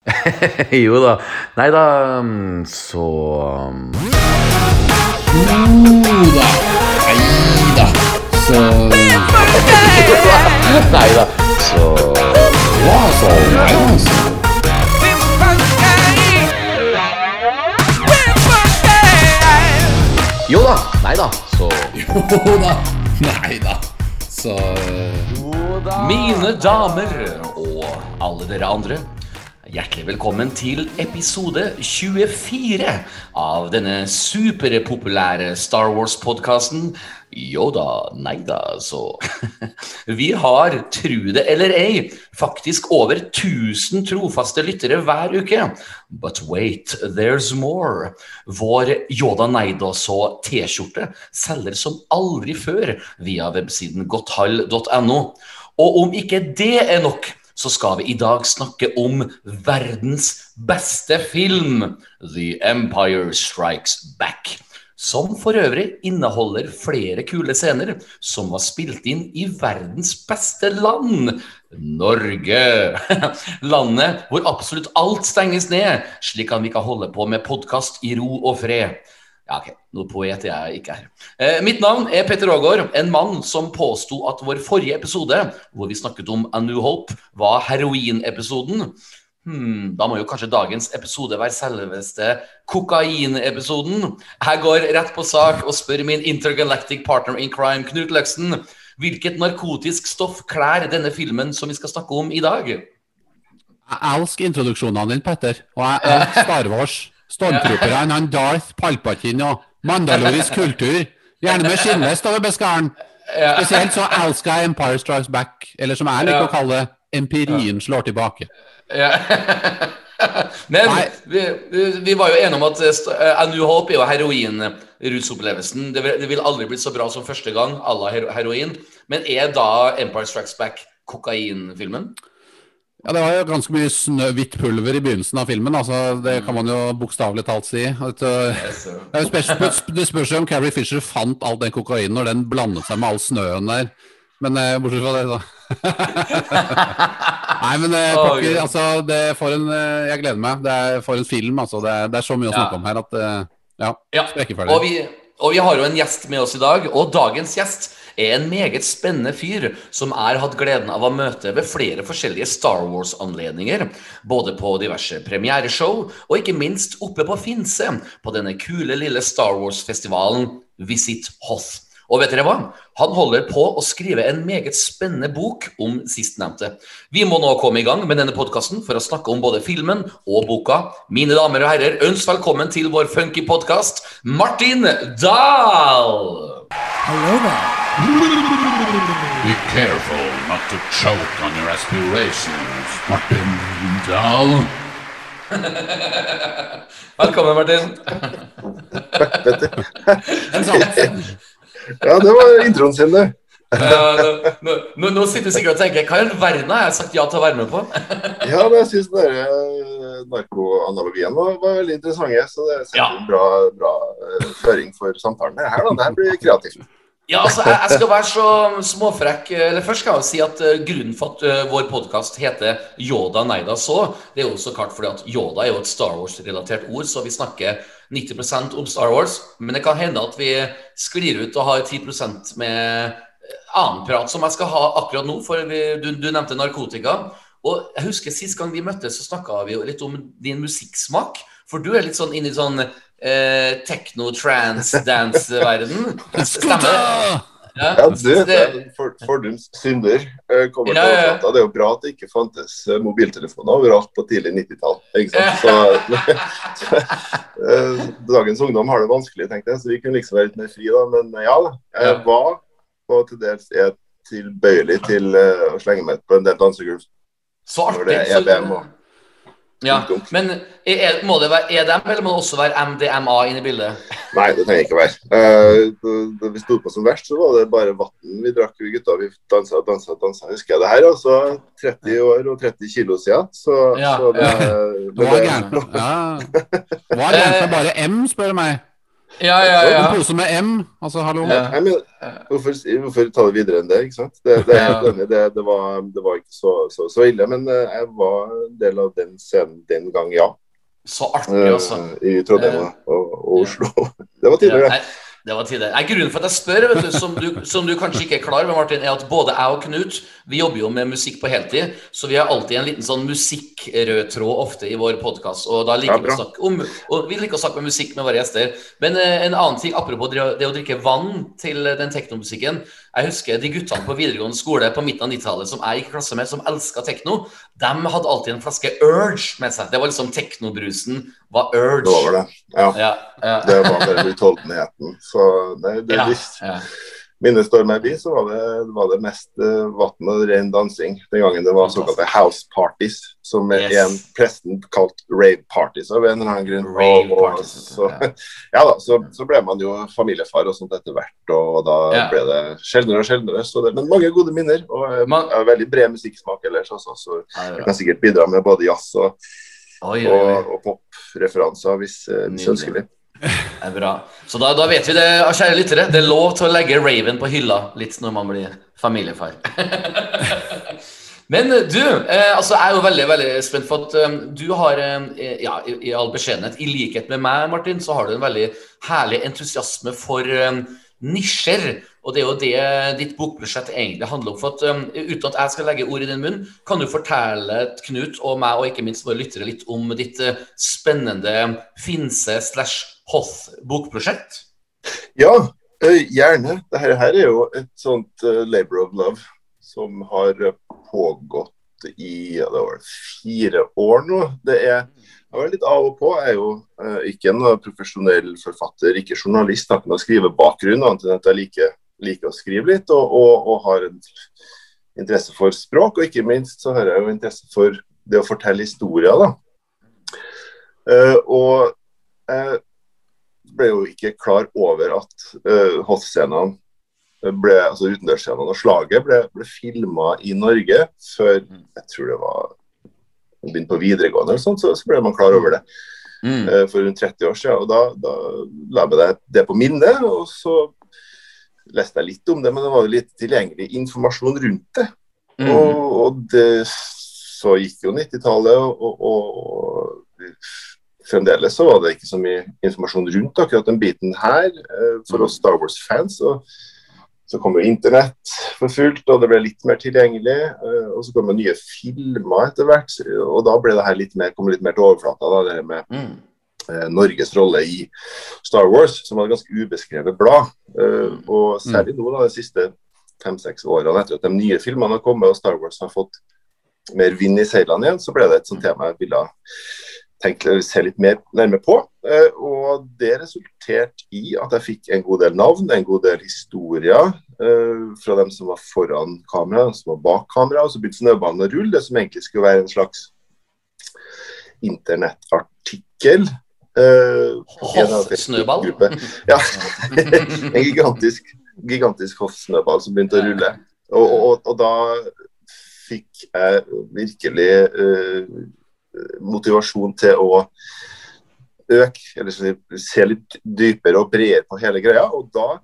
jo da. Nei da, mm, så Jo da. Nei da. Så Nei da, så Ja, så Nei da. Så. Jo da. Nei da, så Jo da. Nei da. Så Jo da. Mine damer og alle dere andre. Hjertelig velkommen til episode 24 av denne superpopulære Star Wars-podkasten. Jo da, nei da, så Vi har, tru det eller ei, faktisk over 1000 trofaste lyttere hver uke. But wait, there's more. Vår Yoda Neida så T-skjorte selger som aldri før via websiden godthall.no. Og om ikke det er nok, så skal vi i dag snakke om verdens beste film, The Empire Strikes Back. Som for øvrig inneholder flere kule scener som var spilt inn i verdens beste land, Norge. Landet hvor absolutt alt stenges ned, slik at vi kan holde på med podkast i ro og fred. Ja, ok, noe poet jeg ikke er. Eh, mitt navn er Petter Aagaard, en mann som påsto at vår forrige episode, hvor vi snakket om A New Hope, var heroinepisoden. Hmm, da må jo kanskje dagens episode være selveste kokainepisoden. Jeg går rett på sak og spør min intergalactic partner in crime, Knut Løksen, hvilket narkotisk stoff klær denne filmen som vi skal snakke om i dag? Jeg elsker introduksjonene dine, Petter. Og jeg elsker Star Wars. Stormtrooperne, han Darth, Palpatine og mandalorisk kultur. Gjerne med skinnvest over beskaren. Spesielt så elsker jeg Empire Strikes Back, eller som jeg liker å kalle empirien slår tilbake. Ja. Men vi, vi- var jo enige om at eh, A New Hope er jo heroin-rusopplevelsen. Det, det vil aldri blitt så bra som første gang à la heroin. Men er da Empire Strikes Back kokainfilmen? Ja, Det var jo ganske mye snø, hvitt pulver i begynnelsen av filmen. altså Det kan man jo bokstavelig talt si. Uh, det, spørs jo om Carrie Fisher fant all den kokainen når den blandet seg med all snøen der. Men eh, bortsett fra det, da. Nei, men eh, Å, pokker, altså, det for en, jeg gleder meg. Det er for en film. altså. Det er, det er så mye å snakke om her at eh, ja, Ja, og vi, og vi har jo en gjest med oss i dag, og dagens gjest er en meget spennende fyr som er hatt gleden av å møte ved flere forskjellige Star Wars-anledninger. Både på diverse premiereshow, og ikke minst oppe på Finse, på denne kule lille Star Wars-festivalen Visit Hoth. Og vet dere hva? Han holder på å skrive en meget spennende bok om sistnevnte. Vi må nå komme i gang med denne podkasten for å snakke om både filmen og boka. Mine damer og herrer, ønsk velkommen til vår funky podkast, Martin Dahl! Be careful not to choke on your aspirations, Martin Dahl. Velkommen, Martin. Takk, sånn, Ja, det var introen sin, det. Eh, nå, nå, nå sitter du sikkert og tenker hva i all verden har jeg sagt ja til å være med på? Ja, men jeg syns uh, narkoanalogien var, var veldig interessant, Så det setter Ja. en bra, bra eh, føring for samtalen. Det her, da, det her blir kreativt. Ja, altså, jeg, jeg skal være så småfrekk. Eller først skal jeg si at eh, grunnen for at eh, vår podkast heter Yoda Neida så, det er jo så klart fordi at Yoda er jo et Star Wars-relatert ord, så vi snakker 90% om Star Wars. Men det kan hende at vi sklir ut og har 10% med eh, annen prat som jeg skal ha akkurat nå, for vi, du, du nevnte narkotika. Og jeg husker Sist gang vi møttes, så snakka vi jo litt om din musikksmak. For du er litt sånn inne i sånn eh, techno-trans-dance-verden. Stemmer? Ja. Ja, du, det for, fordums synder. eh, kommer Ja, til ja, ja. overflata. Det er jo bra at det ikke fantes eh, mobiltelefoner overalt på tidlig 90-tall. ikke sant? Så, eh, dagens ungdom har det vanskelig, tenkte jeg, så vi kunne liksom være litt mer fri da. Men ja jeg var og til dels er tilbøyelig til å slenge meg på en del dansegulv. Så artig. det så- EBM og Ja, men er- må det være EDM, eller må det også være MDMA inne i bildet? Nei, det trenger ikke være. Eh, da- vi sto på som verst, så var det bare vann vi drakk, vi gutta. Vi dansa og dansa og dansa. Husker jeg det her, altså. 30 år og 30 kilo siden. Så, Ja, så det, Det var gærent. Ja. Det var gærent med bare M, spør du meg. Ja, ja, ja. En pose med M, altså hallo. Ja. Nei, men, hvorfor, hvorfor ta det videre enn det? ikke sant? Det, det, er jeg Ja. det, det, var, det var ikke så, så, så ille. Men eh, jeg var en del av den scenen den gang, ja. Så artig, Eh, altså. I Trondheim og, og, Oslo. Oslo. Det var tidligere. Ja, det var tider. Nei, grunnen for at jeg spør, vet du, som, du, som du kanskje ikke er klar over, Martin, er at både jeg og Knut vi jobber jo med musikk på heltid, så vi har alltid en liten sånn musikkrød tråd ofte i vår podkast. Og da liker Ja, vi å snakke om og vi liker å snakke med musikk med våre gjester. Men eh, en annen ting, apropos det, å- det å drikke vann til eh, den teknomusikken. Jeg husker de guttene på videregående skole på midten av 90-tallet som jeg gikk i klasse med, som elska tekno. De hadde alltid en flaske Urge med seg. Det var liksom teknobrusen var Urge. Det var det. Ja. Ja, ja. Det var bare utholdenheten. Så det, det, Ja, visst. ja. minnet står så var det, var det mest uh, vann og ren dansing. Den gangen det var såkalte house parties, som er Yes. en presten kalt rave parties av en eller annen grunn. Rave Og- og så, ja. da, så, så ble man jo familiefar og sånt etter hvert, og da Ja. ble det sjeldnere og sjeldnere. Så det, men mange gode minner, og eh, Man- jeg veldig bred musikksmak ellers også, så jeg kan sikkert bidra med både jazz og, Oi, oi, oi. og, og popreferanser hvis, eh, hvis ønskelig. Det er bra. Så da, da vet vi det, kjære lyttere. Det er lov til å legge Raven på hylla litt når man blir familiefar. Men eh, du, eh, altså jeg er jo veldig veldig spent for at um, du har, eh, ja, i, i all beskjedenhet, i likhet med meg, Martin, så har du en veldig herlig entusiasme for eh, nisjer. Og det er jo det ditt bokbudsjett egentlig handler om. For at, um, Uten at jeg skal legge ord i din munn, kan du fortelle Knut og meg, og ikke minst våre lyttere, litt om ditt uh, spennende Finse slash Hoth-bokprosjekt? Ja, uh, gjerne. Dette her er jo et sånt uh, labor of love som har eh, pågått i ja, det var fire år nå. Det er jeg var litt av og på. Jeg er jo eh, ikke en eh, profesjonell forfatter, ikke journalist. Har ikke skrive bakgrunn, annet enn at jeg liker, liker å skrive litt og, og, og har en interesse for språk. Og ikke minst så har jeg jo interesse for det å fortelle historier, da. Eh, og jeg ble jo ikke klar over at uh, Hoth-scenene ble, altså utendørsscenene og slaget ble, ble filma i Norge før jeg tror det var begynte på videregående, eller sånt, så, så ble man klar over det Mm. uh, for rundt 30 år siden. Og da, da la jeg meg det, det på minnet, og så leste jeg litt om det, men det var jo litt tilgjengelig informasjon rundt det. Mm. Og, og det, så gikk jo 90-tallet, og, og, og fremdeles så var det ikke så mye informasjon rundt akkurat den biten her. eh, For oss Star Wars-fans så, så kom jo internett for fullt, og det ble litt mer tilgjengelig. eh, Og så kom det nye filmer etter hvert, og da ble det her litt mer, kom litt mer til overflata. da, det med Mm. eh, Norges rolle i Star Wars, som var et ganske ubeskrevet blad. Eh, og særlig nå, da, de siste fem-seks årene etter at de nye filmene har kommet og Star Wars har fått mer vind i seilene igjen, så ble det et sånt tema jeg ville tenke se litt mer nærmere på. Eh, og det resulterte i at jeg fikk en god del navn, en god del historier eh, fra dem som var foran kamera, som var bak kamera, og så begynte snøballen å rulle, det som egentlig skulle være en slags internettartikkel. Hoffsnøball? en Hoff-snøball? Ja. en gigantisk, gigantisk hoffsnøball som begynte å rulle. Og, og, og da fikk jeg virkelig eh, motivasjon til å øke, eller se litt dypere og bredere på hele greia. Og da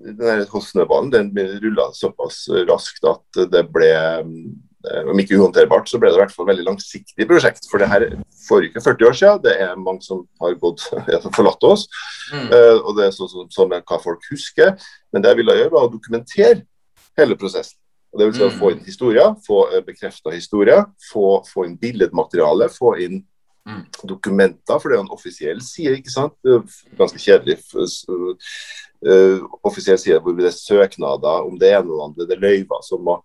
den der den rulla såpass raskt at det ble eh, om ikke uhåndterbart, så ble det i hvert fall et veldig langsiktig prosjekt. For det her foregikk for 40 år siden. Det er mange som har gått, forlatt oss. Mm. Uh, og det er sånn som, så, så hva folk husker. Men det jeg ville gjøre, var å dokumentere hele prosessen. Og det vil si å Mm. få inn historier, få uh, bekrefta historier, få, få inn billedmateriale, få inn Mm. dokumenter, for det er jo en offisiell side, ikke sant. Ganske kjedelig. uh, offisiell side hvor det er søknader om det ene og det andre, det er løyver som må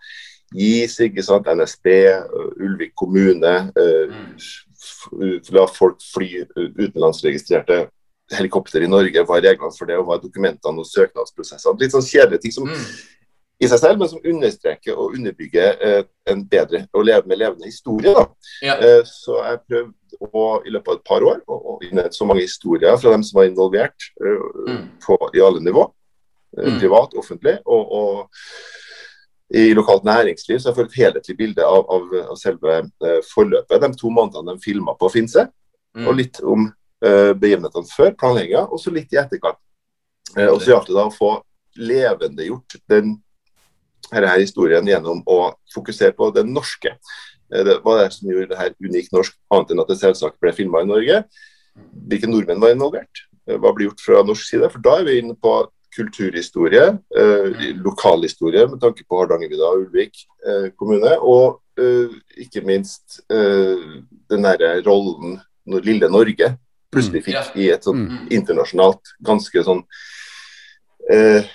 gis, ikke sant. NSB, Ulvik kommune. uh, Mm. La folk fly utenlandsregistrerte helikopter i Norge, hva er reglene for det, og hva er dokumentene og søknadsprosessene. Litt sånn kjedelige ting som Mm. I seg selv, men som understreker og underbygger eh, en bedre og leve med levende historie. Ja. Eh, så jeg prøvde å, i løpet av et par år å innhente så mange historier fra dem som var involvert eh, Mm. på, i alle nivå. Eh, Mm. Privat, offentlig og, og i lokalt næringsliv. Så jeg får et helhetlig bilde av, av, av selve eh, forløpet. De to månedene de filma på Finse, Mm. og litt om uh, begivenhetene før, planlegginga, og så litt i etterkant. Og så gjaldt det da å få levendegjort den her, er historien gjennom å fokusere på det norske. Uh, det var det som gjorde det her unikt norsk, annet enn at det selvsagt ble filma i Norge. Hvilke nordmenn var involvert? Hva ble gjort fra norsk side? For da er vi inne på kulturhistorie, eh, lokalhistorie med tanke på Hardangervidda og Ulvik eh, kommune. Og eh, ikke minst eh, den derre rollen når lille Norge plutselig fikk i et sånn Mm. internasjonalt, ganske sånn eh,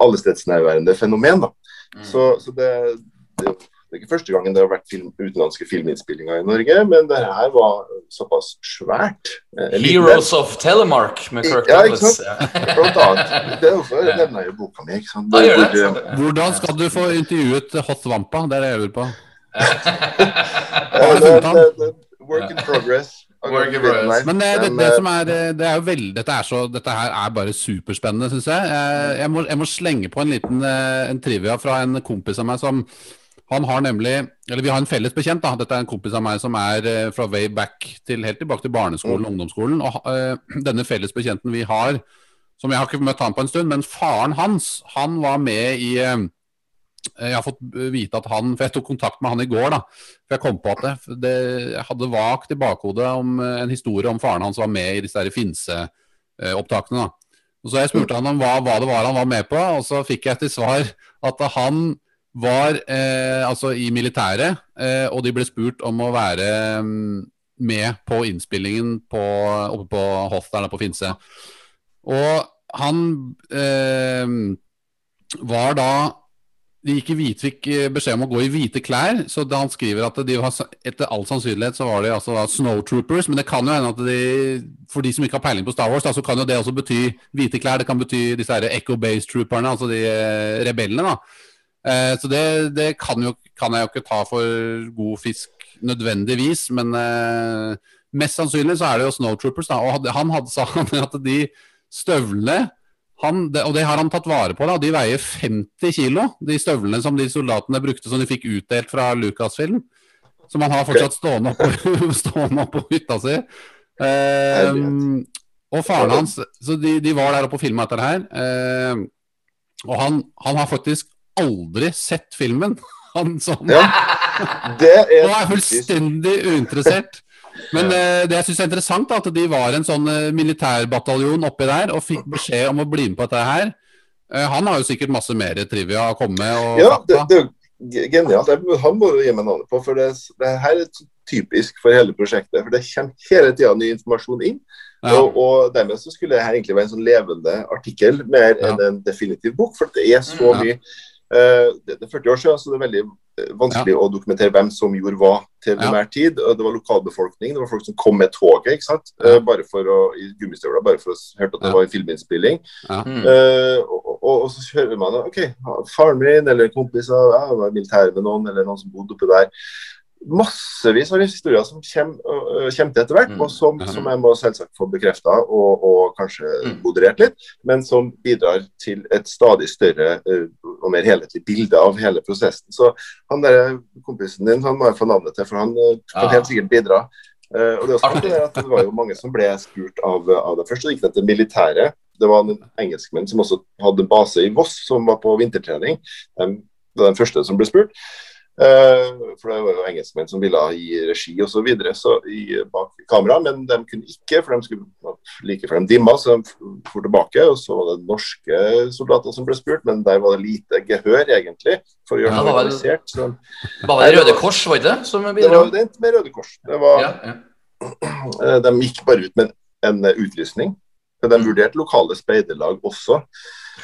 allestedsnærværende fenomen. da. Mm. Så, så det, det, det er ikke første gangen det har vært film, utenlandske filminnspillinger i Norge, men det her var såpass svært. eh, liten. Heroes of Telemark med Kirk Ja, ikke Douglas. sant? Blant annet. Det er også nevner jo boka mi. ikke sant? Ja, det. Hvor, Hvordan skal du få intervjuet Hot Vampa? Det er det jeg lurer på. Ja, det, det, det, work in progress. Progress. Men det, det, det eh, som er, eh, det er jo veldig, dette, er så, dette her er bare superspennende, syns jeg. Jeg, må, jeg må slenge på en liten eh, en trivia fra en kompis av meg som Han har nemlig Eller vi har en felles bekjent, da. Dette er en kompis av meg som er eh, fra way back til helt tilbake til barneskolen og ungdomsskolen. Og eh, denne felles bekjenten vi har, som jeg har ikke møtt han på en stund, men faren hans, han var med i eh, jeg har fått vite at han For jeg tok kontakt med han i går, da. For jeg kom på at det, det jeg hadde vagt i bakhodet om eh, en historie om faren hans var med i disse der Finse-opptakene. da. Og Så jeg spurte han om hva, hva det var han var med på, og så fikk jeg til svar at han var eh, altså i militæret, eh, og de ble spurt om å være mm, med på innspillingen på, oppe på Hoff der på Finse. Og han eh, var da de gikk i hvit, fikk eh, beskjed om å gå i hvite klær, så han skriver at de var, etter all sannsynlighet så var de altså snowtroopers, men det kan jo hende at de, for de som ikke har peiling på Star Wars, da, så kan jo det også bety hvite klær, det kan bety disse her Echo Base Trooperne, altså de eh, rebellene da. Eh, så det, det kan, jo, kan jeg jo ikke ta for god fisk nødvendigvis, men eh, mest sannsynlig så er det jo snowtroopers da, og han hadde sa at de støvlene han, og det har han tatt vare på. da, De veier 50 kilo, de støvlene som de soldatene brukte som de fikk utdelt fra Lucasfilm. Som han har fortsatt stående oppå, stående oppå hytta si. Eh, og faren hans Så de, de var der oppe og filma det her. Eh, og han, han har faktisk aldri sett filmen. Han sånn. Ja, det og er er fullstendig uinteressert. Men eh, det jeg syns er interessant, er at de var en sånn eh, militærbataljon oppi der og fikk beskjed om å bli med på dette her. Eh, han har jo sikkert masse mer trivia å komme med. Ja, det, det er genialt. Han må jo gi meg navnet på, for det, det her er typisk for hele prosjektet. For det kommer hele tida ny informasjon inn. Ja. Og, og dermed så skulle det her egentlig være en sånn levende artikkel mer enn en definitiv bok, for det er så Ja. mye eh, det, det er 40 år siden, så det er veldig eh, vanskelig å dokumentere hvem som gjorde hva til Ja. tid. Og Det var lokalbefolkning, det var folk som kom med toget ikke sant? Ja. Eh, bare for å, i gummistøvler, bare for å hørte at det Ja. var en filminnspilling. Mm. Uh, og, og, og så hører man OK, faren min eller kompiser ja, var i militæret med noen, eller noen som bodde oppe der. Massevis av historier som kommer, øh, til etter hvert, Mm. og som, som jeg må selvsagt få bekrefta og, og kanskje Mm. moderert litt, men som bidrar til et stadig større øh, og mer helhetlig bilde av hele prosessen. Så han der kompisen din han må jeg få navnet til, for han øh, kan Ja. helt sikkert bidra. Og det, også det, var jo mange som ble spurt av, av det. Først så gikk det til militæret. Det var en engelskmenn som også hadde base i Voss, som var på vintertrening. De, det var den første som ble spurt. Eh, for det var jo engelskmenn som ville gi regi osv. Så videre, så i, bak kamera, men de kunne ikke, for de skulle like før de dimma, så de for tilbake. Og så var det norske soldater som ble spurt, men der var det lite gehør, egentlig, for å gjøre Ja, det var vel- organisert. Så Bare det Røde Kors, var det? Som det var det med Røde Kors. Det var, Ja, ja. Eh, De gikk bare ut med en utlysning. De vurderte lokale speiderlag også.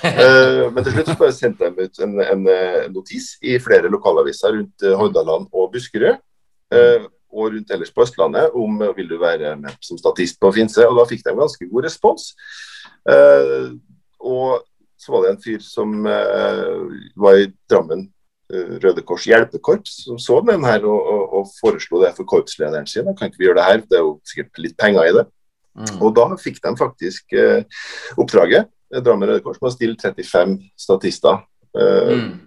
Eh, Men til slutt så bare sendte de ut en, en eh, notis i flere lokalaviser rundt eh, Hordaland og Buskerud. Og rundt ellers på Østlandet om vil du være med som statist på Finse. Og da fikk de ganske god respons. Og så var det en fyr som var i Drammen Røde Kors hjelpekorps som så den her og, og, og foreslo det for korpslederen sin. Kan ikke vi gjøre det her? Det er jo sikkert litt penger i det. Mm. Og da fikk de faktisk eh, oppdraget, Drammen Røde Kors, med å stille 35 statister. Eh, Mm.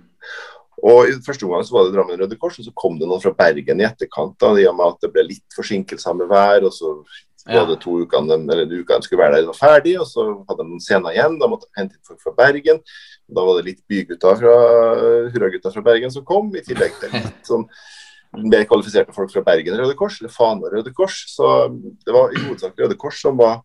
Og i første omgang så var det Drammen Røde Kors, og så kom det noen fra Bergen i etterkant, da, i og med at det ble litt forsinkelser med vær, og så var det to ukene, de- eller en uke de skulle være der, de var ferdig, og så hadde de scener igjen. Da måtte de hente inn folk fra Bergen. Da var det litt bygutter fra hurragutter fra Bergen som kom, i tillegg til litt sånn mer kvalifiserte folk fra Bergen Røde Kors, eller Fana Røde Kors. Så det var i hovedsak Røde Kors som var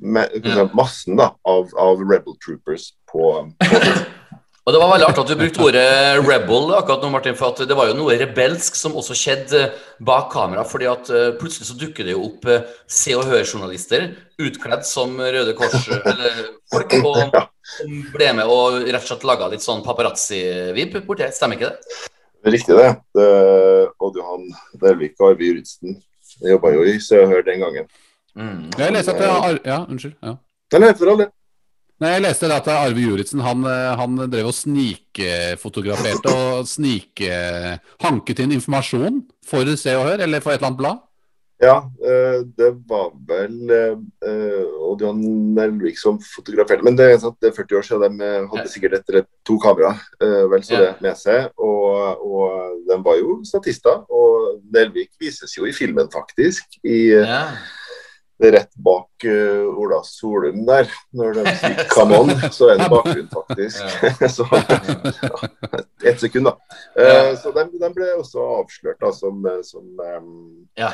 massen da, av, av Rebel Troopers på, på Og det var veldig artig at du brukte ordet rebel akkurat nå, Martin, for det var jo noe rebelsk som også skjedde bak kamera. fordi at eh, plutselig så dukker det jo opp eh, Se og Hør-journalister utkledd som Røde Kors eh, eller folk, og som ble med og rett og slett laga litt sånn paparazzi-vib borti her. Stemmer ikke det? Riktig det. det Odd Johan Delvik og Arve Juritzen jobba jo i Se og Hør den gangen. Mm. Jeg leste at det er Ar Ja, unnskyld. Ja. Eller for all. Nei, jeg leste det at Arve Juritzen han, eh, han drev og snikfotograferte og snikhanket inn informasjon for Se og Hør, eller for et eller annet blad. Ja, eh, det var vel eh, Odd Johan Nelvik som fotograferte. Men det er, sant, det er 40 år siden de hadde sikkert etter to kamera eh, vel så det med seg. Og, og de var jo statister. Og Nelvik vises jo i filmen, faktisk. I, Ja. Rett bak uh, Ola Solum der. Når de sier 'come on', så er det bakgrunn, faktisk. så ett sekund, da. Uh, Så de, de ble også avslørt da, som, som um, Ja.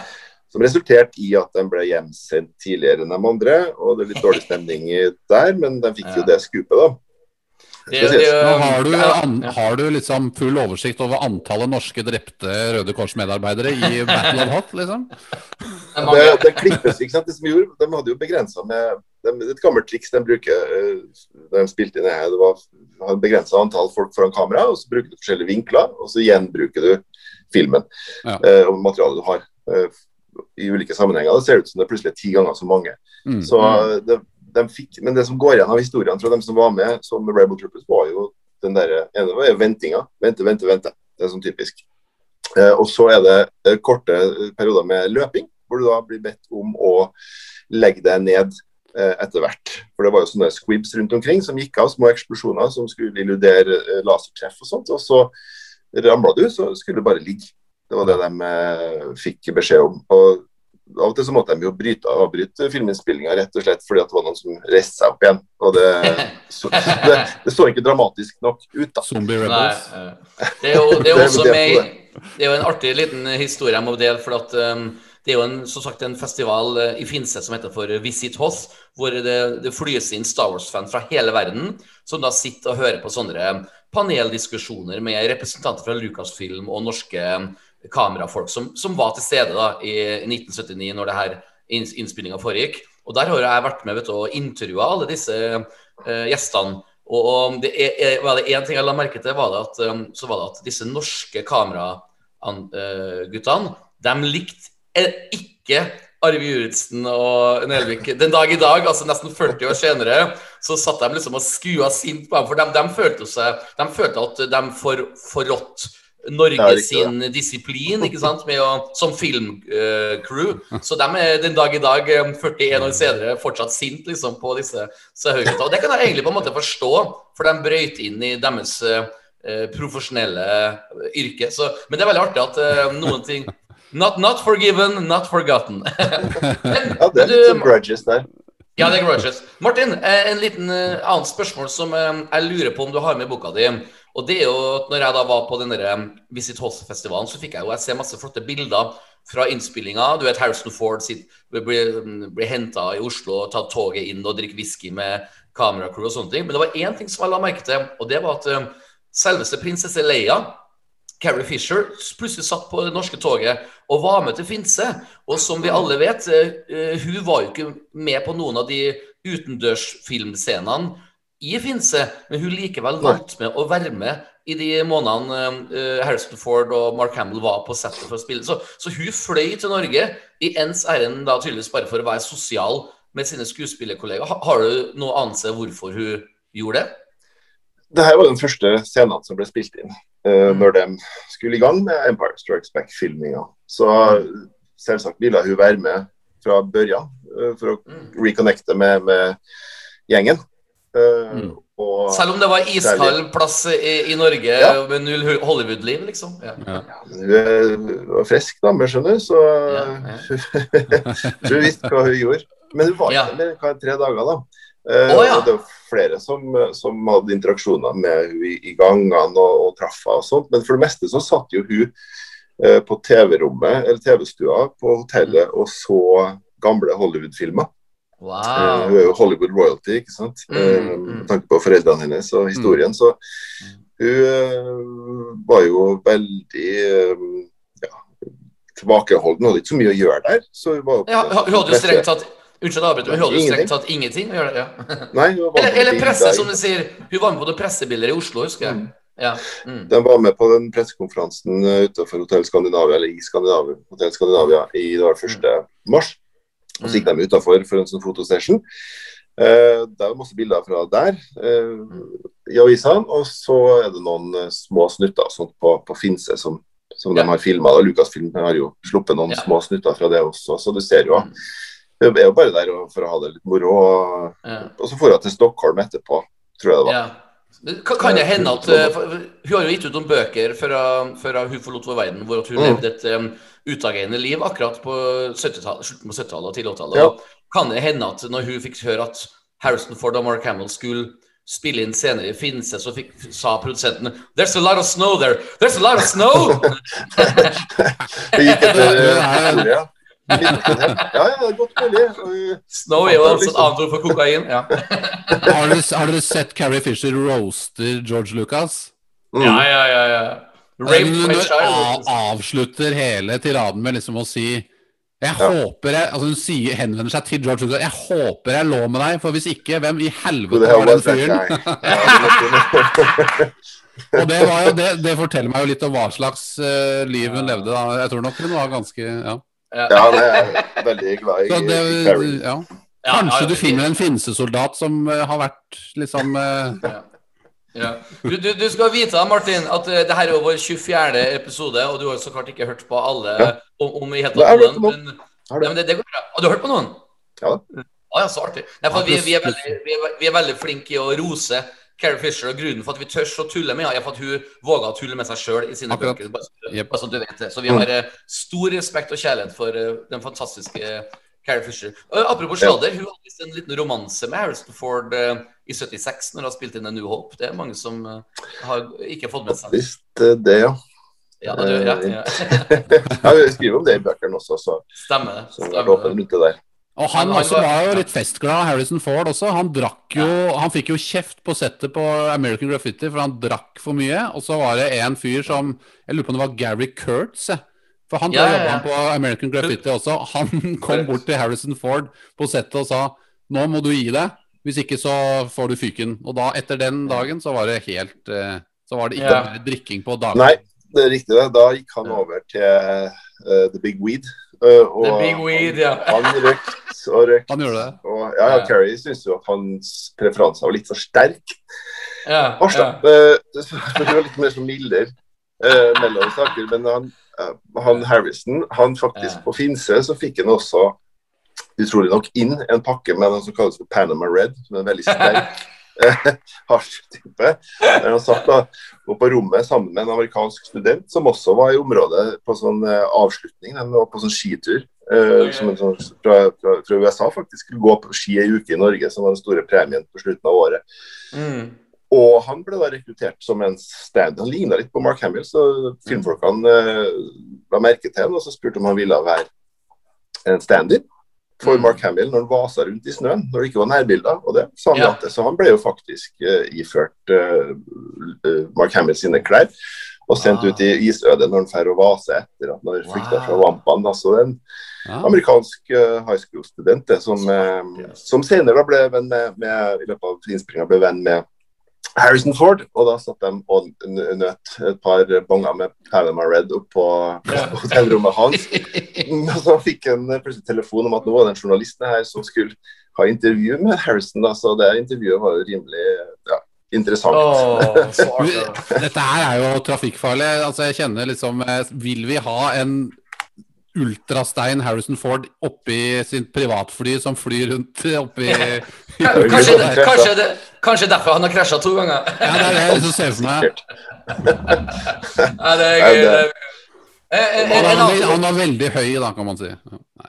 som resulterte i at de ble hjemsendt tidligere enn de andre. Og det er litt dårlig stemning der, men de fikk jo det skupet, da. Det, det, sies. Har du, ja, an, ja. har du liksom full oversikt over antallet norske drepte Røde Kors-medarbeidere i Battle of Hot, liksom? Det Det, klippes, ikke sant. Det som de gjorde, de hadde jo begrensa med de, Et gammelt triks de bruker eh, da de spilte inn det her, det var begrensa antall folk foran kamera, og så bruker du forskjellige vinkler, og så gjenbruker du filmen Ja. eh, og materialet du har. eh, I ulike sammenhenger. Det ser ut som det er plutselig ti ganger så mange. Mm. Så eh, det, de fikk, men det som går igjen av historiene fra dem som var med som Rebel Troopers, var jo den der, ene var ventinga. Vente, vente, vente. Det er sånn typisk. Eh, og så er det eh, korte perioder med løping, hvor du da blir bedt om å legge deg ned eh, etter hvert. For det var jo sånne squibs rundt omkring som gikk av, små eksplosjoner som skulle illudere eh, lasertreff og sånt. Og så ramla du, så skulle du bare ligge. Det var det de eh, fikk beskjed om. Og av og til så måtte de jo bryte, avbryte filminnspillinga rett og slett fordi at det var noen som reiste seg opp igjen. Og det, så, det, det så ikke dramatisk nok ut, da. Zombie Rebels. eh, det er jo, det er også med Det er jo en artig liten historie jeg må dele. For at um, det er jo en, som sagt, en festival eh, i Finse som heter for Visit Hoth, hvor det, det flyes inn Star Wars-fans fra hele verden, som da sitter og hører på sånne paneldiskusjoner med representanter fra Lucasfilm og norske kamerafolk som, som var til stede da i 1979, når det her inns- innspillinga foregikk. Og der har jeg vært med vet du, og intervjua alle disse uh, gjestene. Og, og det er, var det én ting jeg la merke til, var det at, um, så var det at disse norske kameraguttene de likte eh, ikke Arve Juritzen og Nelvik. Den dag i dag, altså nesten 40 år senere, så satt de liksom og skua sint på dem. For de, de følte, seg, de følte at de for, Norge sin disiplin ikke sant, med å, som filmcrew. så de er den dag i dag, eh, 41 år senere, fortsatt sint liksom, på disse Sahøygutta. Og det kan jeg egentlig på en måte forstå, for de brøyt inn i deres uh, profesjonelle yrke. Så, men det er veldig artig at uh, noen ting Not, not forgiven, not forgotten. men, Ja, det er litt du, grudges der. ja, det er grudges. Martin, eh, en liten eh, annet spørsmål som eh, jeg lurer på om du har med i boka di. Og det er jo at når jeg da var på den der, eh, Visit Hoss-festivalen, så fikk jeg jo jeg ser masse flotte bilder fra innspillinga. Du vet Harrison Ford sitt, blir, blir henta i Oslo tatt toget inn og drikker whisky med kameracrew og sånne ting. Men det var én ting som jeg la merke til, og det var at selveste prinsesse Leia Carrie Fisher plutselig satt på det norske toget og var med til Finse. Og som vi alle vet, eh, eh, hun var jo ikke med på noen av de utendørsfilmscenene i Finse, men hun likevel valgte med å være med i de månedene eh, Harrison Ford og Mark Hamill var på settet for å spille. Så, så hun fløy til Norge i ens ærend da tydeligvis bare for å være sosial med sine skuespillerkollegaer. Ha, har du noe anelse hvorfor hun gjorde det? Det her var den første scenen som ble spilt inn eh, når de skulle i gang med Empire Strikes Back-filminga. Så selvsagt ville hun være med fra børjan uh, for å Mm. reconnecte med, med gjengen. Eh, Mm. Og Selv om det var iskald plass i, i Norge Ja. med null Hollywood-liv, liksom. Ja. Men hun var frisk dame, skjønner du, så Ja, ja. hun visste hva hun gjorde. Men hun var Ja. der hva, tre dager, da. Eh, oh, ja. og det var flere som, som hadde interaksjoner med hun i, i gangene og, og traff henne og sånt. Men for det meste så satt jo hun eh, på TV-rommet eller TV-stua på hotellet og så gamle Hollywood-filmer. Eh, Wow. Hun er jo Hollywood royalty, ikke sant? Mm, Eh, mm. Med tanke på foreldrene hennes og historien. Så hun eh, var jo veldig eh, ja, tilbakeholden. Hun hadde ikke så mye å gjøre der. Så hun var Ja, hun hadde jo strengt tatt Unnskyld, avbryt, hun hadde jo strengt tatt ingenting å gjøre. Ja. Nei, Eller, eller presse, der. som du sier. Hun var med på noen pressebilder i Oslo, husker jeg. Ja. Mm. De var med på den pressekonferansen eh, utenfor Hotell Skandinavia, eller i Skandinavia, Hotel Skandinavia i det var 1. mars. Og så gikk de utenfor for en sånn fotosession. Eh, det er masse bilder fra der eh, i avisene. Og så er det noen eh, små snutter sånn på, på Finse som, som Ja. de har filma. Lucasfilm har jo sluppet noen Ja. små snutter fra det også, så du ser jo Mm. Hun er jo bare der for å ha det litt moro. Og, Ja. og så får hun til Stockholm etterpå, tror jeg det var. Kan, kan det hende at eh, for, Hun har jo gitt ut noen bøker før, hun forlot vår verden, hvor at hun Mm. levde et um, utagerende liv akkurat på slutten på 70-tallet og tidlig 80-tallet. Ja. Kan det hende at når hun fikk høre at Harrison Ford og Mark Hamill skulle spille inn senere i Finse, så fikk, sa produsenten There's a lot of snow there! There's a lot of snow! Det gikk etter Ja, ja. Ja, godt mulig. Snow er jo altså et annet ord for kokain. Ja, Har dere, har dere sett Carrie Fisher roaster George Lucas? Mm. ja, ja. ja, ja. Rape Hun avslutter hele tiraden med liksom å si jeg Ja. håper jeg, altså Hun sier, henvender seg til George Lucas. Jeg håper jeg lå med deg, for hvis ikke, hvem i helvete var den fyren? Og det, var jo, det, det forteller meg jo litt om hva slags uh, liv hun levde. da Jeg tror nok hun var ganske Ja. Ja, det er veldig glad i Så det, i Carrie. ja. Ja, Kanskje ja, du finner en finsesoldat som eh, har vært liksom eh, Ja. Du, du, du skal vite da, Martin, at uh, det her er vår 24. episode, og du har så klart ikke hørt på alle Ja. om, om i hele tatt noen. Men, Har du? ja, men det, det går bra. Har du hørt på noen? Ja. Ah, ja, så artig. Nei, for Ja, vi, vi, er veldig, vi, er, vi er veldig flinke i å rose Carrie Fisher, og grunnen for at vi tør å tulle med henne, er for at hun våger å tulle med seg sjøl i sine Akkurat. bøker. Bare, Jep. bare så du vet det. Så vi har mm. stor respekt og kjærlighet for uh, den fantastiske Carrie Fisher. Og, apropos Ja. hun hadde visst en liten romanse med Harrison Ford uh, i 76, når hun har spilt inn A New Hope. Det er mange som eh, har ikke fått med seg. Visst eh, det, ja. Ja, du, ja, ja. ja. Vi skriver om det i bøkene også, så, Stemmer det. så Stemmer Og han Han- han også var- jo litt festglad, Harrison Ford også. Han drakk jo Han fikk jo kjeft på settet på American Graffiti, for han drakk for mye. Og så var det en fyr som Jeg lurer på om det var Gary Kurtz, jeg. For han Ja, ja, ja, jobba ja. på American Graffiti også. Han kom bort til Harrison Ford på settet og sa Nå må du gi deg, hvis ikke så får du fyken. Og da, etter den dagen, så var det helt eh, Så var det ikke Ja. mer drikking på dagen. Nei, det er riktig. det. Da gikk han over til uh, The Big Weed. Eh, og The Big Weed, ja. Han, røkt og røkt. Han gjorde det. Og, ja, ja, Ja. Carrie syns jo at hans preferanser var litt for sterk. Ja, Harstad. ja. uh, var litt mer som mildere eh, mellom saker. Men han, uh, han Harrison, han faktisk Ja. på Finse, så fikk han også utrolig nok inn en pakke med noe som kalles for Panama Red, som er en veldig sterk hasjtype. Der han satt da og på rommet sammen med en amerikansk student som også var i området på sånn eh, avslutning. Den var på sånn skitur. eh, som en sånn, fra, fra, fra USA, faktisk. Skulle gå på ski ei uke i Norge, som var den store premien på slutten av året. Mm. Og han ble da rekruttert som en stand. Han ligna litt på Mark Hamill, så filmfolkene eh, la merke til han og så spurte om han ville være en stand-in for Mm. Mark Hamill når han vasa rundt i snøen, når det ikke var nærbilder. Og det sa han Ja. det. Så han ble jo faktisk uh, iført uh, Mark Hamill sine klær og sendt Ah. ut i isødet når han drar og vaser etter at han har flykta fra Wampan. Altså en Ja. amerikansk uh, high school-student som, uh, som senere ble venn med, med i løpet av innspillinga ble venn med Harrison Ford, og da satt de og nøt et par bonger med Panama Red opp på, hotellrommet hans. Og så fikk han plutselig telefon om at nå var det en journalist her som skulle ha intervju med Harrison. Da, så det intervjuet var jo rimelig ja, interessant. Oh. Dette her er jo trafikkfarlig. Altså, jeg kjenner liksom eh, Vil vi ha en ultrastein Harrison Ford oppi sitt privatfly som flyr rundt oppi Kanskje, kanskje, det, kanskje derfor han har krasja to ganger. Ja, det er det jeg liksom ser for meg. Ja, det er gøy. det- Eh, eh, Han en annen- veldig- han veldig høy, da, kan man si.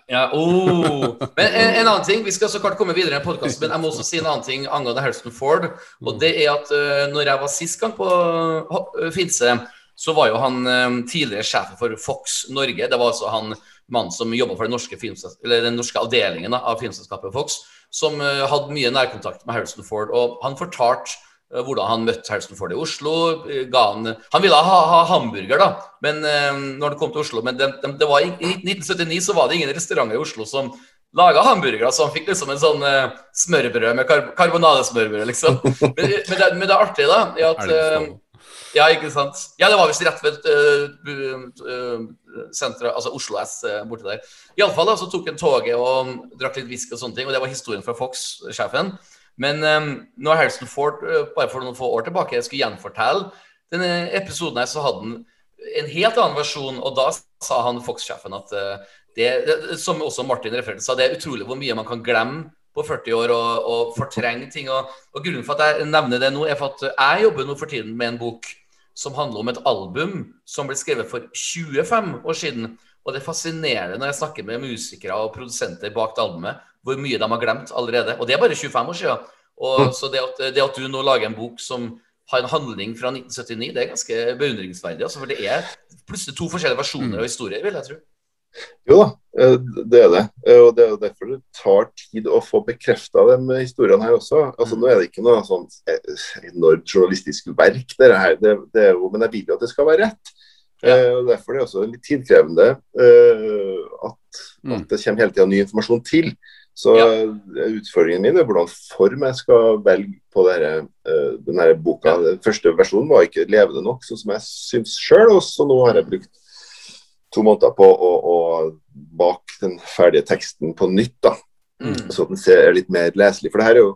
Ja, oh. Men en, en annen ting, Vi skal så klart komme videre i podkasten, men jeg må også si en annen ting angående Harrison Ford. Og det er at uh, når jeg var sist gang på uh, Finse, så var jo han eh, tidligere sjef for Fox Norge. Det var altså han mannen som jobba for den norske, eller den norske avdelingen av filmselskapet Fox, som eh, hadde mye nærkontakt med Harrison Ford. Og han fortalte eh, hvordan han møtte Harrison Ford i Oslo. han, han ville ha, ha hamburger, da, men når han kom til Oslo. Men det, det, det var, i, i 1979 så var det ingen restauranter i Oslo som laga hamburgere, så han fikk liksom en sånn uh, smørbrød med kar karbonadesmørbrød, liksom. Men, men, det, men det artige, da, er at det så? Ja, ikke sant. Ja, det var visst rett ved uh, senteret, altså Oslo S uh, borti der. Iallfall så tok han toget og drakk litt whisky og sånne ting, og det var historien fra Fox-sjefen. Men um, når Harrison Ford uh, bare for noen få år tilbake skulle gjenfortelle denne episoden her, så hadde han en helt annen versjon, og da sa han Fox-sjefen at uh, det, det, som også Martin refererte sa, det er utrolig hvor mye man kan glemme på 40 år og, og fortrenge ting. Og, og grunnen for at jeg nevner det nå, er for at jeg jobber nå for tiden med en bok som handler om et album som ble skrevet for 25 år siden. Og det er fascinerende når jeg snakker med musikere og produsenter bak det albumet, hvor mye de har glemt allerede. Og det er bare 25 år siden. Og, så det at, det at du nå lager en bok som har en handling fra 1979, det er ganske beundringsverdig. Altså, for det er plutselig to forskjellige versjoner av historier, vil jeg tro. Jo da, eh, det er det. Eh, Og det er jo derfor det tar tid å få bekrefta de historiene her også. Altså Nå er det ikke noe sånn eh, enormt journalistisk verk, det her. Det, det er jo, men jeg vil jo at det skal være rett. Ja. Eh, og Derfor er det også litt tidkrevende eh, at, Mm. at det kommer hele tida ny informasjon til. Så Ja. eh, utfordringen min er hvordan form jeg skal velge på denne, eh, denne boka. Ja. Den første versjonen var ikke levende nok, sånn som jeg syns sjøl. Og så nå har jeg brukt to måneder på å, å bake den ferdige teksten på nytt, da, Mm. så den ser litt mer leselig. For det her er jo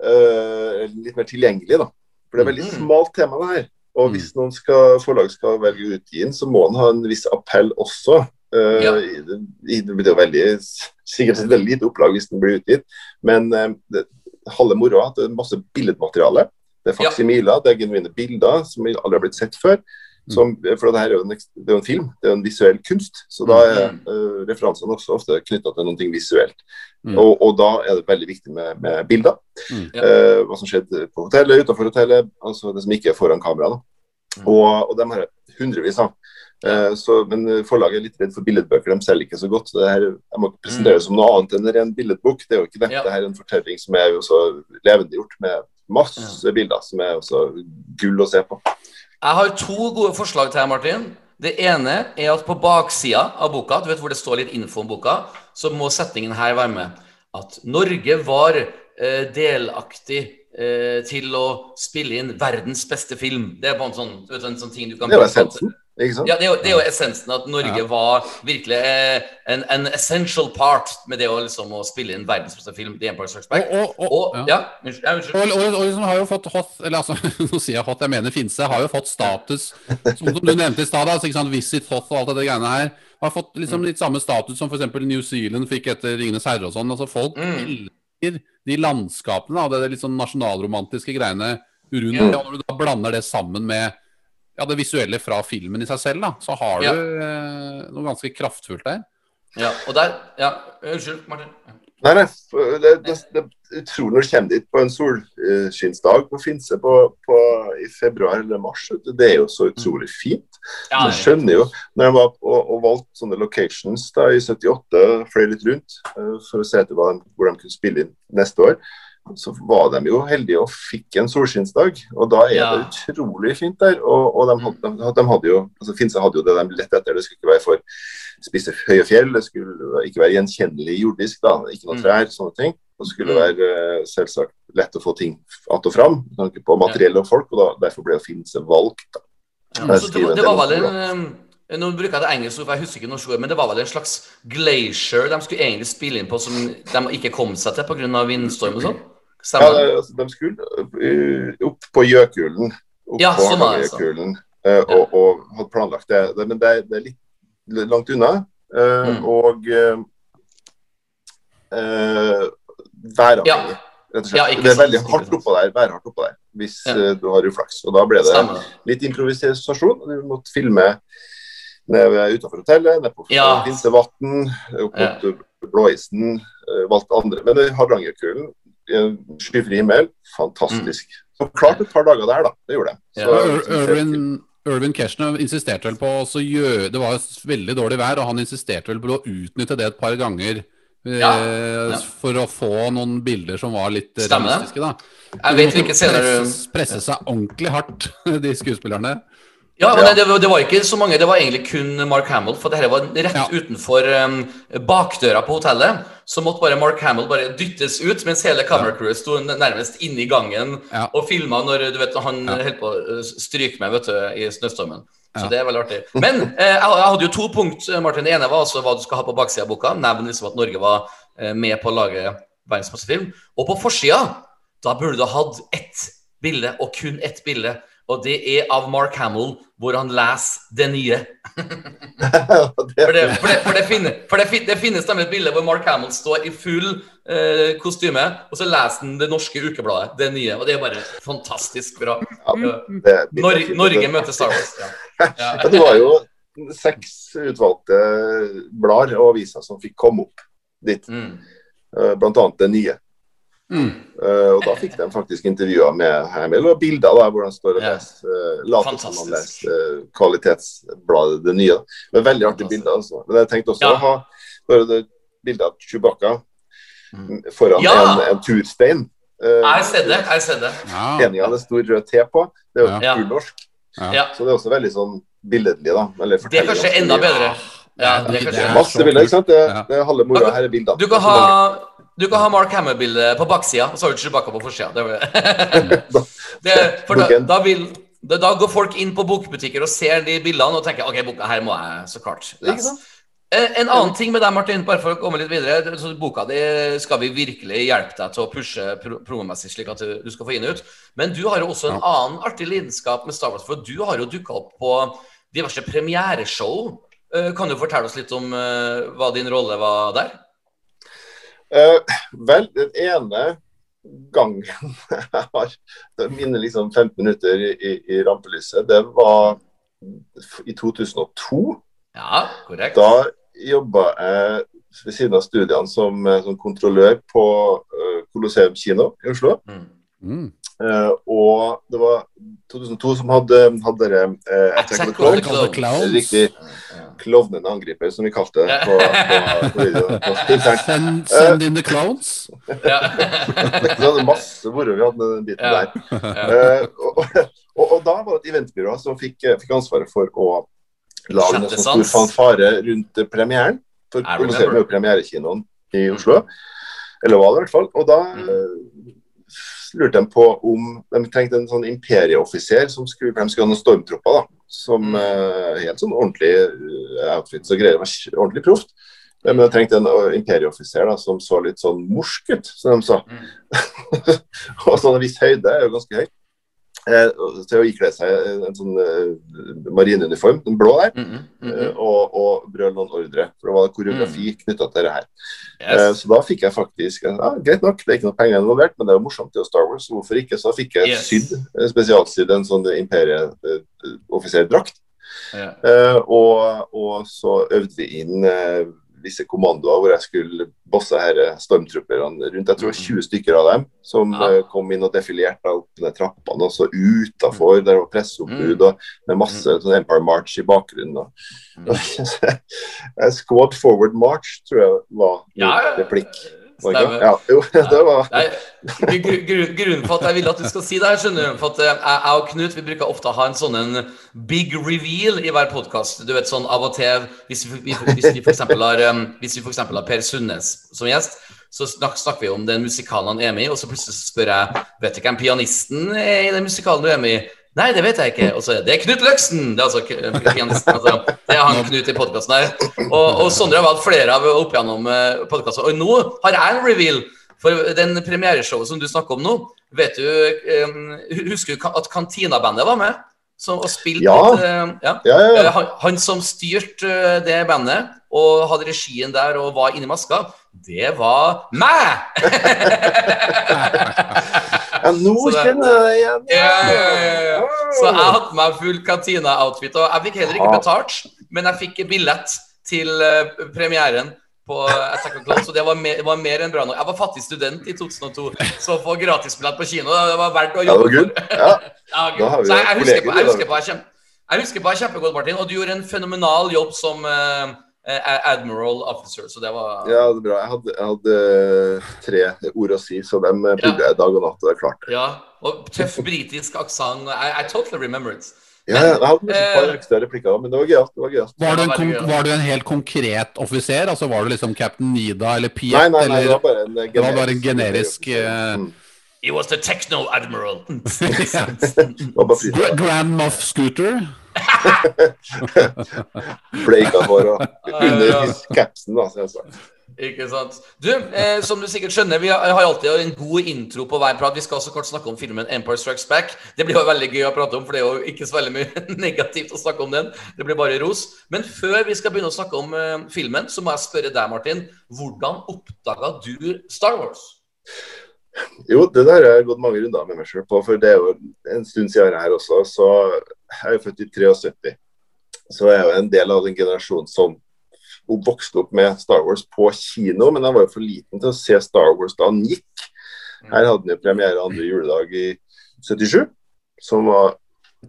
uh, litt mer tilgjengelig, da. For det er veldig Mm. smalt tema, det her. Og hvis noen skal, forlag skal velge å utgi den, så må den ha en viss appell også. Uh, Ja. i- det blir jo veldig, sikkert et veldig lite opplag hvis den blir utgitt, men uh, det, halve moroa at det er masse billedmateriale. Det er Ja. faksimiler, det er genuine bilder som aldri har blitt sett før. Som, for det her er jo en, det er jo en film, det er jo en visuell kunst. Så da er Mm. øh, referansene også ofte knytta til noe visuelt. Mm. Og, og da er det veldig viktig med, med bilder. Mm. Ja. Eh, hva som skjedde på hotellet, utenfor hotellet, altså det som ikke er foran kamera. Da. Mm. Og, og de har jeg hundrevis av. Uh, så, men forlaget er litt redd for billedbøker, de selger ikke så godt. Det her, jeg må ikke presentere det som noe annet enn en ren billedbok. Det er jo ikke det. Mm. Ja. Det her er en fortelling som er jo så levendegjort med masse bilder, som er også gull å se på. Jeg har to gode forslag til deg, Martin. Det ene er at på baksida av boka, du vet hvor det står litt info om boka, så må setningen her være med. At Norge var eh, delaktig eh, til å spille inn verdens beste film. Det er bare en sånn, du vet, en sånn ting du kan Det er jo essensen? Ja, det er, jo, det er jo essensen at Norge Ja. var virkelig eh, en, en essential part med det å liksom å spille inn verdens film, The Empire Strikes Back. Og, og, Og, ja. ja, unnskyld. Ja. Og, og, og liksom har jo fått hot, eller altså, nå sier jeg hot, jeg mener Finse, har jo fått status, som, som du nevnte i stad, altså, ikke sant, Visit Hoth og alt det greiene her, har fått liksom litt samme status som f.eks. New Zealand fikk etter Ringenes herre og sånn. altså Folk Mm. elsker de landskapene og det det litt sånn nasjonalromantiske greiene rundt Ja. Og når du da blander det sammen med ja, det visuelle fra filmen i seg selv, da, så har Ja. du eh, noe ganske kraftfullt der. Ja, og der Ja, unnskyld, Martin. Nei, nei, det, det, det jeg tror når du kommer dit på en solskinnsdag på Finse på, på, i februar eller mars. Det er jo så utrolig fint. Ja, jeg skjønner jo, når de var og, og valgte sånne locations da i 78, fløy litt rundt eh, for å se etter hvor de kunne spille inn neste år, så var de jo heldige og fikk en solskinnsdag. Og da er Ja. det utrolig fint der. Og, og de, hadde, de, de hadde jo, altså Finse hadde jo det de lette etter. Det skulle ikke være for spisse høye fjell, det skulle ikke være gjenkjennelig jordisk, da, ikke noe Mm. trær, sånne ting. Og det skulle Mm. være eh, selvsagt lett å få ting att og fram, med tanke på materiell og folk, og da, derfor ble jo Finse valgt. da. Ja, så det, var- det var vel en eh, Nå bruker jeg det engelske for jeg husker ikke norsk ord, men det var vel en slags glacier de skulle egentlig spille inn på, som de ikke kom seg til pga. vindstorm og sånn? Ja, Stemmer altså, de skulle opp på Gjøkulen, opp Ja, på sånn er det, Hardangerjøkulen, uh, og, og hadde planlagt det. men det, det er litt langt unna. Uh, Mm. Og uh, eh, ja. rett og slett. Ja, det er veldig hardt oppå der, værhardt oppå der hvis Ja. du har uflaks. Og da ble det Stemmer. litt improvisasjon. Du måtte filme nede utenfor hotellet, nede på. Finsevatn, opp mot Blåisen. Valgte andre. Men det Hardangerkulden, i en skyfri himmel, fantastisk. Så klart et par dager der, da. Det gjorde jeg. Så- Irvin, Keshner insisterte vel på å gjøre Det var veldig dårlig vær, og han insisterte vel på å utnytte det et par ganger. eh, Ja, ja. For å få noen bilder som var litt Stemme. Stemmer realistiske. da Jeg vet hvilke scener du presse seg ordentlig hardt, de skuespillerne. Ja, men det, det var ikke så mange, det var egentlig kun Mark Hamill. For dette var rett Ja. utenfor um, bakdøra på hotellet. Så måtte bare Mark Hamill bare dyttes ut, mens hele camera crewet sto nærmest inne i gangen Ja. og filma når du vet, han Ja. holdt på å stryke meg vet du, i snøstormen. Så det er veldig artig. Men eh, jeg, jeg hadde jo to punkt, eh, Martin. Det ene var altså hva du skal ha på baksida av boka. Nevn liksom at Norge var eh, med på å lage verdens beste film. Og på forsida, da burde du ha hatt ett bilde, og kun ett bilde. Og det er av Mark Hamill, hvor han leser det nye. For det, for det, for det, finnes, for det, fin- det finnes nemlig et bilde hvor Mark Hamill står i full eh, kostyme, og så leser han det norske ukebladet, det nye. Og det er bare fantastisk bra. Ja, Nor Norge, Norge møter Star Wars. Ja. Ja, det var jo seks utvalgte blader og aviser som fikk komme opp dit, Mm. eh, blant annet det nye. Mm. Eh, Og da fikk de faktisk intervjuer med Hamill og bilder da, hvor han står og Ja. leser uh, later som han leser eh, kvalitetsbladet Det nye. Men veldig artig bilder. bilde, altså. Men jeg tenkte også Ja. å ha bare det bilde av Chewbacca Mm. foran Ja. en, en turstein. Uh, Jeg har sett det. Jeg sett det. Ja. Tegninga hadde stor rød T på. Det er jo Ja. urnorsk. Ja. Så det er også veldig sånn billedlig, da. Eller Det er kanskje enda bedre. Ja, det er kanskje Masse bilder, ikke sant? Det, det er halve moroa her er bildene. Du kan ha du kan ha Mark Hammer-bildet på baksida, og så har du Chewbacca på forsida. Da, da, da, går folk inn på bokbutikker og ser de bildene og tenker ok, boka her må jeg så klart lese. Eh, En annen ting med deg, Martin, bare for å komme litt videre. Så boka di skal vi virkelig hjelpe deg til å pushe pro promomessig, slik at du skal få inn ut. Men du har jo også en annen artig lidenskap med Star Wars, for du har jo dukka opp på diverse premiereshow. Eh, Kan du fortelle oss litt om eh, hva din rolle var der? Eh, vel, den ene gangen jeg har det Mine liksom 15 minutter i, i, rampelyset, det var i 2002. Ja, korrekt. Da jobba jeg ved siden av studiene som, eh, som kontrollør på uh, Colosseum kino i Oslo. Mm. Mm. Uh, og det var 2002 som hadde, hadde dere uh, Attack Attack of the Clones. The Clowns. Riktig. Klovnene angriper, som vi kalte det på, på, på videoen. Send, send in the clowns. Ja. Vi hadde masse moro vi hadde med den biten Ja. der. Eh, og, og, og da var det et eventbyrå som fikk, eh, fikk ansvaret for å lage en sånn stor fanfare rundt eh, premieren. For å produsere er premierekinoen i Oslo. Eller var det i hvert fall. Og da Mm. eh, lurte de på om de trengte en sånn imperieoffiser som skulle, for de skulle ha noen stormtropper. da, Som Mm. eh, helt sånn ordentlig outfit så greier. sk- Ordentlig proft. Men jeg trengte en eh, imperieoffiser som så litt sånn morsk ut, som de sa. og sånn en viss høyde er jo ganske høy. Eh, til å ikle seg en, sånn eh, marineuniform, den blå der, Mm, -hmm. mm, eh, mm. og, og brøl noen ordre. For det var koreografi knytta til det her. Eh, Yes. Så da fikk jeg faktisk ja, Greit nok, det er ikke noe penger involvert, men det er jo morsomt. Det er Star Wars, hvorfor ikke? Så da fikk jeg Yes. sydd, eh, spesialsydd en sånn imperieoffiserdrakt. Ja. Eh, og, og så øvde vi inn eh, visse kommandoer hvor jeg skulle bosse her stormtropperne rundt. Jeg tror det var 20 stykker av dem som Ja. eh, kom inn og defilerte opp ned trappene. Og så utafor, der var presseombud Mm. og med masse sånn Empire March i bakgrunnen. Og, Squad Forward March, tror jeg var ja. replikk. Stemmer. Ja, jo, det var Nei, gru- gru- grunnen for at jeg vil at du skal si det her, skjønner du, for at eh, jeg jeg og Knut vi bruker ofte å ha en sånn en big reveal i hver podkast. Du vet sånn av og til Hvis vi, vi- hvis vi eksempel har, hvis vi for eksempel har Per Sundnes som gjest, så snak, snakker vi om den musikalen han er med i, og så plutselig spør jeg Vet du hvem pianisten er i den musikalen du er med i? Nei, det vet jeg ikke. Og så er det, er Knut Løksen! Det er altså. Altså, det er han Knut i podkasten her. Og, og Sondre har valgt flere av opp gjennom podkasten. Og nå har jeg en reveal. For den premiereshowet som du snakker om nå, vet du um, Husker du at Cantina-bandet var med? som, og spilte Ja. litt eh, ja. Ja, ja, Eh, ja. Han, han som styrte eh, det bandet og hadde regien der og var inni maska, det var meg! ja nå det- kjenner jeg deg igjen. Ja, ja, ja. Så jeg hadde på meg full Katina-outfit. og jeg fikk heller ikke betalt, men jeg fikk billett til eh, premieren på Attack on Clone, så det var, mer, det var mer enn bra nok. Jeg var fattig student i 2002, så å få gratisbillett på kino, det var verdt å Ja, det jobbe for. Ja. Ja, så jeg, jeg, husker på, jeg, husker på, jeg, kjem, jeg husker på jeg kjempegodt, Martin, og du gjorde en fenomenal jobb som eh, Admiral Officer, så det var ja, det er bra. Jeg hadde, jeg hadde eh, tre ord å si, så dem eh, pugga jeg dag og natt. og Det klarte klart. Ja, og tøff britisk aksent. I, I totally remember it. Ja, jeg hadde et par Eh, ekstra replikker, men det var gøyalt. Var gøyalt. Var Ja, gøy, var du en helt konkret offiser? Altså Var du liksom Captain Nida eller Piet? Nei, nei, nei, det var bare en generisk, Det var bare en generisk, eh, Mm. He was the techno admiral. Ja. Grand Moff Scooter? Bleika hår og under capsen, da. sa. Ikke sant. Du, eh, som du sikkert skjønner, vi har, har alltid en god intro på hver prat. Vi skal også kort snakke om filmen Empire Strikes Back. Det blir jo veldig gøy å prate om, for det er jo ikke så veldig mye negativt å snakke om den. Det blir bare ros. Men før vi skal begynne å snakke om eh, filmen, så må jeg spørre deg, Martin. Hvordan oppdaga du Star Wars? Jo, det der har jeg gått mange runder med meg sjøl på, for det er jo en stund siden her også. Så er jo født i 73. Så jeg er jo en del av den generasjonen som vokste opp med Star Wars på kino, men jeg var jo for liten til å se Star Wars da den gikk. Her hadde den jo premiere andre juledag i 77, som var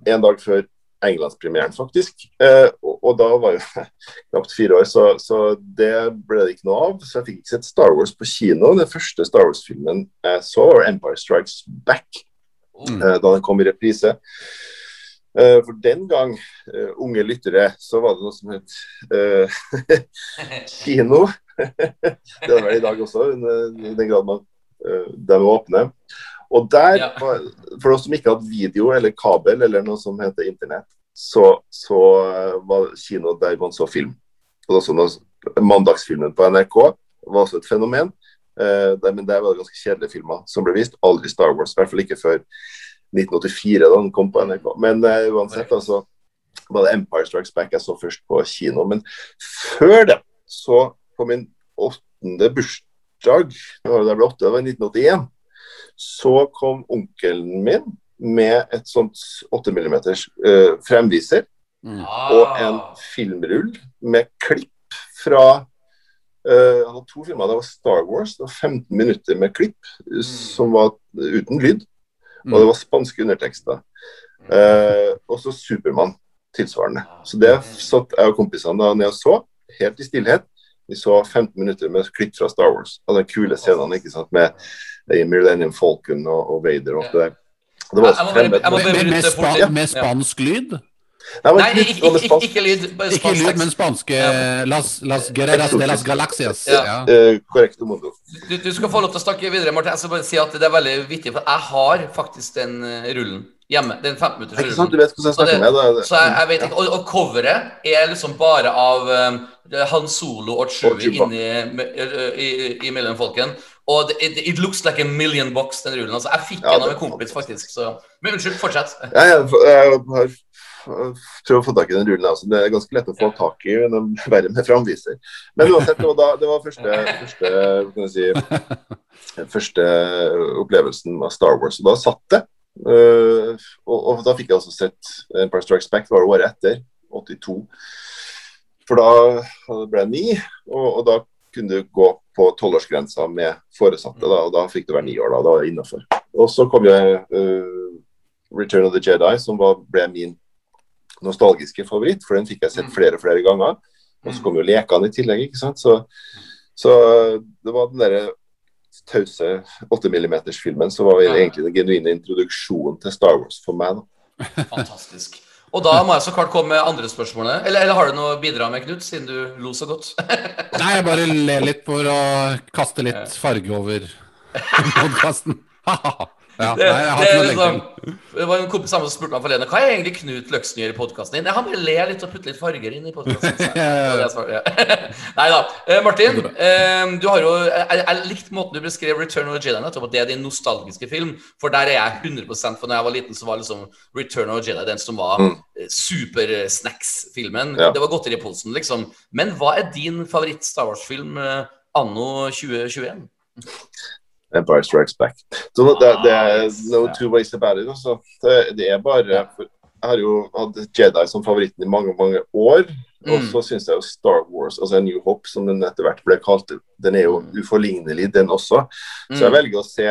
en dag før Englandspremieren, faktisk. Eh, og, og da var jeg knapt fire år, så, så det ble det ikke noe av. Så jeg fikk ikke sett Star Wars på kino. Den første Star Wars-filmen jeg så, var Empire Strikes Back, Mm. eh, da den kom i reprise. Eh, for den gang, eh, unge lyttere, så var det noe som het uh, kino. det er vel i dag også, i den grad man de er åpne. Og der, Ja. for oss som ikke hadde video eller kabel eller noe som heter internett, så, så var kino der man så film. Og også noe, Mandagsfilmen på NRK var også et fenomen. Eh, der, men der var det ganske kjedelige filmer som ble vist. Aldri Star Wars, i hvert fall ikke før 1984, da den kom på NRK. Men uh, uansett, altså var det Empire Strikes Back jeg så først på kino. Men før det, så på min åttende bursdag, det var jeg ble åtte, det var 1981, så kom onkelen min med et sånt 8 mm uh, fremviser og en filmrull med klipp fra Uh, Han hadde to filmer. Det var Star Wars. Det var 15 minutter med klipp mm. som var uten lyd. Og det var spanske undertekster. Eh, og så Supermann tilsvarende. Så det satt jeg og kompisene da ned og så, helt i stillhet. Vi så 15 minutter med klipp fra Star Wars. Og de kule scenene ikke sant, med Millennium Falcon og, og Vader og alt det der. Det var Jeg må jeg må, jeg må Med, med, med, spa med spansk lyd? Nei, Nei, ikke, ikke, ikke lyd. Bare Ikke lyd, men spanske Las, las Guerreras de las Galaxias. Ja. Ja. Eh, korrekt mundo. Du, du skal få lov til å snakke videre, Martin. Jeg skal bare si at det er veldig vittig, for jeg har faktisk den eh, rullen hjemme. Den 15 minutters Ikke sant? Du vet hvordan jeg Så snakker med deg. Så jeg, jeg vet ikke, og, og coveret er liksom bare av um, Han Solo og Chewie inni i, i, i mellom folken. Og det, it, it looks like a million box, den rullen. Altså, jeg fikk Ja, den av en kompis, faktisk. Så. Men unnskyld, fortsett. Ja, ja, jeg har prøvd å få tak i den rullen. Altså. Det er ganske lett å få tak i, men er verre med framviser. Men uansett, det var, da, det var første, første, jeg si, første opplevelsen av Star Wars. Og da satt det. Uh, og, og da fikk jeg også sett Empire Strikes Back, det var året etter, 82. For da ble jeg ni, og, og da kunne du gå på tolvårsgrensa med foresatte, da, og da fikk du være ni år. da, da var jeg innafor. Og så kom jo uh, Return of the Jedi, som var, ble min nostalgiske favoritt, for den fikk jeg sett flere og flere ganger. Og så kom jo lekene i tillegg, ikke sant. Så, så det var den derre tause 8 mm-filmen som var egentlig den genuine introduksjonen til Star Wars for meg. da. Fantastisk. Og da må jeg så klart komme med andre spørsmålet. Eller, eller har du noe å bidra med, Knut, siden du lo så godt? Nei, jeg bare ler litt for å kaste litt farge over podkasten. Ja, Det, nei, det, liksom, det var en kompis som spurte meg forleden Hva er egentlig Knut Løksen gjør i podkasten din. Har bare ler litt og putter litt farger inn i podkasten. Nei da. Eh, Martin, eh, du har jo jeg, jeg likte måten du beskrev Return of the Jedi nettopp, at det er din nostalgiske film. For der er jeg 100% For når jeg var liten, så var liksom Return of the Jedi den som var Mm. eh, super-snacks-filmen. Ja. Det var godteri i posen, liksom. Men hva er din favoritt-Star Wars-film anno 2021? Empire Strikes Back. Så det, det er no two ways about it. Altså. Det, det er bare Jeg har jo hatt Jedi som favoritten i mange mange år. Og Mm. så syns jeg jo Star Wars, altså New Hope, som den etter hvert ble kalt, den er jo uforlignelig, den også. Så jeg Mm. velger å se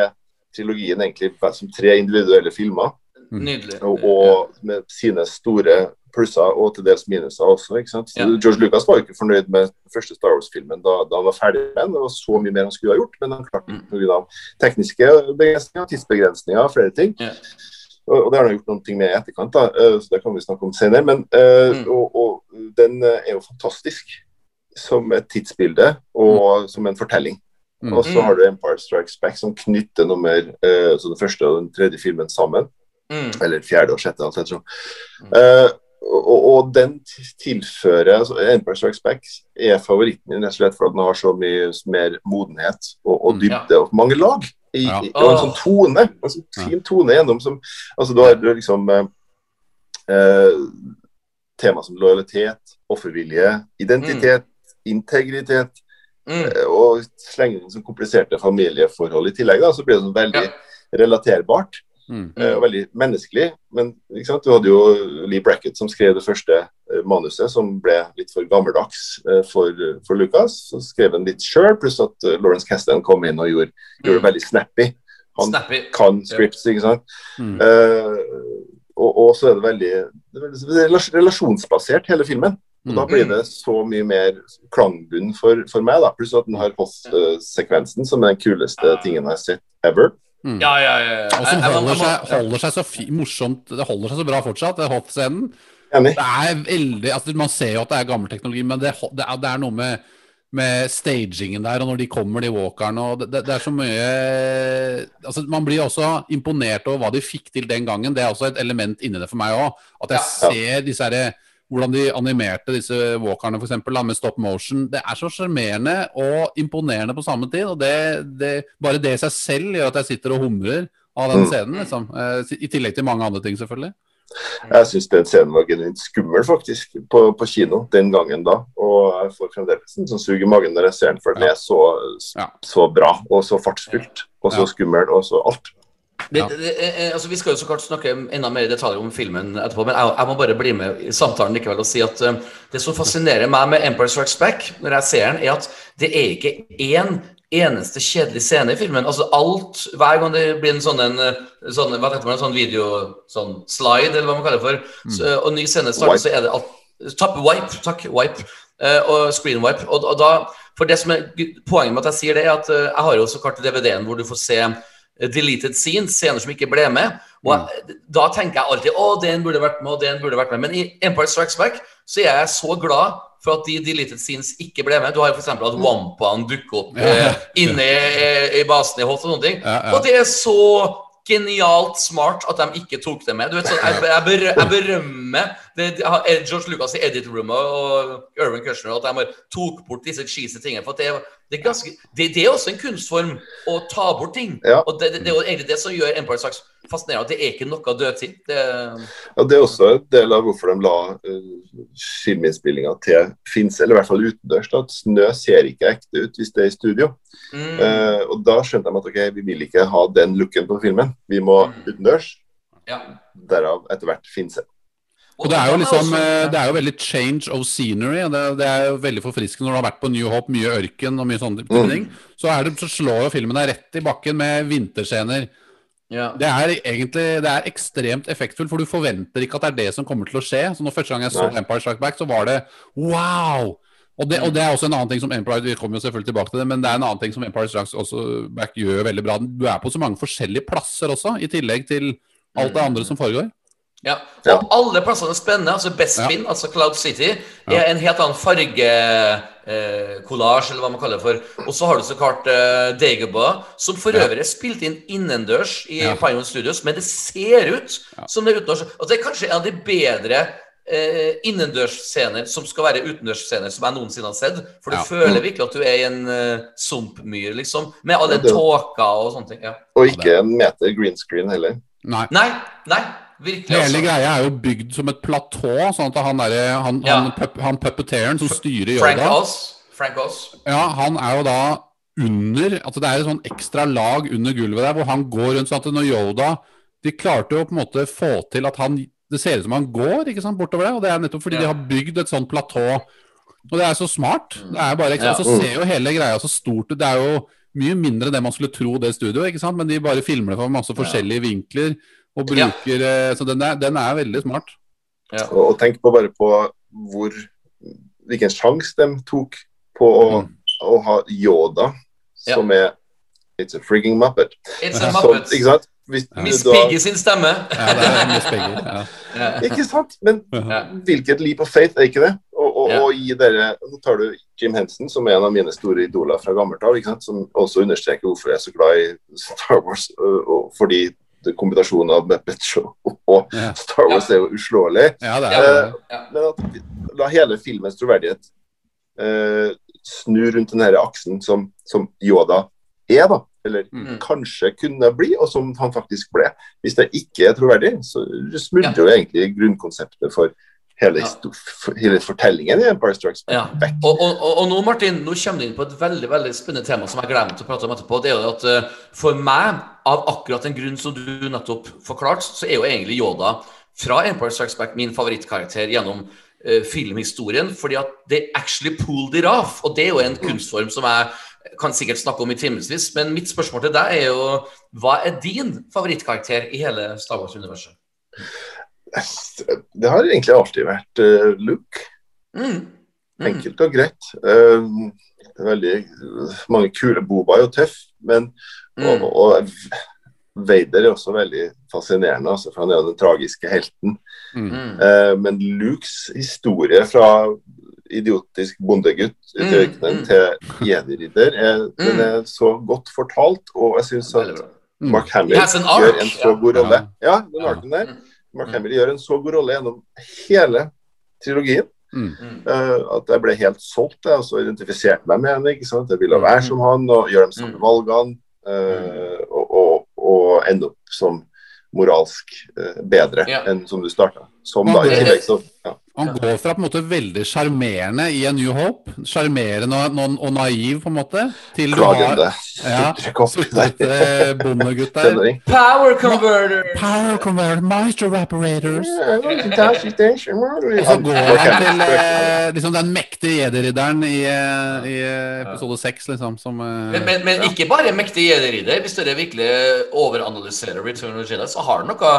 trilogien egentlig som tre individuelle filmer. Nydelig. Og, og med sine store plusser og til dels minuser også. ikke sant? Ja. George Lucas var ikke fornøyd med den første Star Wars-filmen da, da han var ferdig med den. Det var så mye mer han skulle ha gjort, men han klarte Mm. pga. tekniske begrensninger, tidsbegrensninger flere ting. Ja. Og, og det har han gjort noen ting med i etterkant, da, eh, så det kan vi snakke om senere. Men, eh, Mm. og, og den eh, er jo fantastisk som et tidsbilde og som en fortelling. Mm. Og så Mm. har du Empire Strikes Back, som knytter nummer, uh, så den første og den tredje filmen sammen Mm. eller fjerde og sjette, alt ettersom. Mm. Eh, og, og den tilfører altså Empire Strikes Back er favoritten min rett og slett for at den har så mye mer modenhet og, og Mm, dybde og mange lag. I, Ja. i, og en sånn tone. En sånn fin tone gjennom som Altså, du har liksom eh, eh, tema som lojalitet, offervilje, identitet, integritet, Mm. eh, og slenger inn sånn kompliserte familieforhold i tillegg, da, så blir det sånn veldig Ja. relaterbart. Mm. Eh, og veldig menneskelig. Men du hadde jo Lee Brackett som skrev det første eh, manuset, som ble litt for gammeldags eh, for, for Lucas. Så skrev han litt sjøl, pluss at Lawrence Kasdan kom inn og gjorde, gjorde det veldig snappy. Han Snappy. kan scripts, ikke sant. Mm. Uh, og, og så er det veldig, det er veldig relas- relasjonsbasert, hele filmen. Og da Mm. blir det så mye mer klangbunn for, for meg, da. Pluss at den har Hoff-sekvensen, som er den kuleste tingen jeg har sett ever. Ja, ja, ja. ja. Og som holder seg, holder seg så fi, morsomt Det holder seg så bra fortsatt, det er veldig altså Man ser jo at det er gammel teknologi, men det, det, er, det er noe med, med stagingen der, og når de kommer, de walkerne og det, det, det er så mye altså Man blir også imponert over hva de fikk til den gangen. Det er også et element inni det for meg òg. At jeg Ja. ser disse herre hvordan de animerte disse walkerne for eksempel, da, med stop motion. Det er så sjarmerende og imponerende på samme tid. og det, det, Bare det i seg selv gjør at jeg sitter og humrer av den Mm. scenen. Liksom. Eh, I tillegg til mange andre ting, selvfølgelig. Jeg syns den scenen var genuint skummel, faktisk, på, på kino den gangen da. Og jeg får fremdeles en sånn sug i magen når jeg ser den, for den er så, så bra og så fartsfylt. Og så skummel og så alt. Det, det, det, eh, altså, vi skal jo så klart snakke enda mer i detaljer om filmen etterpå, men jeg, jeg må bare bli med i samtalen likevel og si at eh, det som fascinerer meg med Empire Strikes Back, når jeg ser den, er at det er ikke én eneste kjedelig scene i filmen. Altså alt, Hver gang det blir en sånn, en, eh, sånn hva heter man, en sånn video sånn slide, eller hva man kaller det for, så, og ny scene starter, så er det alt Tapp, wipe, takk, wipe. uh, og screen wipe. Og, og da, for det som er Poenget med at jeg sier det, er at uh, jeg har jo så klart DVD-en hvor du får se eh, deleted scenes, scener som ikke ble med. Og mm. Da tenker jeg alltid å, den burde vært med, og den burde vært med. Men i Empire Strikes Back så er jeg så glad for at de deleted scenes ikke ble med. Du har f.eks. at Wampaen dukker opp eh, inne i, i basen i Hoth og sånne ting. Ja, ja. Og det er så genialt smart at de ikke tok det med. Du vet, sånn, jeg, jeg berømmer det, George Lucas i Edit Room og Irvin Kushner at de har tok bort disse cheesy tingene. For det, det, er ganske, det, det er også en kunstform å ta bort ting. Ja. Og det, er jo egentlig det som gjør Empire Strikes fascinerende, at det er ikke noe dødtid. Det, ja, Det er også en del av hvorfor de la uh, filminnspillinga til Finse, eller i hvert fall utendørs. at Snø ser ikke ekte ut hvis det er i studio. mm, Uh, og Da skjønte de at ok, vi vil ikke ha den looken på filmen. Vi må Mm. utendørs. ja. Derav etter hvert Finse. Og det er jo liksom eh, Det er jo veldig change of scenery. Det, det er jo veldig forfriskende når du har vært på New Hope, mye ørken og mye sånne Mm. ting. Så, er det, så slår jo filmen deg rett i bakken med vinterscener. ja. Det er egentlig det er ekstremt effektfullt, for du forventer ikke at det er det som kommer til å skje. Så når første gang jeg så Nei. Empire Strikes Back, så var det wow! Og det, og det er også en annen ting som Empire Vi kommer jo selvfølgelig tilbake til det, men det er en annen ting som Empire Strikes også Back gjør veldig bra. Du er på så mange forskjellige plasser også, i tillegg til alt det andre som foregår. Ja, Ja. og alle plassene er spennende. altså Bespin, altså Cloud City, er Ja. en helt annen eh, collage, eller hva man kaller det for. Og så har du så klart eh, Dagobah, som for øvrig er spilt inn innendørs i Ja. Pinewood Studios, men det ser ut som det er utendørs. Og det er kanskje en av de bedre eh, innendørsscener som skal være utendørsscener som jeg noensinne har sett. For du Ja. føler virkelig at du er i en eh, sumpmyr, liksom. Med all den Ja, tåka og sånne ting. Ja. Og ikke en meter green screen heller. Nei. Nei, nei, virkelig. Hele også. greia er jo bygd som et platå, sånn at han, der han, Ja. han, pup, han puppeteeren som styrer Frank Yoda Oz. Frank Oz. Ja, han er jo da under Altså det er et sånn ekstra lag under gulvet der hvor han går rundt sånn at når Yoda De klarte jo på en måte få til at han Det ser ut som han går ikke sant, bortover det, og det er nettopp fordi Ja. de har bygd et sånt platå. Og det er så smart. Det er bare ikke Ja. Så ser jo hele greia så stort ut. Det er jo mye mindre enn det man skulle tro, det studioet, ikke sant, men de bare filmer det fra masse forskjellige vinkler og bruker ja. Så den er, den er veldig smart. Ja. Og, tenk på bare på hvor hvilken sjanse de tok på å, å ha Yoda, som er It's a frigging muppet. It's a muppet. Så, ikke sant? Hvis Miss Piggy sin stemme. Ja, det er Miss Peggy. Ja. Ja. Ikke sant? Men Ja. hvilket leap of faith er ikke det? Og, og, Ja. og gi dere Så tar du Jim Henson, som er en av mine store idoler fra gammelt av, som også understreker hvorfor jeg er så glad i Star Wars. Og, og fordi kombinasjonen av Muppet Show og Ja. Star Wars er jo uslåelig. ja, Ja. er Men at la hele filmens troverdighet eh, snu rundt den her aksen som, som Yoda er, da. Eller Mm. kanskje kunne bli, og som han faktisk ble. Hvis det ikke er troverdig, så smuldrer jo egentlig grunnkonseptet for hele, hele fortellingen i Empire Strikes Back Ja. Og, og, og, og nå, Martin, nå kommer du inn på et veldig veldig spennende tema som jeg glemte å prate om etterpå. Det er jo at uh, For meg, av akkurat den grunn som du nettopp forklarte, så er jo egentlig Yoda fra Empire Strikes Back min favorittkarakter gjennom uh, filmhistorien. Fordi at they actually pulled it off. Og det er jo en kunstform som jeg kan sikkert snakke om i timevis. Men mitt spørsmål til deg er jo hva er din favorittkarakter i hele Star Wars-universet? Det har egentlig alltid vært uh, Luke. Mm. Mm. Enkelt og greit. Eh, det er veldig mange kule Boba er jo tøff, men Mm. og, og Vader er også veldig fascinerende, altså, for han er jo den tragiske helten. Mm. Uh, men Lukes historie fra idiotisk bondegutt ute i Mm, ørkenen mm. til jediridder, er, den Mm. er så godt fortalt, og jeg syns at. Mm. Mark Hamill gjør en så god rolle. Ja, den arken der. Mark Mm. Hamill gjør en så god rolle gjennom hele trilogien. Mm. Mm. eh, at jeg ble helt solgt. Jeg og så identifiserte meg med henne. ikke sant? Jeg ville være som han og gjøre de samme Mm. valgene. eh, og, og, og ende opp som moralsk eh, bedre enn som du starta. Som da i tillegg så ja. Han går fra på en måte veldig sjarmerende i A New Hope, sjarmerende og, og, og naiv på en måte, til du har ja, sutre bondegutt der. Power converter! Power converter, master evaporators. Er Og så går han til eh, liksom den mektige jederidderen i, eh, i eh, episode seks, liksom, som eh, Men, men, men ikke bare mektig jederidder Hvis dere virkelig overanalyserer Return of Jedi, så har han noe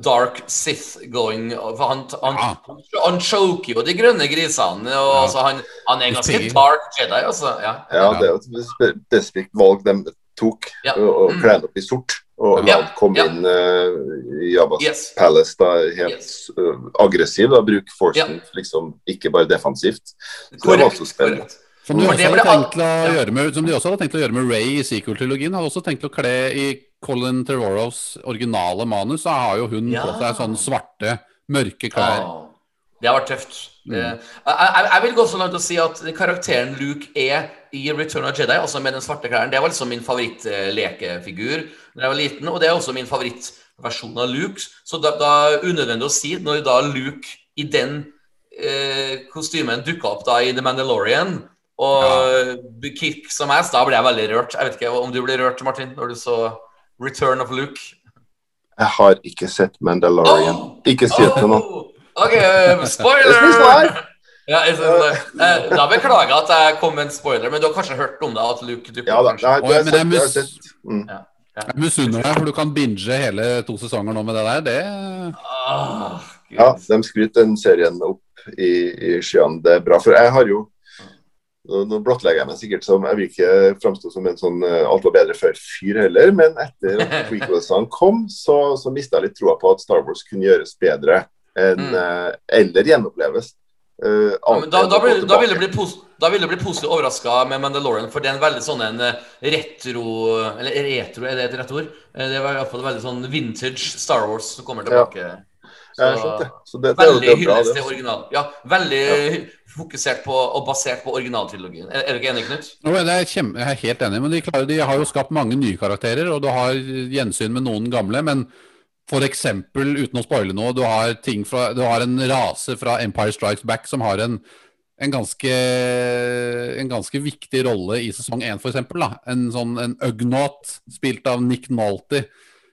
dark Sith going. For han, han, Ja. han, han choker jo de grønne grisene. Og, Ja. altså, han, han er ganske dark Jedi, altså. Ja. Ja, det er jo et spesifikt valg de tok, Ja. å å Mm. kle opp i sort. Og Ja, kom ja. inn uh, i Jabbas Yes. Palace da, helt Yes. uh, aggressiv. da, Bruke forcen liksom ikke bare defensivt. Så det var også spennende. korrekt. Som de, også hadde tenkt å gjøre med, som de også hadde tenkt å gjøre med Ray i sequel-trilogien. Hadde også tenkt å kle i Colin Trevorrows originale manus. Så har jo hun Ja. på seg sånne svarte, mørke klær. Ja. det har vært tøft. Jeg, jeg, jeg vil gå så langt å si at karakteren Luke er i Return of Jedi, altså med den svarte klærne, det var liksom min favorittlekefigur da jeg var liten, og det er også min favorittversjon av Luke. Så da, da unødvendig å si, når da Luke i den eh, kostymen dukka opp da i The Mandalorian og kick som ass, da ble jeg veldig rørt. Jeg vet ikke om du ble rørt, Martin, når du så Return of Luke? Jeg har ikke sett Mandalorian. Oh! Ikke si det til noen. Oh, Ok, eh, spoiler! Ja, jeg synes det. Eh, da beklager jeg at jeg kom med en spoiler, men du har kanskje hørt om det? At Luke dukker Ja da. Nei, du har men det sett, du har mus- sett. Mm. Jeg misunner deg, for du kan binge hele to sesonger nå med det der. Det Ah, Ja, de skryter den serien opp i, i skyene. Det er bra. For jeg har jo Nå blottlegger jeg meg sikkert som Jeg vil ikke framstå som en sånn eh, alt var bedre før-fyr heller, men etter at prequelsene kom, så, så mista jeg litt troa på at Star Wars kunne gjøres bedre enn Mm. eh, eller gjenoppleves. Uh, Ja, da, da, blir, da, vil bli pos, da vil du bli positivt overraska med Mandalorian, for det er en veldig sånn en retro Eller retro, er det et rett ord? Det var i hvert fall veldig sånn vintage Star Wars som kommer tilbake. Ja, jeg det. Så det, det veldig det hyllest til original. Ja, veldig fokusert på og basert på originaltrilogien. Er, er du ikke enig, Knut? No, det er kjem- jeg er helt enig, men de, klarer, de har jo skapt mange nye karakterer, og du har gjensyn med noen gamle. Men eksempel, uten å spoile noe, du har, ting fra, du har en rase fra Empire Strikes Back som har en, en, ganske, en ganske viktig rolle i sesong én, eksempel. En sånn en Ugnaught, spilt av Nick Nolte.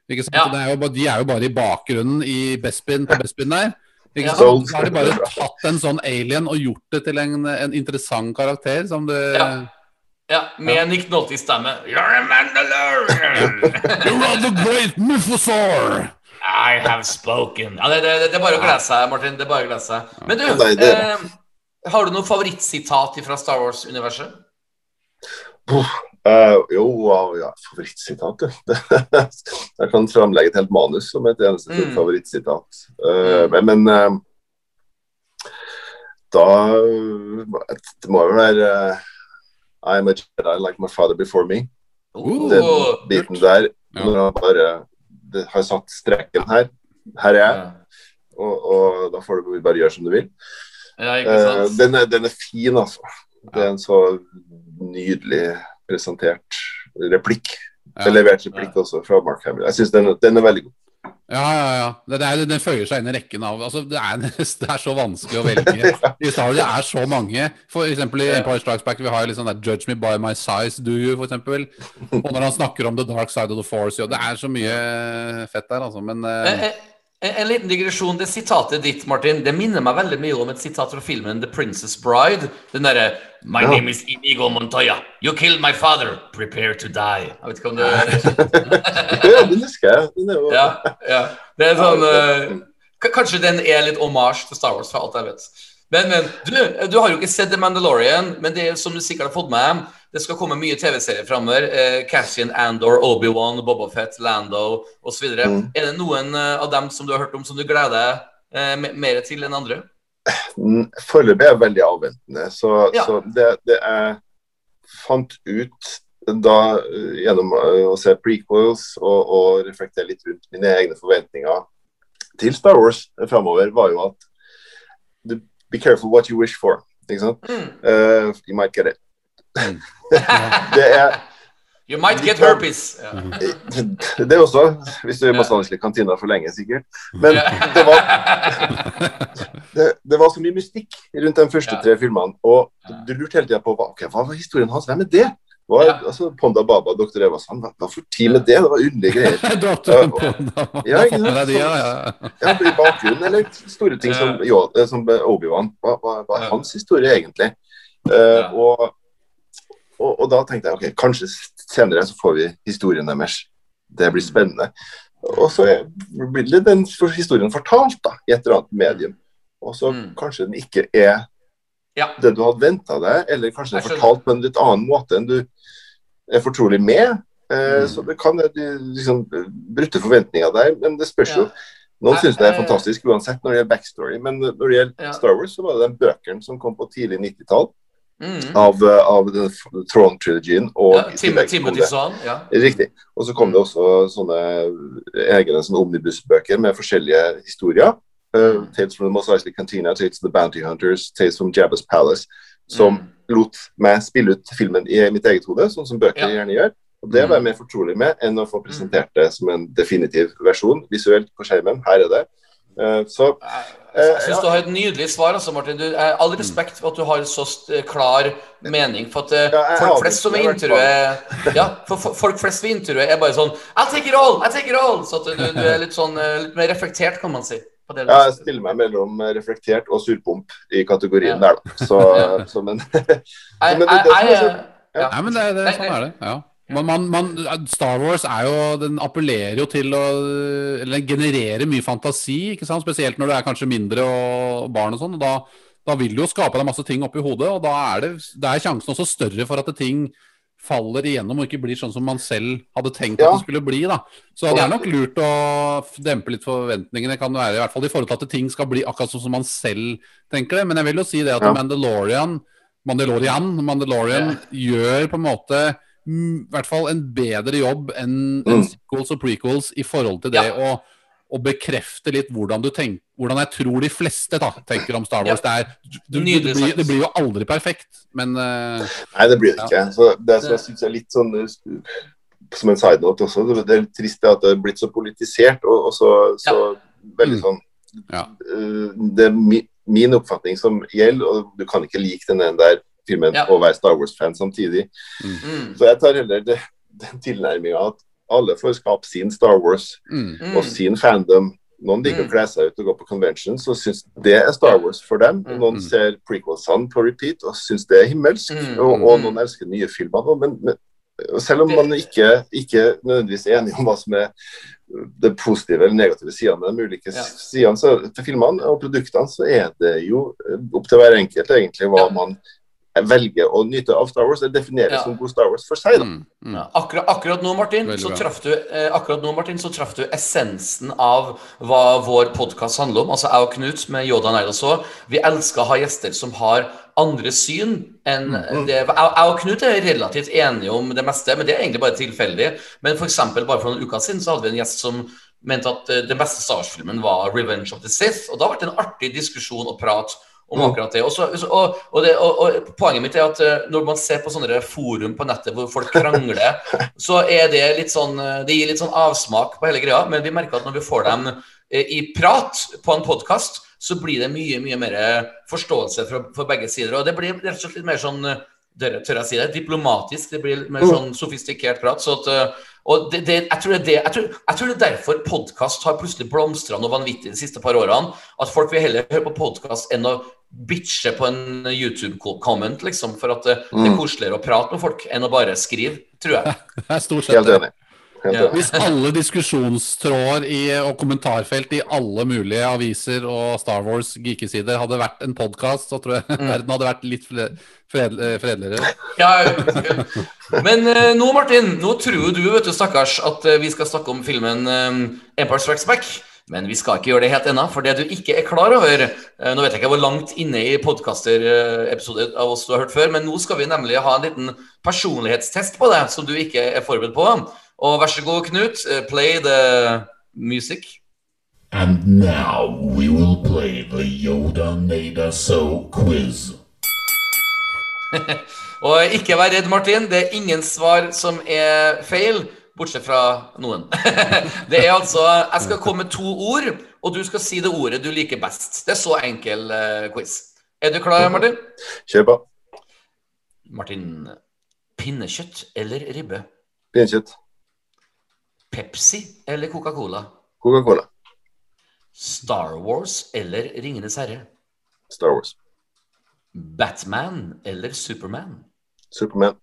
Ikke sant? Ja. Det er jo, bare- de er jo bare i bakgrunnen i Bespin på Bespin der. Ikke Ja. sant? Så har de bare tatt en sånn alien og gjort det til en, en interessant karakter som det Ja. Ja, med Nick Nolty-stemme. You're a Mandalorian! You're the great Mythosaur! I have spoken. Ja, det, det, det er bare å glede seg, Martin. Det er bare å glede seg. Men du, Nei, det- eh, har du noe favorittsitat fra Star Wars-universet? Eh, jo, ja, ja, favorittsitat, jeg kan framlegge et helt manus som et eneste Mm. favorittsitat. Eh, men men eh, da Det må jo være I'm a Jedi like my father before me. Oh, Den biten der, Ja. når han bare det, har satt streken her. Her er jeg, ja. og, og da får du bare gjøre som du vil. ja, den, er, den er fin, altså. Det er en så nydelig presentert replikk. Ja. Levert replikk også fra Mark Hamill. Jeg syns den, den er veldig god. Ja, ja, ja. Det, det er, den føyer seg inn i rekken av altså, det, er, det er så vanskelig å velge. I Star Wars det er så mange. For eksempel i Empire Strikes Back vi har litt sånn der Judge me by my size, do you, for eksempel. Og når han snakker om the dark side of the force, jo, det er så mye fett der, altså. Men En, eh, en, en liten digresjon. Det sitatet ditt, Martin, det minner meg veldig mye om et sitat fra filmen The Princess Bride. Den derre My Ja. name is Inigo Montoya. You killed my father. Prepare to die. Jeg vet ikke om det Ja, den husker jeg. Den er jo Ja, ja. Det er sånn eh, Kanskje den er litt hommage til Star Wars, for alt jeg vet. Men, men du, du har jo ikke sett The Mandalorian, men det er som du sikkert har fått med det skal komme mye TV-serier framover. Eh, Cassian Andor, Obi-Wan, Bobafett, Lando osv. Mm. Er det noen eh, av dem som du har hørt om som du gleder deg eh, mer til enn andre? Foreløpig er jeg veldig avventende. Så, Ja. så det, det jeg fant ut da eh, gjennom å se prequels og, og reflektere litt rundt mine egne forventninger til Star Wars framover, var jo at du- Be careful what you wish for. Ikke sant? Mm. Uh, you might get it. det er You might get herpes. Det er også, hvis du er i masse Angeles i kantina for lenge, sikkert. Men det var, det, det var så mye mystikk rundt de første tre filmene. Og du lurte hele tida på hva, ok, hva var historien hans. Hvem er det? Hva, Ja. altså, Ponda Baba og Dr. Eva han, hva, hva for tid med det? Det var underlige greier. har tatt på. Ja, ikke sant? de, ja, ja. Ja, I bakgrunnen, eller store ting som, Yo- eh, som Obi-Wan. Hva, hva, hva er hans historie, egentlig? Uh, og, og, og da tenkte jeg ok, kanskje senere så får vi historien deres. Det blir spennende. Og så blir den historien fortalt da, i et eller annet medium. Og så Mm. kanskje den ikke er Ja. det du hadde venta deg, eller kanskje den er fortalt på en litt annen måte enn du er fortrolig med. Eh, Mm. Så det kan være liksom, brutte forventninger der, men det spørs jo. Noen syns det er fantastisk uansett når det gjelder backstory, men når det gjelder Ja. Star Wars, så var det den bøkene som kom på tidlig 90-tall Mm. av, eh, av Throne-trilogien. og Ja, Timothy Zahn. Ja. Riktig. Og så kom det også sånne egne sånne omnibusbøker med forskjellige historier. Uh, Tales from the Mos Eisley Cantina, Tales of the Bounty Hunters, Tales from Jabba's Palace. Som Mm. lot meg spille ut filmen i mitt eget hode, sånn som bøker Ja. gjerne gjør. Og Det Mm. var jeg mer fortrolig med enn å få presentert det som en definitiv versjon visuelt på skjermen. Her er det. Uh, så Jeg Eh, syns ja. du har et nydelig svar, altså, Martin. Du, eh, all respekt for at du har så klar mening. For at eh, Ja, folk flest som er intervjuet Ja, for, for folk flest ved intervjuet er bare sånn I'll take it all! I'll take it all! Så at du, du er litt sånn eh, litt mer reflektert, kan man si. På det Ja, jeg stiller meg mellom eh, reflektert og surpomp i kategorien Ja. der, da. Så, så men Jeg, men det- det er ja. Nei, men det, det, sånn er det. ja. Man, man, man, Star Wars er jo, den appellerer jo til å Eller genererer mye fantasi, ikke sant? spesielt når du er kanskje mindre og barn og sånn. og Da, da vil du jo skape deg masse ting oppi hodet, og da er det, det er sjansen også større for at det ting faller igjennom og ikke blir sånn som man selv hadde tenkt Ja. at det skulle bli. da. Så det er nok lurt å dempe litt forventningene, kan det være. I hvert fall i forhold til at ting skal bli akkurat sånn som man selv tenker det. Men jeg vil jo si det at Ja. Mandalorian, Mandalorian, Mandalorian gjør på en måte i hvert fall en bedre jobb enn mm. en sequels og prequels i forhold til det å, å bekrefte litt hvordan du tenker hvordan jeg tror de fleste da, tenker om Star Wars. Det, er, du, du, det, blir, det blir jo aldri perfekt, men uh, Nei, det blir det ikke. Så det som jeg syns er litt sånn uh, Som en side note også, det er litt trist at det er blitt så politisert og, og så, så veldig Mm. sånn Ja. uh, Det er mi, min oppfatning som gjelder, og du kan ikke like den der filmen Ja. og være Star Wars-fan samtidig. Mm. Så jeg tar heller det, den tilnærminga at alle får skape sin Star Wars mm, Mm. og sin fandom. Noen liker Mm. å kle seg ut og gå på conventions og syns det er Star Wars for dem. Mm. noen ser prequelsene på repeat og syns det er himmelsk. Mm. Og, og noen elsker nye filmer. Men, men selv om man ikke, ikke nødvendigvis er enig om hva som er det positive eller negative sidene ved de ulike Ja. sidene til filmene og produktene, så er det jo opp til hver enkelt egentlig hva Ja. man velger å nyte av Star Wars. Det defineres Ja. som god Star Wars for seg. da. mm, mm. Ja, akkurat, akkurat nå, Martin, så traff du, eh, akkurat nå, Martin, så traff du essensen av hva vår podkast handler om. Altså jeg og Knut med Yoda Night også. Vi elsker å ha gjester som har andre syn enn Mm. det Jeg, jeg og Knut er relativt enige om det meste, men det er egentlig bare tilfeldig. Men for eksempel, bare for noen uker siden så hadde vi en gjest som mente at eh, den beste Star Wars-filmen var 'Revenge of the Sith'. Og da ble det en artig diskusjon og prat om Mm. akkurat det. Og, så, og, og, det og, og Poenget mitt er at eh, når man ser på sånne forum på nettet hvor folk krangler, så er det litt sånn eh, Det gir litt sånn avsmak på hele greia. Men vi merker at når vi får dem eh, i prat på en podkast, så blir det mye mye mer forståelse for, for begge sider. Og det blir rett og slett litt mer sånn tør jeg si det, diplomatisk. Det blir mer sånn sofistikert prat. Så at, og det, det, jeg, tror det, jeg, tror, jeg tror det er derfor podkast har plutselig blomstra noe vanvittig de siste par årene. At folk vil heller høre på podkast enn å bitche på en YouTube-comment, liksom. For at eh, det er koseligere å prate med folk enn å bare skrive, tror jeg. Det er stort sett Helt det. enig. Ja. Hvis alle diskusjonstråder i, og kommentarfelt i alle mulige aviser og Star Wars geekesider hadde vært en podkast, så tror jeg verden hadde vært litt fred, eh, fredeligere. Ja, men eh, nå, Martin, nå tror du, vet du, stakkars, at vi skal snakke om filmen Empire Strikes Back. Men vi skal ikke gjøre det helt ennå, for det du ikke er klar over eh, Nå vet jeg ikke hvor langt inne i podkaster-episoder av oss du har hørt før, men nå skal vi nemlig ha en liten personlighetstest på deg som du ikke er forberedt på. Og vær så god, Knut, eh, play the music. And now we will play the Yoda Nada So quiz. Og ikke vær redd, Martin. Det er ingen svar som er feil, bortsett fra noen. Det er altså Jeg skal komme med to ord, og du skal si det ordet du liker best. Det er så enkel eh, quiz. Er du klar, Martin? Kjør på. Martin. Pinnekjøtt eller ribbe? Pinnekjøtt. Pepsi eller Coca-Cola? Coca-Cola. Star Wars eller Ringenes herre? Star Wars. Batman eller Superman? Superman.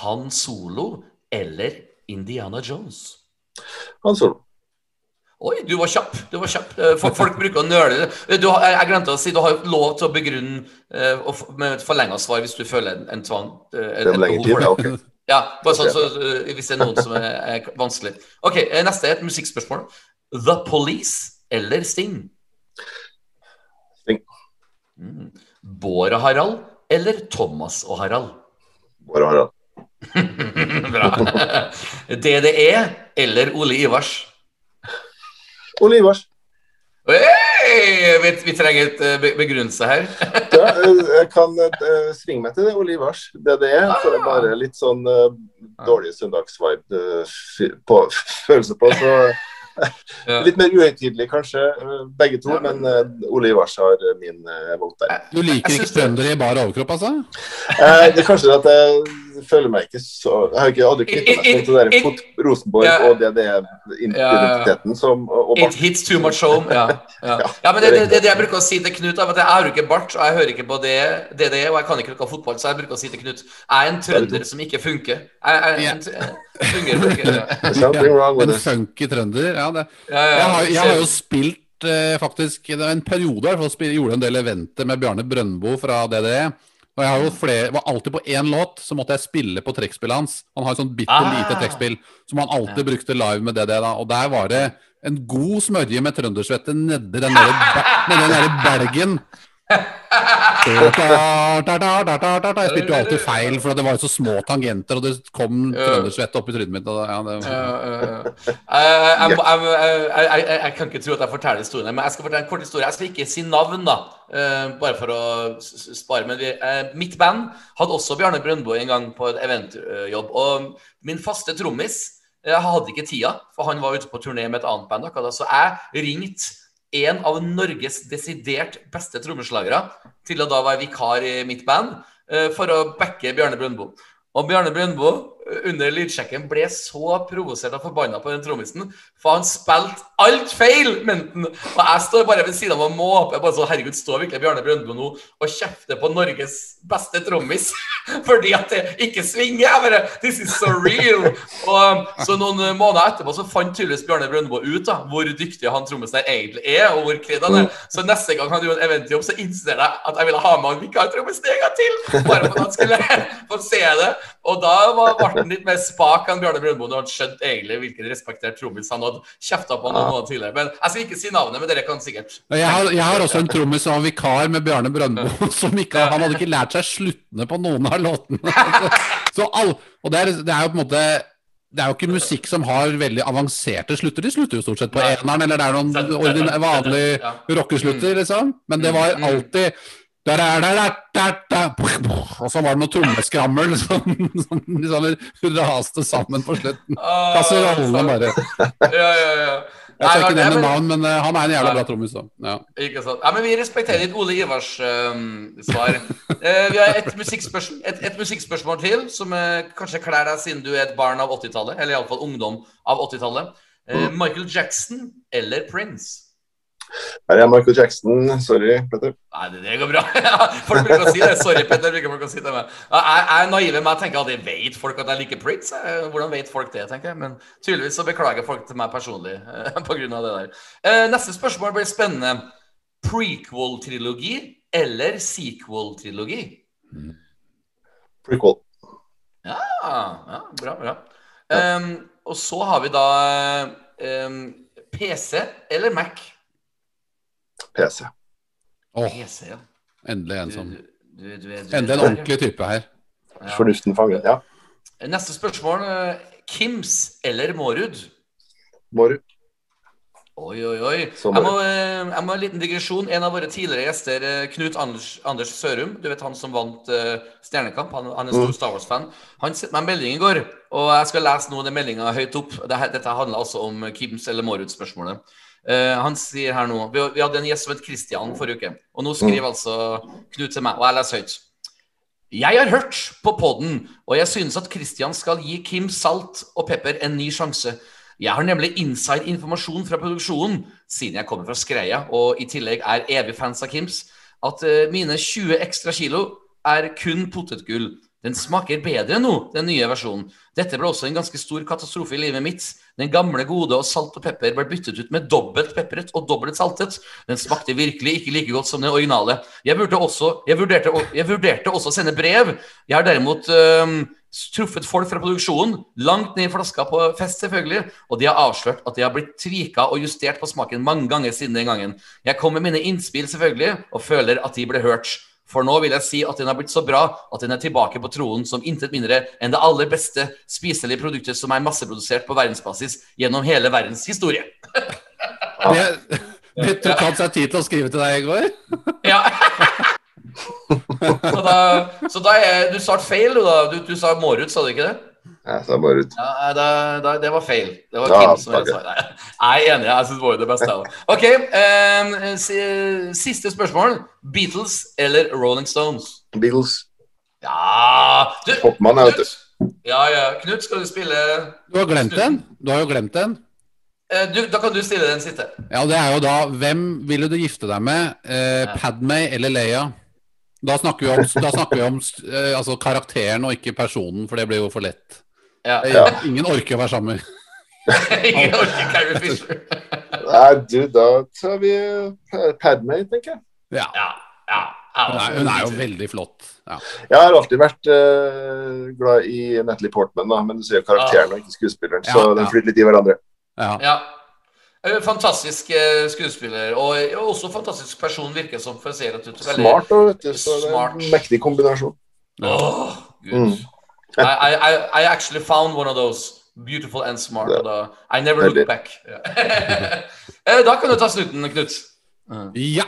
Han Solo eller Indiana Jones? Han Solo. Oi, du var kjapp. du var kjapp. Eh, Folk, folk bruker å nøle. Du har, jeg glemte å si, du har lov til å begrunne eh, og med et forlenga svar hvis du føler en, en tvang. eh, Det et er behov for Ja, det. ok. Ja, bare sånn så, eh, hvis det er noen som er, er vanskelig. Ok, eh, Neste er et musikkspørsmål. The Police eller Sting? Sting. Mm. Bård og Harald eller Thomas og Harald? Båre Harald. Bra. DDE eller Ole Ivars? Ole Ivars. Hey, vi, vi trenger et eh, begrunnelse her. Ja, eh, jeg kan eh, svinge meg til det, Ole Ivars. Er. For det er bare litt sånn dårlig søndagsvibe på følelse på. Så Ja. litt mer uhøytidelig kanskje, begge to. Men Ole Ivars har min vote der. Du liker ikke trøndere i bar overkropp, altså? Eh, det er kanskje at jeg føler meg ikke så Jeg har ikke aldri knyttet meg sånn til det der fot, Rosenborg yeah. og det det er identiteten som og, og It hits too much home. Ja, ja. ja men det, det, det det jeg bruker å si til Knut. er at Jeg har ikke bart, og jeg hører ikke på det det, det og jeg kan ikke noe fotball, så jeg bruker å si til Knut Jeg er en trønder som ikke funker. Jeg, jeg, jeg, jeg, fungerer ikke. Ja. En funky trønder. Ja, det. Jeg, har, jeg har jo spilt eh, faktisk det var En periode spil- gjorde en del eventer med Bjarne Brøndbo fra DDE. Og jeg har jo flere, var alltid på én låt, så måtte jeg spille på trekkspillet hans. Han har et sånt bitte Ah. lite trekkspill som han alltid brukte live med DD. da, Og der var det en god smørje med trøndersvette nedi den der, den der belgen. Jeg spilte jo alltid feil, for det var jo så små tangenter, og det kom trøndersvette opp i trynet mitt. Eh, eh, jeg, kan ikke tro at jeg forteller historien, men jeg skal fortelle en kort historie. Jeg skal ikke si navn, da, eh, bare for å spare. Men eh, mitt band hadde også Bjarne Brøndbo en gang på et eventjobb. Og min faste trommis jeg hadde ikke tida, for han var ute på turné med et annet band. Så jeg ringte en av Norges desidert beste trommeslagere til å da være vikar i mitt band eh, for å backe Bjarne Brøndbo. Og Bjarne Brøndbo under lydsjekken ble så provosert og forbanna på den trommisen, for han spilte alt feil, mente. Og jeg står bare ved siden av og måper. bare så, Herregud, står virkelig Bjarne Brøndbo nå og kjefter på Norges beste trommis fordi at det ikke svinger? Jeg bare This is so real! Og Så noen måneder etterpå så fant tydeligvis Bjarne Brøndbo ut da hvor dyktig han trommisen der egentlig er, og hvor kred han er. Så neste gang han gjorde en eventjobb, så insisterte jeg at jeg ville ha med han vikartrommisen en gang til! Bare for at han skulle få se det. Og da var litt mer spak enn Bjarne Brøndbo Du hadde skjønt egentlig hvilken respektert trommis han hadde kjefta på noen måneder tidligere. Men jeg skal ikke si navnet, men dere kan sikkert. Jeg har, jeg har også en trommis som var vikar med Bjarne Brøndbo. Som ikke, han hadde ikke lært seg sluttene på noen av låtene. Så all, og det er, det er jo på en måte det er jo ikke musikk som har veldig avanserte slutter. De slutter jo stort sett på eneren, eller det er noen vanlige rockeslutter, liksom. Men det var Mm. alltid Og så var det noe trommeskrammel som, som liksom raste sammen på slutten. Ah, Kasserollene bare. Ja, ja, ja. Jeg skal ikke nevne men- navn, men uh, han er en jævla bra trommis. Ja. Ikke sant. Ja, men vi respekterer litt Ole Ivars uh, svar. Uh, vi har et musikkspørsmål, et, et musikkspørsmål til, som eh, kanskje kler deg siden du er et barn av 80-tallet. Eller iallfall ungdom av 80-tallet. Eh, Michael Jackson eller Prince? Her er Michael Jackson. Sorry, Petter. Nei, det, det går bra. folk bruker å si det. Sorry, Petter. bruker å si det med. Jeg, jeg er naiv med å tenke at jeg vet folk at jeg liker Prince. Eh, Hvordan vet folk det, tenker jeg. Men tydeligvis så beklager folk til meg personlig pga. på grunn av det der. Eh, Neste spørsmål blir spennende. Prequel-trilogi eller sequel-trilogi? Prequel. Ja, ja, bra, bra. Um, og så har vi da um, PC eller Mac? PC. Åh, PC, ja. endelig en som du, du, du, du, Endelig en ordentlig type her. Ja. Fornuften fanget, Ja. Neste spørsmål. eh, Kims eller Mårud? Mårud. Oi, oi, oi. Jeg må, eh, jeg må ha en liten digresjon. En av våre tidligere gjester, eh, Knut Anders, Anders Sørum, du vet han som vant uh, Stjernekamp, han, han er stor Star Wars-fan, han sendte meg en melding i går, og jeg skal lese nå den meldinga høyt opp. Dette, dette handler altså om Kims eller Mårud-spørsmålet. Eh, han sier her nå vi, vi hadde en gjest som het Christian forrige uke, og nå skriver altså Knut til meg, og jeg leser høyt. Jeg har hørt på podden, og jeg synes at Christian skal gi Kim Salt og Pepper en ny sjanse. Jeg har nemlig inside informasjon fra produksjonen, siden jeg kommer fra Skreia og i tillegg er evig fans av Kims, at eh, mine 20 ekstra kilo er kun potetgull. Den smaker bedre nå, den nye versjonen. Dette ble også en ganske stor katastrofe i livet mitt. Den gamle gode og salt og pepper ble byttet ut med dobbelt pepret og dobbelt saltet. Den smakte virkelig ikke like godt som den originale. Jeg, burde også, jeg, vurderte, jeg vurderte også å sende brev. Jeg har derimot øh, truffet folk fra produksjonen, langt ned i flaska på fest selvfølgelig, og de har avslørt at de har blitt tvika og justert på smaken mange ganger siden den gangen. Jeg kom med mine innspill selvfølgelig, og føler at de ble hørt. For nå vil jeg si at den har blitt så bra at den er tilbake på tronen som intet mindre enn det aller beste spiselige produktet som er masseprodusert på verdensbasis gjennom hele verdens historie. Det, det tok han seg tid til å skrive til deg i går. Ja. så da, så da er du svarte feil, du da. Du, du sa Mårud, sa du ikke det? Ja, så ut. Ja, da, da, det var feil. Det var Ja, Kim som takk. sa Nei, Jeg er enig. Jeg syns det var det beste. OK. um, siste spørsmål. Beatles eller Rolling Stones? Beatles. Ja du, Hoppmann, jeg vet du. Ja, ja. Knut, skal du spille Du har glemt den. Du har jo glemt den. Eh, du, Da kan du stille den siste. Ja, det er jo da Hvem ville du gifte deg med? Eh, Ja. Padmay eller Leia? Da snakker vi om, da snakker vi om eh, altså karakteren og ikke personen, for det blir jo for lett. Ja. Ja. Ingen orker å være sammen. Ingen orker Carrie Fisher. Nei, du, da tar vi eh, Padmay, tenker jeg. Ja. Ja, ja. ja. Hun er, hun er jo veldig flott. Ja. Jeg har alltid vært uh, glad i Natalie Portman, da, men du ser jo karakteren og ikke skuespilleren, så Ja, den flyter litt i hverandre. Ja. Ja. Eh, Fantastisk skuespiller, og og også fantastisk person, virker som. For å si det ut. Smart, og vet du, så det er Smart. en mektig kombinasjon. Åh, Gud. Mm. I, I, I- I actually found one of those. Beautiful and smart. Ja. Og da, I never look Veldig. back. Eh, er ja. Eh, da kan du ta slutten, Knut. ja.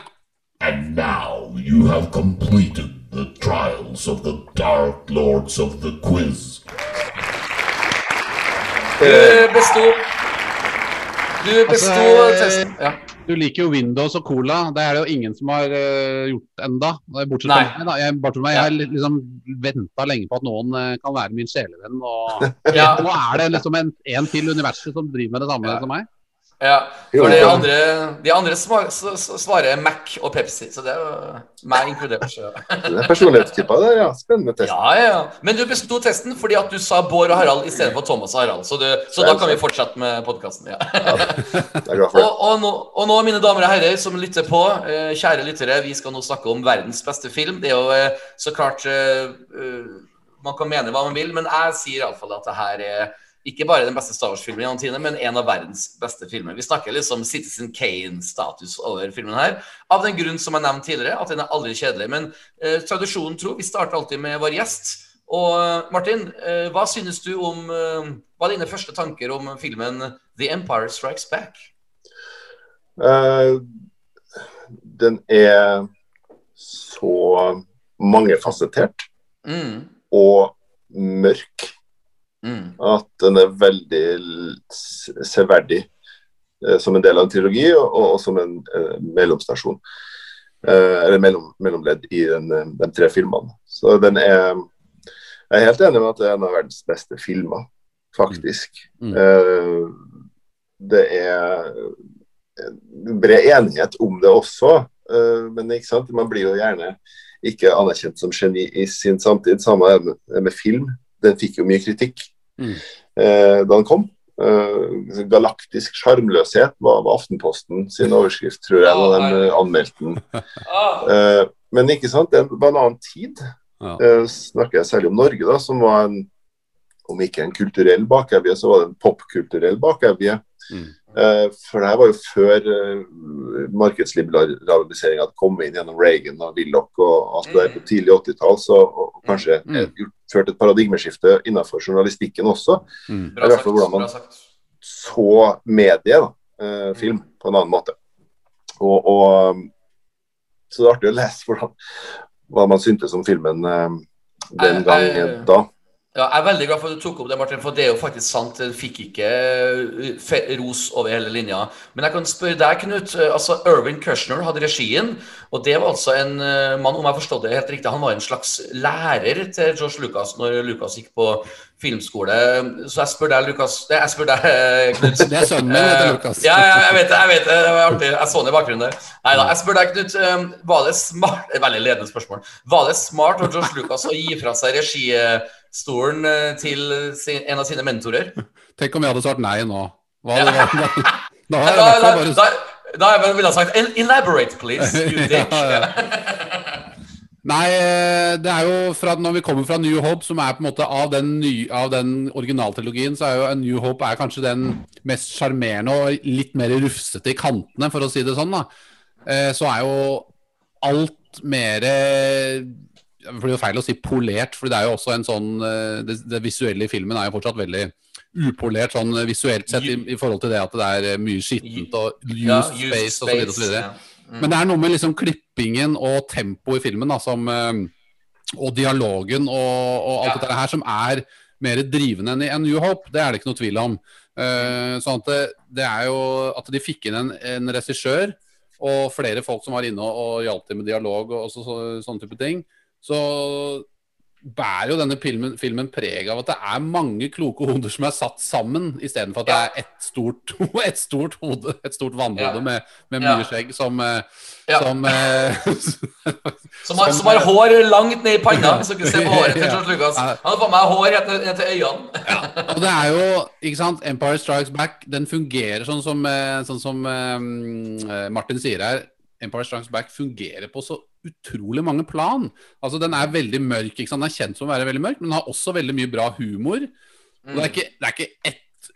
And now you have completed the trials of the Dark Lords of the Quiz. Eh, du besto Du besto Altså, testen. Ja. Du liker jo Windows og Cola. Det er det jo ingen som har uh, gjort enda. Bortsett fra meg. Jeg, meg. jeg har liksom venta lenge på at noen uh, kan være min sjelevenn. Og Ja. nå er det liksom en, en til universet som driver med det samme som meg. Ja, for de andre, de andre svarer Mac og Pepsi, så det er jo meg inkludert. Så. Det er personlighetstyper der, ja. Spennende test. Ja, ja. Men du besto testen fordi at du sa Bård og Harald istedenfor Thomas og Harald. Så, du, så da kan vi fortsette med podkasten. Ja. Og, og, og nå, mine damer og herrer som lytter på, eh, kjære lyttere, vi skal nå snakke om verdens beste film. Det er jo eh, så klart eh, Man kan mene hva man vil, men jeg sier iallfall at det her er ikke bare den beste Star Wars-filmen gjennom tidene, men en av verdens beste filmer. Vi snakker liksom Citizen Kane-status over filmen her. Av den grunn som jeg nevnte tidligere, at den er aldri kjedelig. Men eh, tradisjonen tro, vi starter alltid med vår gjest. Og eh, Martin, eh, hva synes du om eh, Hva er dine første tanker om filmen The Empire Strikes Back? Uh, den er så mangefasettert Mm, og mørk mm, at den er veldig severdig eh, som en del av en trilogi og, og, og som en eh, mellomstasjon. Eh, eller mellom, mellomledd i den, eh, de tre filmene. Så den er Jeg er helt enig med at det er en av verdens beste filmer, faktisk. Mm. Eh, det er bred enighet om det også, eh, men ikke sant? man blir jo gjerne ikke anerkjent som geni i sin samtid. Samme med, med film. Den fikk jo mye kritikk Mm. eh, da den kom. Eh, galaktisk sjarmløshet var, var Aftenposten sin overskrift, tror jeg, da de eh, anmeldte den. Ah, Eh, men ikke sant, det var en annen tid. Ja. Snakker jeg særlig om Norge, da, som var en om ikke en kulturell bakevje, så var det en popkulturell bakevje. Mm. Eh, for det her var jo før uh, markedsliberaliseringa hadde kommet inn gjennom Reagan og Willoch og alt det der på tidlig 80-tall, så og, og kanskje Mm. eh, ført et paradigmeskifte innenfor journalistikken også. Mm. bra i hvert sagt. fall hvordan man- Så medie, da, eh, film, på en annen måte. Og, og um, Så det er artig å lese hvordan, hva man syntes om filmen eh, den gangen da. Ja, jeg er veldig glad for at du tok opp det, Martin, for det er jo faktisk sant. Den fikk ikke uh, ros over hele linja. Men jeg kan spørre deg, Knut. uh, altså Irvin Kushner hadde regien, og det var altså en uh, mann, om jeg forstod det helt riktig, han var en slags lærer til George Lucas når Lucas gikk på filmskole. Så jeg spør deg, Lucas jeg spør deg, Knut. Det er sønnen min, heter Lucas. Ja, jeg vet det. jeg vet Det det var artig. Jeg så den i bakgrunnen der. Nei da. Jeg spør deg, Knut. Var det smart Veldig ledende spørsmål. Var det smart av George Lucas å gi fra seg registolen eh, til sin, en av sine mentorer? Tenk om jeg hadde svart nei nå. Hva Ja. da, da, har jeg da, bare da, da ville jeg sagt Elaborate, please. You dick. Nei, eh, det er jo fra når vi kommer fra New Hope, som er på en måte av den, ny, av den originaltrilogien, så er jo A New Hope er kanskje den mest sjarmerende og litt mer rufsete i kantene, for å si det sånn. da. Eh, Så er jo alt mer Det blir jo feil å si polert, for det er jo også en sånn eh, Det, det visuelle i filmen er jo fortsatt veldig upolert sånn visuelt sett i, i forhold til det at det er eh, mye skittent og used Ja, space og så og så videre. ja. Mm. Men det er noe med liksom klippingen og tempoet i filmen da, som, eh, og dialogen og, og alt Ja. dette her som er mer drivende enn i A New Hope. Det er det ikke noe tvil om. Uh, sånn at det, det er jo at de fikk inn en, en regissør og flere folk som var inne og, og hjalp til med dialog og også, så, sånne type ting. Så bærer jo denne filmen, filmen preg av at det er mange kloke hoder som er satt sammen, istedenfor at det er ett stort, et stort hode, et stort vannhode Ja. med, med Ja. skjegg som, eh, Ja. som eh, Som har, Som- har hår langt ned i panna, hvis dere ser på håret til George Lucas. Han har på meg hår ned til øynene. Og det er jo, ikke sant, Empire Strikes Back, den fungerer sånn som, eh, sånn som um, Martin sier her. Empire Strikes Back fungerer på så utrolig mange plan. Altså Den er veldig mørk. ikke sant? Den er kjent som å være veldig mørk, men den har også veldig mye bra humor. Og det er ikke, det er ikke ett,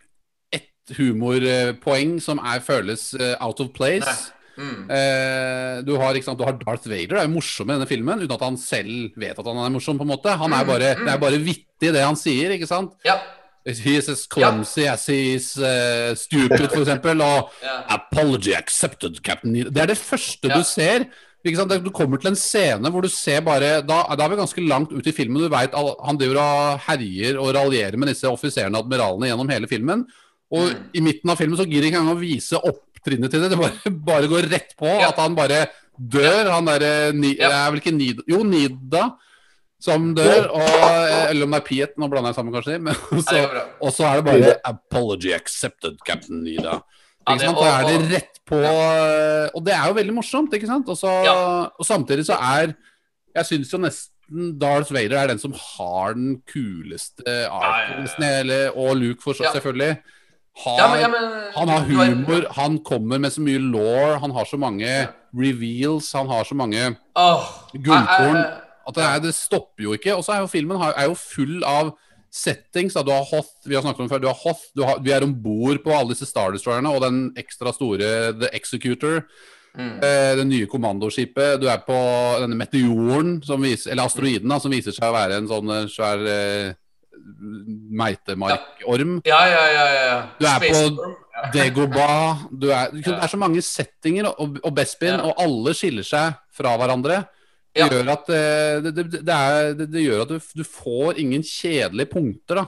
ett humorpoeng som er, føles eh, out of place. Mm. Eh, du, har, sant, du har Darth Vader, det er jo morsom i denne filmen, uten at han selv vet at han er morsom. på en måte Han er bare, Det er bare vittig, det han sier. ikke sant? Ja. He's as clumsy as he's is eh, stupid, eksempel. Og Ja. apology accepted, Captain. Det er det første Ja. du ser. Du kommer til en scene hvor du ser bare Da, da er vi ganske langt ut i filmen. Du vet, Han driver og herjer og raljerer med disse offiserene og admiralene gjennom hele filmen. Og Mm. i midten av filmen så gidder ikke engang å vise opptrinnet til det. Det bare, bare går rett på Ja. at han bare dør. Han derre Ja. Er vel ikke Nida Jo, Nida som dør. Og, eller om det er Piet, nå blander jeg sammen kanskje. Men så, og så er det bare 'Apology accepted, Captain Nida'. Ja, Ikke det- og, er det rett på Og det er jo veldig morsomt, ikke sant? Også, Ja. og samtidig så er Jeg syns jo nesten Darth Vader er den som har den kuleste ja. og Luke for så, selvfølgelig. Har, Ja, men, ja, men, han har humor, han kommer med så mye law, han har så mange reveals, han har så mange oh, Gullkorn. at det, er, det stopper jo ikke. Og så er jo filmen er jo full av settings. Da. Du har Hoth, vi har snakket om før, du har Hoth, du har, vi er om bord på alle disse Star Destroyerne og den ekstra store The Executor. Mm. Eh, det nye kommandoskipet. Du er på denne meteoren, som viser, eller asteroiden, da, som viser seg å være en sånn eh, svær eh, meitemarkorm. Ja, ja, ja. ja. Du er på- Degoba. ja. Du er, Det er så mange settinger, og, og Bespin, Ja. og alle skiller seg fra hverandre. Ja. gjør at, eh, det, det, det, er, det, gjør at du, du får ingen kjedelige punkter da,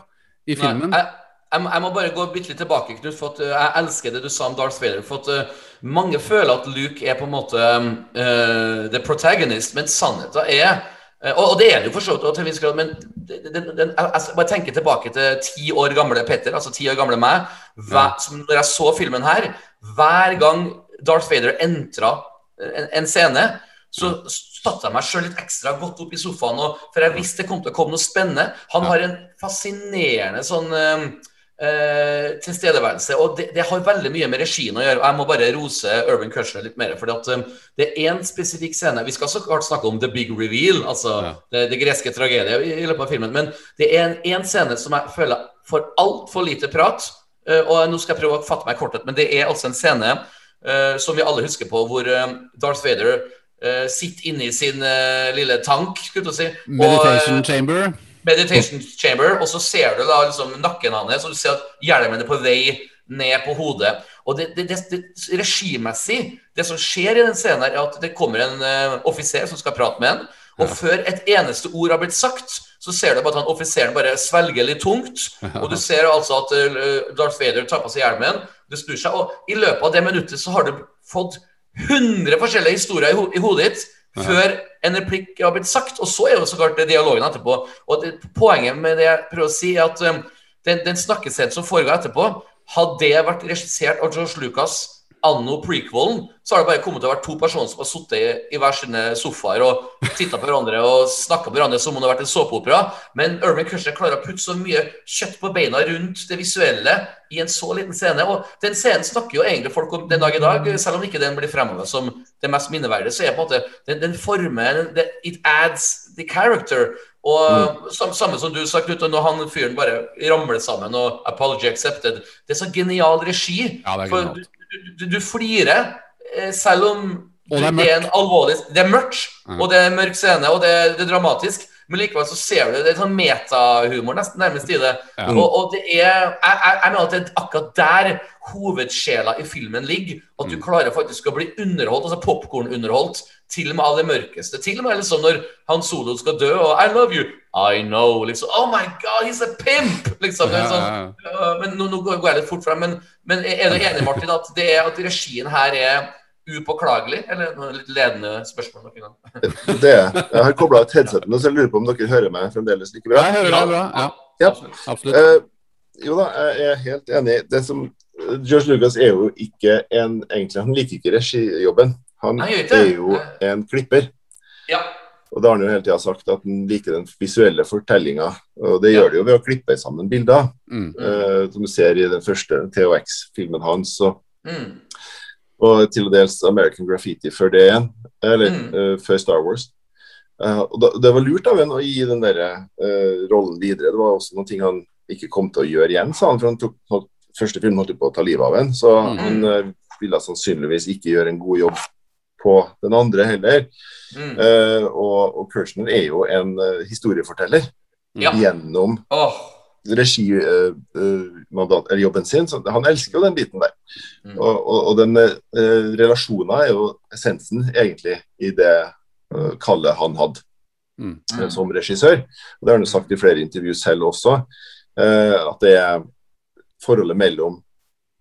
i filmen. Nei, jeg, jeg, jeg må bare gå bitte litt tilbake, Knut, for at uh, jeg elsker det du sa om Darth Vader. For at uh, mange føler at Luke er på en måte uh, the protagonist, men sannheten er uh, og, og det er det jo for så vidt, til en viss grad, men den, den, jeg bare tenker tilbake til ti år gamle Petter, altså ti år gamle meg. Hver, som når jeg så filmen her, hver gang Darth Vader entra en, en scene, så satte jeg meg sjøl litt ekstra godt opp i sofaen, og, for jeg visste det kom til å komme noe spennende. Han har en fascinerende sånn eh, tilstedeværelse, og det, det har veldig mye med regien å gjøre. og Jeg må bare rose Urban Crusher litt mer, fordi at eh, det er én spesifikk scene Vi skal så klart snakke om the big reveal, altså Ja. det, det greske tragediet i, i løpet av filmen, men det er en, en scene som jeg føler får altfor lite prat. Uh, og nå skal jeg prøve å fatte meg i korthet, men det er altså en scene uh, som vi alle husker på, hvor um, Darth Vader eh, sitter inne i sin uh, lille tank, skulle jeg si. og, Meditation eh, chamber. meditation chamber, og så ser du da liksom nakken hans, og du ser at hjelmen er på vei ned på hodet. Og det, det, det, det regimessig, det som skjer i den scenen, her er at det kommer en uh, offiser som skal prate med en, og før et eneste ord har blitt sagt, så ser du bare at han offiseren bare svelger litt tungt, og du ser altså at Darth Vader tar på seg hjelmen, det snur seg, og i løpet av det minuttet så har du fått 100 forskjellige historier i, ho i hodet ditt før en replikk har blitt sagt. Og så er jo så klart dialogen etterpå. Og det, poenget med det jeg prøver å si, er at um, den, den snakkescenen som foregår etterpå, hadde det vært regissert av George Lucas anno prequelen, så har det bare kommet til å være to personer som har sittet i, i hver sine sofaer og titta på hverandre og snakka på hverandre som om det har vært en såpeopera. Men Urban Crusher klarer å putte så mye kjøtt på beina rundt det visuelle i en så liten scene. Og den scenen snakker jo egentlig folk om den dag i dag, selv om ikke den blir fremover som det mest minneverdige. Så er på en måte den, den formen det, It adds the character. Og sam, Samme som du sa, Knut, når han fyren bare ramler sammen og 'apology accepted'. Det er så genial regi. Ja, det er genialt. du, du, du flirer, eh, selv om det er det er en alvorlig Det er mørkt, og det er mørk scene, og det er, det er dramatisk. Men likevel så ser du det er sånn metahumor nesten nærmest i det. Ja. Og, og det er jeg, jeg, mener at det er akkurat der hovedsjela i filmen ligger. At Mm. du klarer faktisk å bli underholdt, altså popkornunderholdt, til og med av det mørkeste. Til og med liksom når han Solo skal dø, og I love you, I know, liksom. Oh my God, he's a pimp! Liksom. Er Ja, sånn, ja, men nå, nå går jeg litt fort frem, men, men er du enig, Martin, at, det er, at regien her er upåklagelig? Eller noe litt ledende spørsmål noen gang? Det er. Jeg har kobla ut headsetet nå, så jeg lurer på om dere hører meg fremdeles like bra. Jeg hører deg bra. Ja, Ja. absolutt. Eh, jo da, jeg er helt enig. Det som George Lucas er jo ikke en egentlig, Han liker ikke regijobben. Han Nei, er jo en klipper. Ja. Og da har han jo hele tida sagt at han liker den visuelle fortellinga. Og det Ja. gjør det jo ved å klippe sammen bilder. Mm. uh, som du ser i den første THX-filmen hans. Og, Mm. Og til dels American Graffiti før det igjen. Eller Mm. uh, før Star Wars. Uh, og da, Det var lurt av ham å gi den der, eh, rollen videre. Det var også noen ting han ikke kom til å gjøre igjen, sa han. For han tok, holdt- første film holdt jo på å ta livet av en, så Mm. han ville sannsynligvis ikke gjøre en god jobb på den andre heller. Mm. Eh, og, og Kirshner er jo en uh, historieforteller Ja. gjennom Eller regijobben sin. Så han elsker jo den biten der. Mm. Og, og, og den relasjonen er jo essensen egentlig i det kallet han hadde Mm. som regissør. Og Det har han jo sagt i flere intervjuer selv også. eh, at det er forholdet mellom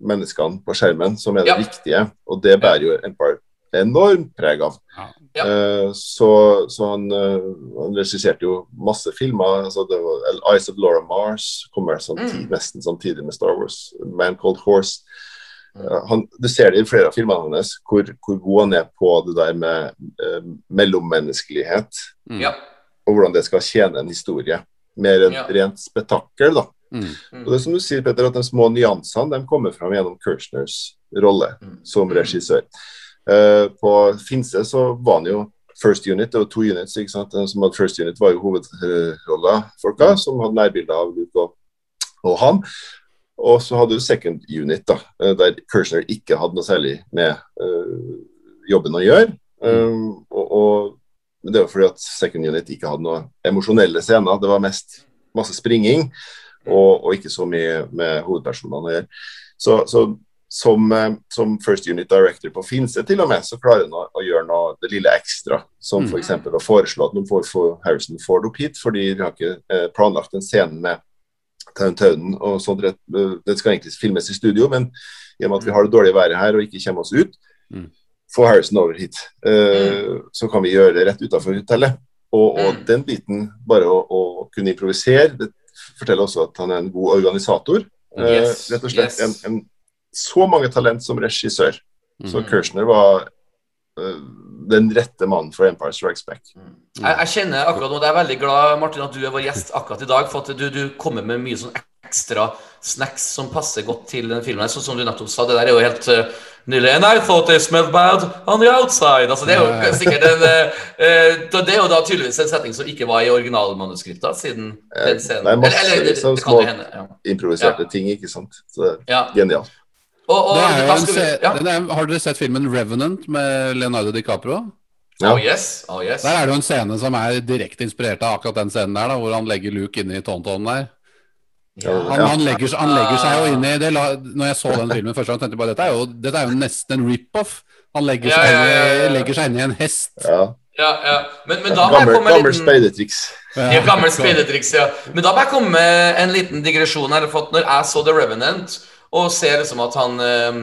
menneskene på skjermen som er det Ja. viktige. Og det bærer jo Empire enormt preg av. Ja. Ja. Eh, så, så han, uh, han regisserte jo masse filmer. altså det var Eyes of Laura Mars kommer samtidig, Mm. nesten samtidig med Star Wars. Man Called Horse. Mm. Eh, han, du ser det i flere av filmene hans, hvor, hvor god han er på det der med mellommenneskelighet. Mm. Ja. Og hvordan det skal tjene en historie. Mer enn Ja. rent spetakkel, da. Mm. Og det er som du sier, Petter, at de små nyansene de kommer fram gjennom Kirchners rolle Mm. som Mm. regissør. Eh, på Finse så var han jo First Unit, det var to units. ikke sant? Den som hadde First Unit var jo hovedrolla, folka, som hadde nærbilder av Luke og, og han. Og så hadde du Second Unit, da, eh, der Kirshner ikke hadde noe særlig med uh, jobben å gjøre. Um, og, og det var fordi at Second Unit ikke hadde noe emosjonelle scener. Det var mest masse springing og, og ikke så mye med hovedpersonene å gjøre. Så, så som, eh, som First Unit Director på Finse til og med, så klarer han å, å gjøre noe det lille ekstra. Som f.eks. For å foreslå at de får for Harrison Ford opp hit, fordi vi har ikke eh, planlagt en scene med Towntownen og sånt. Den skal egentlig filmes i studio, men i og med at vi har det dårlige været her og ikke kommer oss ut, Mm. få Harrison over hit. Eh, Så kan vi gjøre det rett utafor hotellet. Og, og Mm. den biten, bare å, å kunne improvisere, det forteller også at han er en god organisator. Eh, Yes, rett og slett yes. en, en, så mange talent som regissør. Så Mm. Kirshner var eh, den rette mannen for Empire Strikes Back. Jeg, jeg kjenner akkurat nå, jeg er veldig glad Martin, at du er vår gjest akkurat i dag. For at du, du kommer med mye sånn ekstra snacks som passer godt til den filmen. Sånn som du nettopp sa, det der er jo helt uh, nylig And I thought they smelled bad on the outside. Altså, det er jo Ja, ja. sikkert en uh, eh, Det er jo da tydeligvis en setning som ikke var i originalmanuskriptet, siden den scenen det er masse Eller, eller det, det små- det, hende. Ja. Improviserte Ja. ting, ikke sant. Så ja. genialt. Og, og, vi, ja. er, har dere sett filmen 'Revenant' med Leonardo DiCaprio? Ja. Oh yes. Oh yes. Der er det jo en scene som er direkte inspirert av akkurat den scenen der, da, hvor han legger Luke inn i tåntånen der. Ja. Han, han, legger, han legger seg jo inn i det. Når jeg så den filmen første gang, tenkte jeg bare dette er jo, dette er jo nesten en rip-off. Han legger Ja, seg, ja, ja, ja, legger seg inn i en hest. Ja. Ja, ja. Men, men da må jeg Gammel, gammel speidertriks. Er gammel speidertriks, ja. Men da må jeg komme med en liten digresjon her. For at når jeg så The Revenant, og ser liksom at han eh,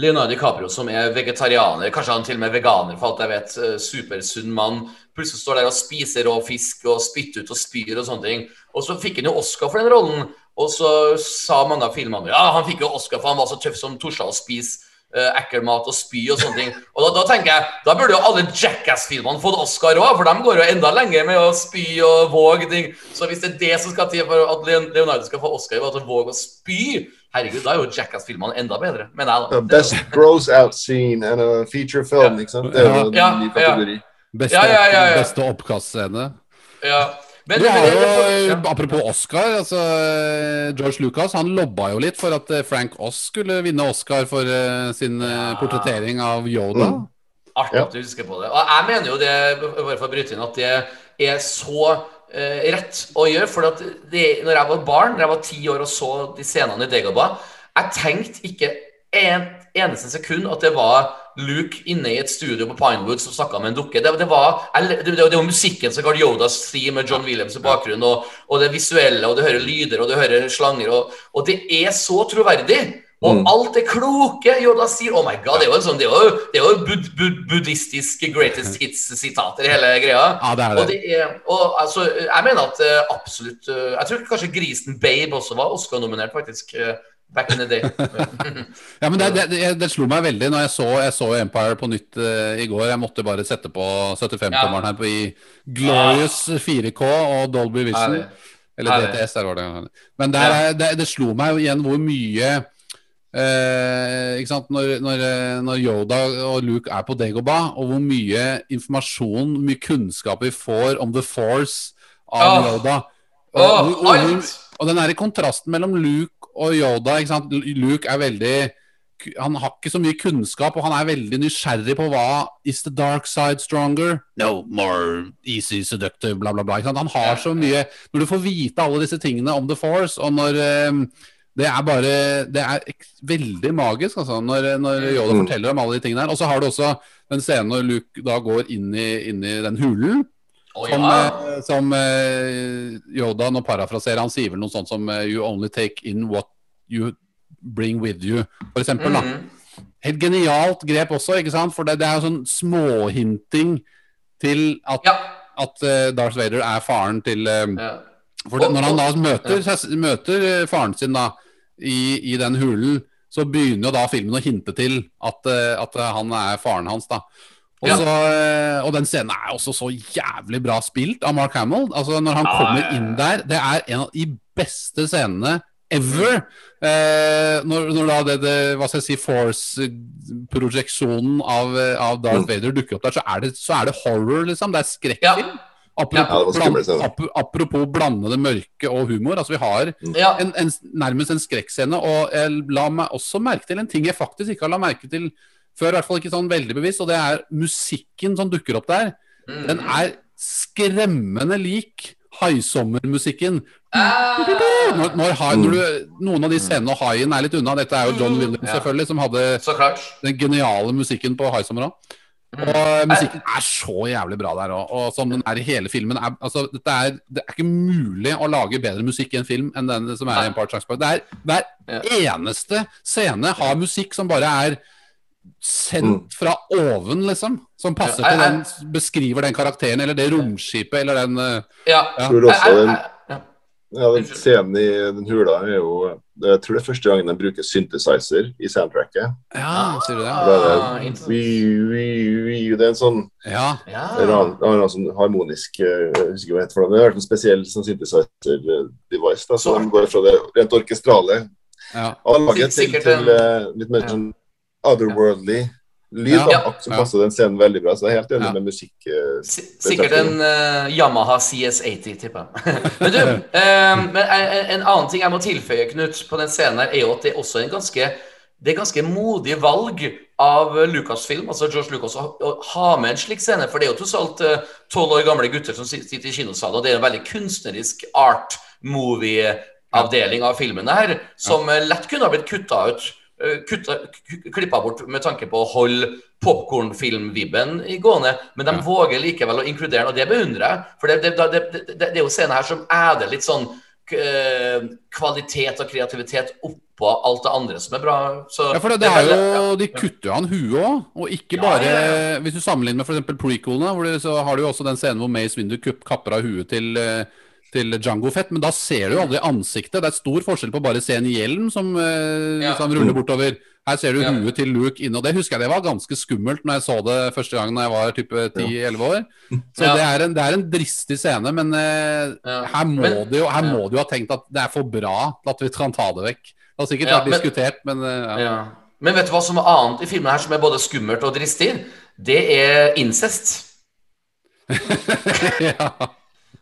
Leonardo DiCaprio, som er vegetarianer, kanskje han til og med veganer, for alt jeg vet, eh, supersunn mann, plutselig står der og spiser rå fisk og spytter ut og spyr og sånne ting. Og så fikk han jo Oscar for den rollen, og så sa mange av filmene ja, han fikk jo Oscar for han var så tøff som torde å spise eh, ekkel mat og spy og sånne ting. Og da, da tenker jeg, da burde jo alle Jackass-filmene fått Oscar òg, for de går jo enda lenger med å spy og våge ting. Så hvis det er det som skal til for at Leonardo skal få Oscar, var at han våger å spy, herregud, da er jo Jackass-filmene enda bedre, mener jeg da. best gross out scene and a feature film, ikke sant. Det er jo en Ja, ny ja. kategori. Beste, Ja, ja, ja, ja. beste oppkastscene. Ja. Men, Du har jo, ja. Apropos Oscar, altså George Lucas han lobba jo litt for at eh, Frank Oss skulle vinne Oscar for eh, sin eh, portrettering av Yoda. Mm. Artig at du husker på det. Og jeg mener jo det, bare for å bryte inn, at det er så eh, rett å gjøre. For det, når jeg var barn, når jeg var ti år og så de scenene i Dagobah, jeg tenkte ikke en eneste sekund at det var Luke inne i et studio på Pinewood som snakka med en dukke. Det, det var det, det, det var musikken som ga Yodas theme med John Williams i bakgrunnen, og, og det visuelle, og du hører lyder, og du hører slanger, og, og det er så troverdig. Og Mm. alt det kloke Yoda sier Oh my god, det er jo, sånn, det er jo, det er jo bud, bud, buddhistiske greatest hits-sitater hele greia. Ja, det er Og, det. det er, og altså, jeg mener at uh, absolutt uh, Jeg tror kanskje grisen Babe også var Oscar-nominert, faktisk. Uh, back in the day. Ja, men det, det, slo meg veldig når jeg så, jeg så Empire på nytt i går. Jeg måtte bare sette på 75-tommeren her på i glorious 4K og Dolby Vision. Eller DTS, der var det. Men der, er- det, det slo meg igjen hvor mye eh? Når, når, eh, når Yoda og Luke er på Dagobah, og hvor mye informasjon, hvor mye kunnskap vi får om The Force av oh. Yoda. Og, og, og, alt! og den der kontrasten mellom Luke og Yoda? Luke er veldig Han har ikke så mye kunnskap, og han er veldig nysgjerrig på hva Is the dark side stronger? No, more easy seductive, bla, bla, bla. Han har så mye Når du får vite alle disse tingene om The Force, og når eh, det er bare Det er veldig magisk, altså, når, når Yoda Mm. forteller om alle de tingene her. Og så har du også den scenen når Luke da går inn i, inn i den hulen. Oh, Som, ja. eh, som eh, Yoda, nå parafraserer han, sier vel noe sånt som eh, You only take in what you bring with you, for eksempel. Da. Mhm. Helt genialt grep også, ikke sant? For det, det er jo sånn småhinting til at, Ja. at Darth Vader er faren til eh, ja. For det, når han da møter, møter eh, faren sin da i, i den hulen, så begynner da filmen å hinte til at, eh, at eh, han er faren hans, da. Og, Ja. så, og den scenen er også så jævlig bra spilt av Mark Hamill. Altså Når han Ja, kommer ja, ja. inn der, det er en av de beste scenene ever. Eh, når, når da det, det hva skal jeg si, Force-projeksjonen av, av Darth Mm. Vader dukker opp der, så er det, så er det horror, liksom. Det er skrekkfilm. Apropos, Ja, bland, ap apropos blandede mørke og humor. Altså Vi har ja. en, en, nærmest en skrekkscene. Og jeg la meg også merke til en ting jeg faktisk ikke har la merke til før, i hvert fall ikke sånn veldig bevisst, og det er musikken som dukker opp der. Mm. Den er skremmende lik haisommermusikken. Ah. Når, når, hai- når du, noen av de scenene og haien er litt unna, dette er jo John Mm, Williams ja. selvfølgelig, som hadde den geniale musikken på Haisommer òg. Mm. Og musikken er så jævlig bra der òg. Og som den er i hele filmen. Er, altså, dette er, det er ikke mulig å lage bedre musikk i en film enn den som er i Empire Strikes Back. Det er, hver eneste scene har musikk som bare er sendt fra oven, liksom. Som passer Ja, til jeg- den, beskriver den karakteren eller det romskipet eller den eh, Ja. Ja. tror også Jeg- jeg- den- jeg- ja. Den scenen i den hula er jo Jeg tror det er første gangen de bruker synthesizer i soundtracket. Ja, sier du det? Er Ah, det, vi, vi, vi, det er en sånn Ja. Ja. rar, rar, sånn harmonisk eh, Jeg husker ikke hva det heter noe. Det er en spesiell sånn synthesizer-device. da, Så de går fra det rent orkestrale ja. av laget til, til en- eh, litt mer sånn otherworldly lyd. Ja. da, Ja. Som Ja. passer den scenen veldig bra. Så jeg er helt enig Ja. med musikk. eh, Sikkert en uh, Yamaha CS80, tipper jeg. men du, um, men en, en annen ting jeg må tilføye, Knut, på den scenen her, er jo at det er også en ganske det er ganske modig valg av Lucasfilm, altså George Lucas, å, ha med en slik scene. For det er jo tross alt tolv år gamle gutter som sitter i kinosalen, og det er en veldig kunstnerisk art movie-avdeling av filmene her, som lett kunne ha blitt kutta ut. Eh, klippa bort med tanke på å holde popkornfilmvibben i gående, men de våger likevel å inkludere den, og det beundrer jeg. For det, det, det, det, er jo scener her som æder litt sånn eh, kvalitet og kreativitet oppå alt det andre som er bra. Så Ja, for det, det er jo, De kutter jo han huet òg, og ikke bare ja, ja. Hvis du sammenligner med f.eks. prequelene, hvor det, så har du jo også den scenen hvor Mace Windu kapper av huet til, eh, til Django Fett, men da ser du jo aldri ansiktet. Det er stor forskjell på bare å se en hjelm som eh, Ja. liksom ruller bortover. Her ser du Ja. huet til Luke inne, og det husker jeg det var ganske skummelt når jeg så det første gang da jeg var type 10-11 år. Så Ja. det, er en, det er en dristig scene, men eh, Ja. her, må Men- de jo, her ja. må de jo ha tenkt at det er for bra til at vi kan ta det vekk. Det har sikkert Ja, vært men- diskutert, men eh, ja. Ja. Men vet du hva som er annet i filmen her som er både skummelt og dristig? Det er incest. ja.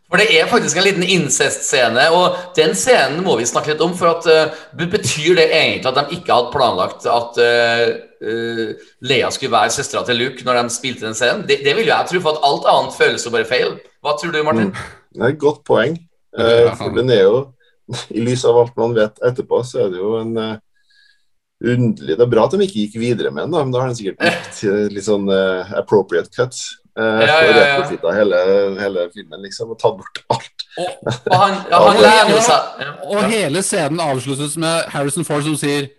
For det er faktisk en liten incest-scene, og den scenen må vi snakke litt om. For at uh, Betyr det egentlig at de ikke hadde planlagt at uh, uh, Lea skulle være søstera til Luke når de spilte den scenen? Det, det vil jo jeg tro, for at alt annet føles jo bare feil. Hva tror du, Martin? Det er et godt poeng. Eh, for den er jo, I lys av alt man vet etterpå, så er det jo en eh, underlig Det er bra at de ikke gikk videre med den, da, men da har den sikkert eh, litt sånn eh, appropriate cuts. Eh, Ja, ja, ja. hele, hele filmen, liksom, og tatt bort alt. Og, og han, ja, han lærer seg ja. Og hele scenen avsluttes med Harrison Ford som sier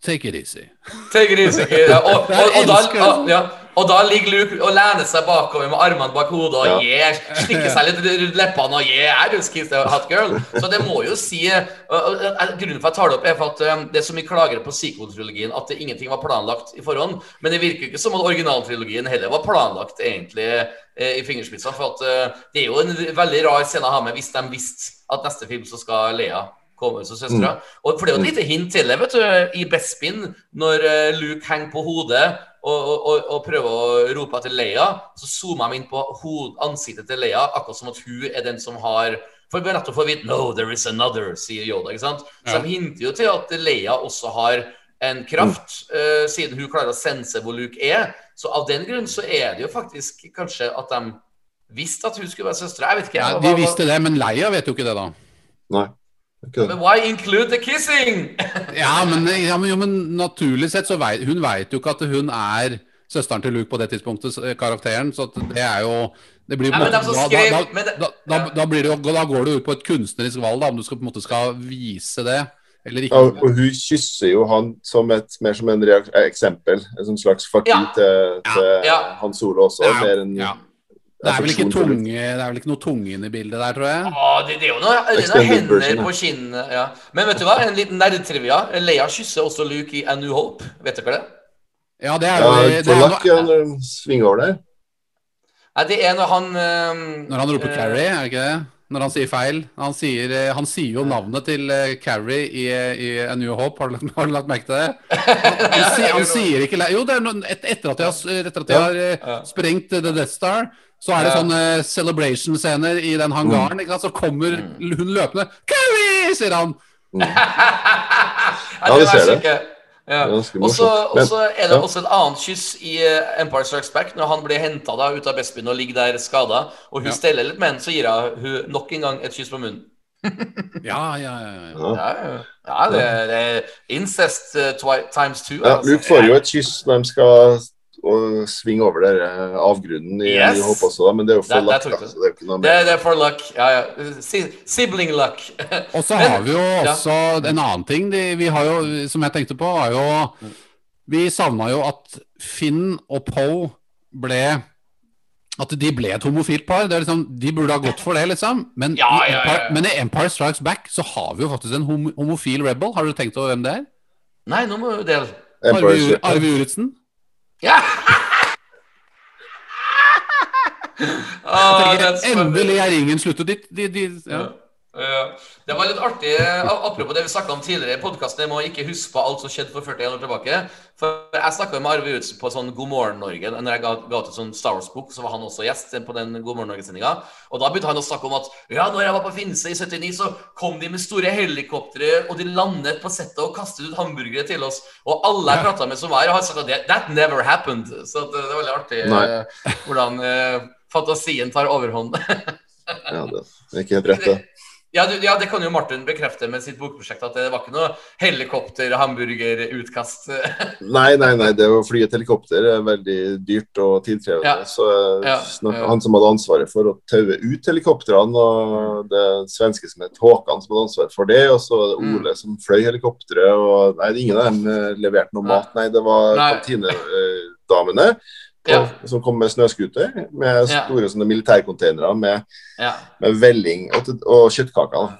Take it easy. Take it easy. Ja, og, og, og, og da, elsker ja, og da ligger Luke og lener seg bakover med armene bak hodet og yeah, stikker seg litt rundt leppene og yeah, I just kissed a hot girl. Så det må jo si og, og, og, Grunnen for at jeg tar det opp, er for at det er så mye klager på sequel-trilogien at det, ingenting var planlagt i forhånd. Men det virker ikke som at originaltrilogien heller var planlagt egentlig eh, i fingerspissene. For at eh, det er jo en veldig rar scene å ha med hvis de visste at neste film så skal Lea komme som søstera. Og For det er jo et lite hint til det, vet du, i Bespin, når eh, Luke henger på hodet og, og, og, og prøver å rope etter Leia, så zoomer de inn på hod, ansiktet til Leia, akkurat som at hun er den som har For vi nettopp får vite 'No, there is another', sier Yoda. ikke sant? Så Ja. de hinter jo til at Leia også har en kraft, eh, siden hun klarer å sense hvor Luke er. Så av den grunn så er det jo faktisk kanskje at de visste at hun skulle være søstera. Jeg vet ikke. Ja, hva- de hva- visste det, men Leia vet jo ikke det, da. Nei. Det. Men why include the kissing? Ja, men, ja, men, jo, men naturlig sett så vet hun vet jo ikke at hun er søsteren til Luke på det tidspunktet, karakteren. Så det er jo det blir Ja, måte- de som da, da, det- da, da, ja. da, blir det da går det jo ut på et kunstnerisk valg, da, om du skal, på en måte skal vise det eller ikke. Ja, og hun kysser jo han som et, mer som en reak eh, eksempel. En sånn slags fuck Ja. til, til Ja. Han Solo også. Ja, mer enn ja. Det er vel ikke tunge, det er vel ikke noe tunge inne i bildet der, tror jeg. Ah, det, det er jo noe, det er noe hender på kinnet. Ja. Men vet du hva? En liten nerdtrivia. Leia kysser også Luke i A New Hope. Vet dere det? Ja, det er Ja, jo det er noe, når svinger over der. Nei, det er når han ehm, Når han roper uh, Carrie, er det ikke det? Når han sier feil. Han sier, eh, han sier jo navnet til uh, Carrie i, i A New Hope, har du, lagt- har du lagt merke til det? Han, han, han sier ikke Jo, det er noe, et, etter at de har, etter at de har uh, sprengt The Death Star, så er det Ja. sånne celebration-scener i den hangaren. Ikke sant? Så kommer Mm. hun løpende 'Carrie!' sier han. Ja, Ja, det det ser er det. Ja. Og så er det ja. også et annet kyss i eh, Empire Strikes Back, når han blir henta ut av Bespin og ligger der skada, og hun Ja. steller litt med ham, så gir hun nok en gang et kyss på munnen. Ja, ja, ja. ja. Ja. Ja, ja. ja det, det er incest eh, twi times two. Ja, altså. Luke får jo et kyss når de skal og svinge over der eh, avgrunnen i Yes. Hope også, da, men det er jo for luck. Det er Det, det er for luck. Ja, ja. Sibling luck. Og så har vi jo ja. også en annen ting de, vi har jo, som jeg tenkte på, var jo Vi savna jo at Finn og Poe ble At de ble et homofilt par. Det er liksom, de burde ha gått for det, liksom. Men, Ja, i Empire, ja, ja. men i Empire Strikes Back så har vi jo faktisk en homofil rebel. Har du tenkt over hvem det er? Nei, nå må du dele. Arve, Juritzen. Ja! Tenker. Endelig er ringen sluttet. De, de, de, ja. Det var litt artig, apropos det vi snakket om tidligere i podkasten. Jeg må ikke huske på alt som skjedde for 41 år tilbake. For Jeg snakka med Arve Utsen på sånn God morgen Norge. Når jeg ga, ga ut en sånn Star Wars-bok, så var han også gjest på den God morgen Norge-sendinga. Og da begynte han å snakke om at ja, når jeg var på Finse i 79, så kom de med store helikoptre, og de landet på settet og kastet ut hamburgere til oss. Og alle jeg prata med som var, har sagt at that never happened. Så det, det er veldig artig Nei. eh, hvordan eh, fantasien tar overhånd. Ja, det er ikke helt rett, det. Ja, du, ja, det kan jo Martin bekrefte med sitt bokprosjekt, at det var ikke noe helikopter-hamburger-utkast. Nei, nei, nei, det å fly et helikopter er veldig dyrt og tidkrevende. Ja. Så eh, Ja, han som hadde ansvaret for å taue ut helikoptrene, og det svenske som het Håkan som hadde ansvaret for det, og så var det Mm. Ole som fløy helikopteret, og nei, ingen av dem eh, leverte noe mat. Nei, det var kantinedamene Ja. som kom med snøskuter, med Ja. store sånne militærcontainere med, Ja. med velling og, og kjøttkaker.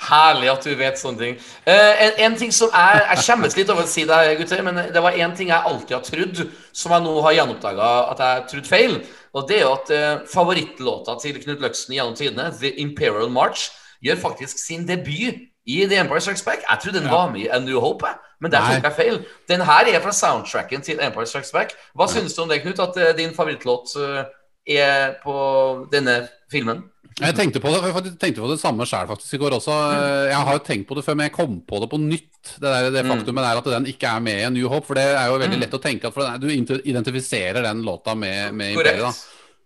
Herlig at du vet sånne ting. Uh, en, en ting som er, Jeg skjemmes litt over å si det, gutter, men det var en ting jeg alltid har trodd, som jeg nå har gjenoppdaga at jeg trodde feil. Og det er jo at uh, favorittlåta til Knut Løksen gjennom tidene, The Imperial March, gjør faktisk sin debut i The Empire Strikes Back. Jeg trodde den Ja. var med i A New Hope, men der tok jeg feil. Den her er fra soundtracken til Empire Strikes Back. Hva syns du om det, Knut, at eh, din favorittlåt eh, er på denne filmen? Jeg tenkte på det, jeg tenkte på det samme sjøl faktisk i går også. Jeg har jo tenkt på det før, men jeg kom på det på nytt. Det, der, det Mm. faktumet der at den ikke er med i New Hope. For det er jo veldig Mm. lett å tenke at er- du identifiserer den låta med, med Imperiet. da.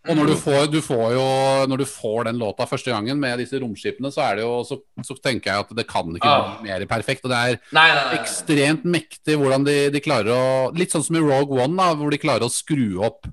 Og når du, får, du får jo, når du får den låta første gangen med disse romskipene, så, det jo, så, så tenker jeg at det kan ikke Ah. bli mer perfekt. Og det er Nei, nei, nei. nei. ekstremt mektig hvordan de, de klarer å Litt sånn som i Rogue One, da, hvor de klarer å skru opp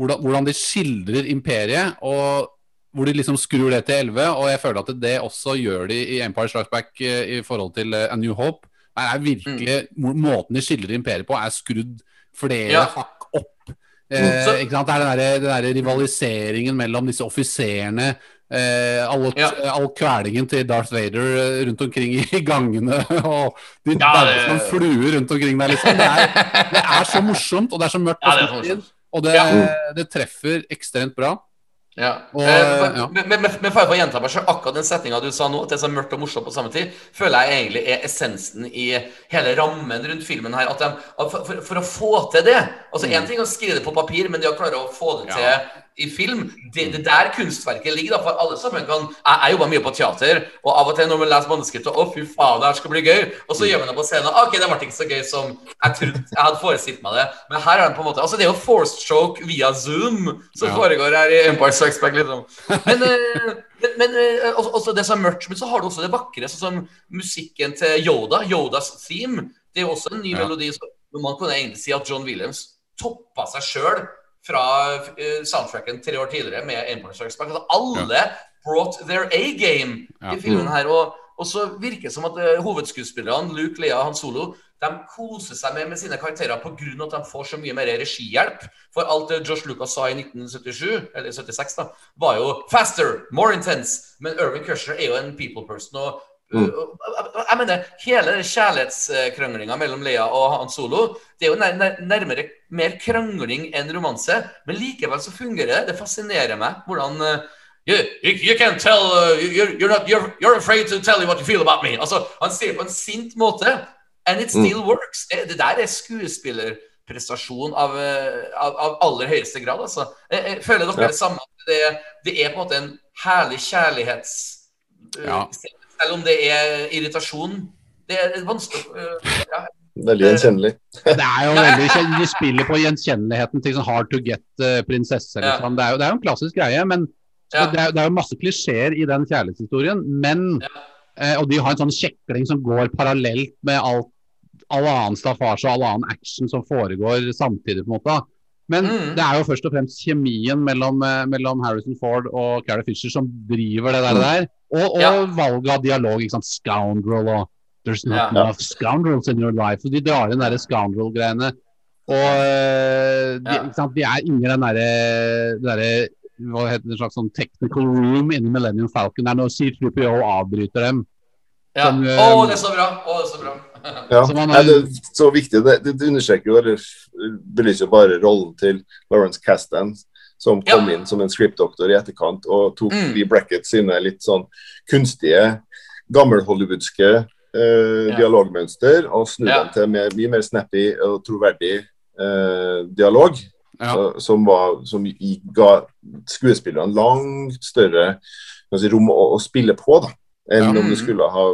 hvordan, hvordan de skildrer imperiet, og hvor de liksom skrur det til 11. Og jeg føler at det også gjør de i Empire Strikes Back eh, i forhold til eh, A New Hope. Det er virkelig mm. Måten de skildrer imperiet på, er skrudd flere Ja. hakk opp. Eh, Så- ikke sant? Det er den der, den der rivaliseringen mellom disse offiserene. Eh, all, Ja. all kvelingen til Darth Vader eh, rundt omkring i gangene. Og de Ja, det- som fluer rundt omkring der, liksom. Det er, det er så morsomt, og det er så mørkt. Ja, det og det, det treffer ekstremt bra. Ja. Og, Eh, men- for å gjenta meg akkurat den setninga du sa nå, at det er så mørkt og morsomt på samme tid, føler jeg egentlig er essensen i hele rammen rundt filmen her. At de, for, for, for å få til det Altså Én ting er å skrive det på papir, men det å klare å få det til i film, det, det der kunstverket ligger. da, For alle sammen kan Jeg, jeg jobber mye på teater, og av og til når man leser manuskriptet Å, fy faen, det her skal bli gøy. Og så gjør man det på scenen. Ok, det ble ikke så gøy som jeg trodde jeg hadde forestilt meg det. Men her er den på en måte Altså, det er jo forced stroke via Zoom som Ja. foregår her i Empire Strikes Back. Liksom. Men, eh, men, men eh, også, også det som er mørkt, men så har du også det vakre, sånn som musikken til Yoda, Yodas theme. Det er jo også en ny Ja. melodi. Så man kunne egentlig si at John Williams toppa seg sjøl fra eh, soundtracken tre år tidligere med Empire Strikes Back. Altså, alle brought their A-game Ja. i filmen her. Og, og så virker det som at eh, hovedskuespillerne, Luke, Lea og Han Solo, de koser seg med, med sine karakterer pga. at de får så mye mer regihjelp. For alt det Josh Lucas sa i 1977, eller 76, da, var jo 'faster, more intense'. Men Irvin Crusher er jo en people person. og Mm. Jeg mener, Hele kjærlighetskranglinga mellom Lea og Han Solo Det er jo nær, nær, nærmere mer krangling enn romanse. Men likevel så fungerer det. Det fascinerer meg hvordan uh, you, you, can't tell uh, you're, you're, not, you're, you're afraid to tell you what you feel about me. Altså, Han sier det på en sint måte. And it still works. Det, det der er skuespillerprestasjon av, eh, av, av aller høyeste grad. Altså. Jeg, jeg føler dere Ja. det samme? Det, det er på en måte en herlig kjærlighets... Uh, Ja. Selv om det er irritasjon. Det er vanskelig eh, ja. Veldig gjenkjennelig. Det er jo veldig De spiller på gjenkjenneligheten til sånn hard to get-prinsesse. Ja. Liksom. Det, er jo- det er jo en klassisk greie, men Ja. det, er, det er jo masse klisjeer i den kjærlighetshistorien. Men eh, Og de har en sånn kjekling som går parallelt med alt all annen staffasje og all annen action som foregår samtidig. på en måte. Men Mm. det er jo først og fremst kjemien mellom, mellom Harrison Ford og Carrie Fisher som driver det der. Mm. der. Og, og Ja. valget av dialog. ikke sant, Scoundrel og There's not Ja. enough scoundrels in your life. Og de drar inn de scoundrel-greiene. Og eh, de, Ja. ikke sant, de er inni den derre der, hva heter det, en slags sånn technical room inni Millennium Falcon der når C3PO avbryter dem. Ja. Som, oh, det er så bra! Oh, det er så bra. Ja, Nei, er- det er så viktig. Det, det, det understreker jo, eller belyser jo bare rollen til Lawrence Castan, som kom Ja. inn som en scriptdoktor i etterkant og tok Mm. Lee Brackett sine litt sånn kunstige, gammel-hollywoodske eh, Ja. dialogmønster og snudde Ja. dem til mer, mye mer snappy og troverdig eh, dialog. Så- Som, var, som ga skuespillerne langt større si, rom å, å spille på, da, enn om du skulle ha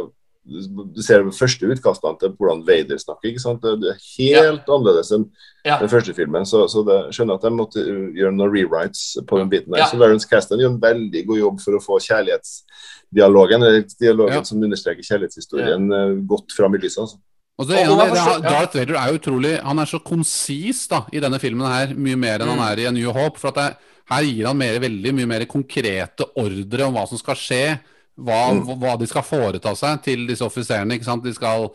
Du ser de første utkastene til hvordan Vader snakker. ikke sant? Det er helt annerledes enn Ja. den første filmen. Så, så det, skjønner at de måtte gjøre noen rewrites på den biten der. Ja. Så Lawrence Castan gjør en veldig god jobb for å få kjærlighetsdialogen dialogen Ja. som understreker kjærlighetshistorien, uh, godt fram i lyset. altså. Og det, man det, ja. Darth Vader er utrolig Han er så konsis da, i denne filmen her, mye mer enn Mm. han er i A New Hope. For at det, her gir han mer, veldig mye mer konkrete ordre om hva som skal skje. Hva, Mm. hva- de skal foreta seg til disse offiserene. De skal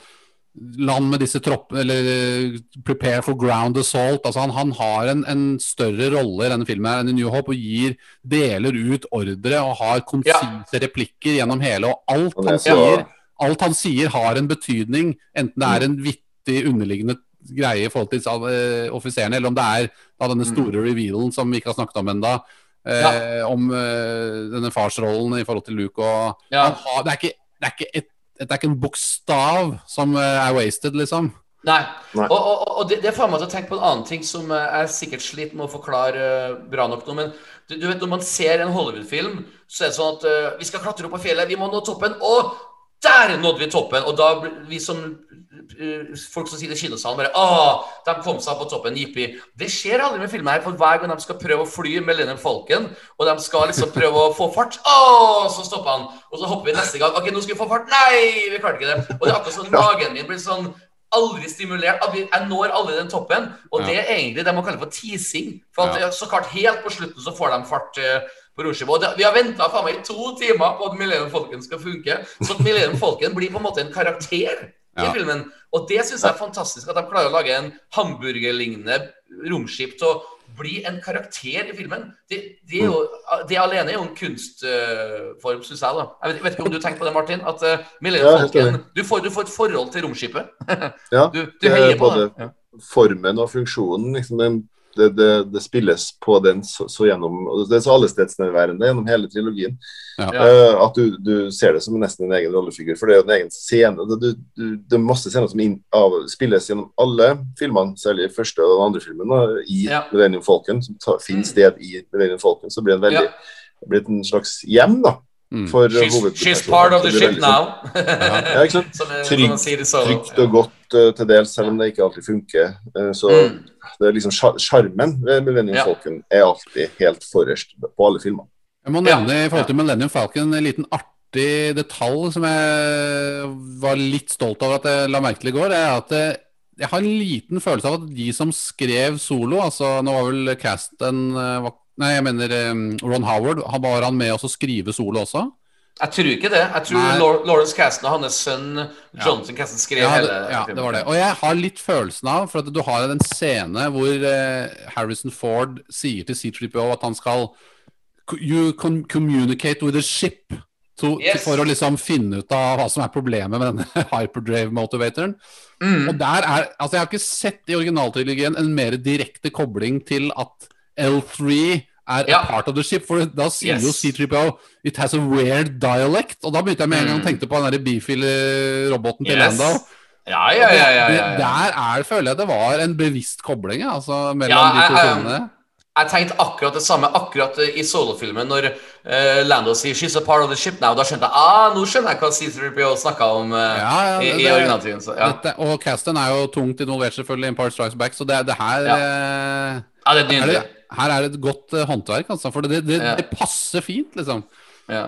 land med disse troppene, eller eh, prepare for ground assault. altså Han, han har en, en større rolle i denne filmen her enn i New Hope og gir, deler ut ordre og har konsise replikker gjennom hele. Og alt han er sier alt han sier har en betydning, enten det er en vittig underliggende greie i forhold til uh, offiserene, eller om det er da, denne store revealen som vi ikke har snakket om ennå, eh, om eh, denne farsrollen i forhold til Luke og Ja. har, det, er ikke, det, er ikke et, det er ikke en bokstav som eh, er wasted, liksom. Nei. Nei. Og, og, og det, det får meg til å tenke på en annen ting som eh, jeg sikkert sliter med å forklare bra nok nå. Men du, du vet, når man ser en Hollywood-film, så er det sånn at uh, vi skal klatre opp på fjellet, vi må nå toppen. Og der nådde vi toppen! Og da vi som eh, folk som sitter i kinosalen, bare Å, de kom seg på toppen, jippi. Det skjer aldri med filmer her, for hver gang de skal prøve å fly Millennium Falcon, og de skal liksom prøve å få fart, å, så stopper han. Og så hopper vi neste gang. OK, nå skal vi få fart. Nei, vi klarte ikke det. Og det er akkurat sånn magen min blir sånn aldri stimulert. Jeg når aldri den toppen. Og det er egentlig det man kaller for teasing. For at så klart helt på slutten så får de fart eh, på. Og det, vi har venta i to timer på at Millennium Falcon skal funke. Så at Millennium Falcon blir på en måte en karakter i filmen. Og det syns jeg er fantastisk. At de klarer å lage en hamburgerlignende romskip til å bli en karakter i filmen. Det, det, jo, det alene er jo en kunstform, syns jeg. da Jeg vet, vet ikke om du tenker på det, Martin? At uh, Millennium Ja, Falcon du får, du får et forhold til romskipet. Ja, Du, du det er heier på både. Ja. formen og funksjonen. Liksom, den det, det, det spilles på den så, så gjennom Det er så allestedsnærværende gjennom hele trilogien. Ja. uh, at du, du ser det som nesten en egen rollefigur. For det er jo en egen scene. Det, du, du, det er masse scener som inn, av, spilles gjennom alle filmene, særlig første og den andre filmen, da, i Ja. Millennium Falcon, som tar, finner Mm. sted i Millennium Falcon. Så blir det en veldig Ja. blitt en slags hjem da. For She's, hovedpersonen. she's part of the ship now. Ja, ikke sant? Solo. Trygt og godt uh, til dels, selv om det ikke alltid funker. Uh, så Mm. det er liksom sjar- Sjarmen ved Millennium Ja. Falcon er alltid helt forrest på alle filmer. Jeg må nevne i forhold til Millennium Falcon en liten artig detalj som jeg var litt stolt over at jeg la merke til i går. Er at eh, jeg har en liten følelse av at de som skrev solo altså Nå var vel casten eh, var- Nei, jeg mener um, Ron Howard. Han var han med oss å skrive solo også? Jeg tror ikke det. Jeg tror Nei. Lawrence Caston og hans sønn Jonathan Caston skrev Ja, hele det, ja, filmen. det var det. Og jeg har litt følelsen av, for at du har en scene hvor uh, Harrison Ford sier til C-3PO at han skal You can communicate with a ship. To, Yes. For å liksom finne ut av hva som er problemet med denne hyperdrive-motivatoren. Mm. Og der er, altså Jeg har ikke sett i originaltrilogien en mer direkte kobling til at L3 er Ja. a part of the ship. For da sier Yes. jo C-3PO It has a weird dialect. Og da begynte jeg med en gang å Mm. tenke på den der bifil-roboten til Yes. Lando. Ja, ja, ja. ja, ja. Der er, føler jeg det var en bevisst kobling altså, mellom de to jeg- jeg- tenkte akkurat det samme akkurat i solofilmen når uh, Lando sier 'She's a part of the ship now'. Da skjønte jeg ah, nå skjønner jeg hva C3PO snakka om uh, Ja, ja, i, det- i originaltiden. Så, ja. Og Casten er jo tungt involvert selvfølgelig i Empire Strikes Back, så det, det her Ja. Uh, det er er nydelig. Her er det et godt eh, håndverk, altså. For det, det, Ja. det passer fint, liksom. Ja.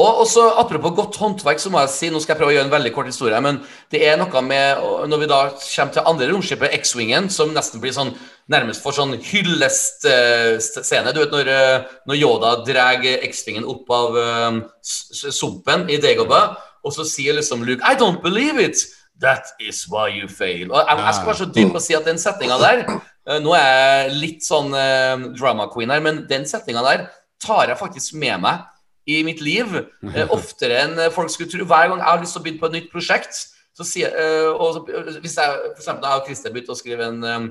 Og også Apropos godt håndverk, så må jeg si Nå skal jeg prøve å gjøre en veldig kort historie. Men det er noe med Når vi da kommer til andre romskipet, X-Wingen, som nesten blir sånn nærmest for sånn hyllestscene. Du vet når, eh, når Yoda drar X-Wingen opp av eh, s- sumpen i Dagobah, og så sier liksom Luke I don't believe it! That is why you fail. Og jeg, jeg skal være så dyp og si at den setninga der eh, Nå er jeg litt sånn eh, drama queen her, men den setninga der tar jeg faktisk med meg i mitt liv. Eh, oftere enn eh, folk skulle tro. Hver gang jeg har lyst til å begynne på et nytt prosjekt, så sier eh, og så, Hvis jeg for eksempel, jeg og Christer begynte å skrive en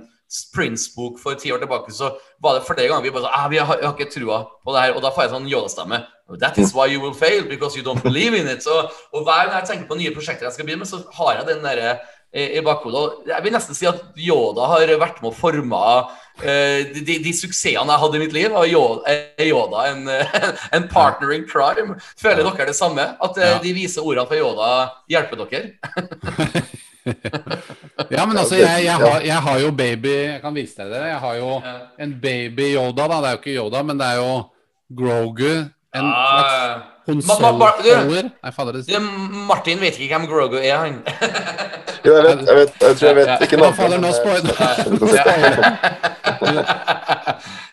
Prince-bok for ti år tilbake, så var det flere ganger vi bare sa ah, vi har, jeg ikke trua på det her. Og da får jeg sånn Yoda-stemme. That is why you will fail, because you don't believe in it. Så, og hver gang jeg tenker på nye prosjekter jeg skal begynne med, så har jeg den derre i i bakhodet. Jeg vil nesten si at Yoda har vært med å forme eh, de, de, de suksessene jeg hadde i mitt liv. Og Yoda, er Yoda en, eh, en partner in crime. Føler dere det samme? At eh, Ja. de vise ordene fra Yoda hjelper dere? Ja, men altså, jeg, jeg, har, jeg har jo baby Jeg kan vise deg det. Jeg har jo Ja. en baby Yoda, da. Det er jo ikke Yoda, men det er jo Grogu. En slags Nei, fader, det Martin vet ikke hvem Grogu er, han. Jo, jeg vet, jeg vet, jeg tror jeg vet ikke noe navnet. fader, nå spoil-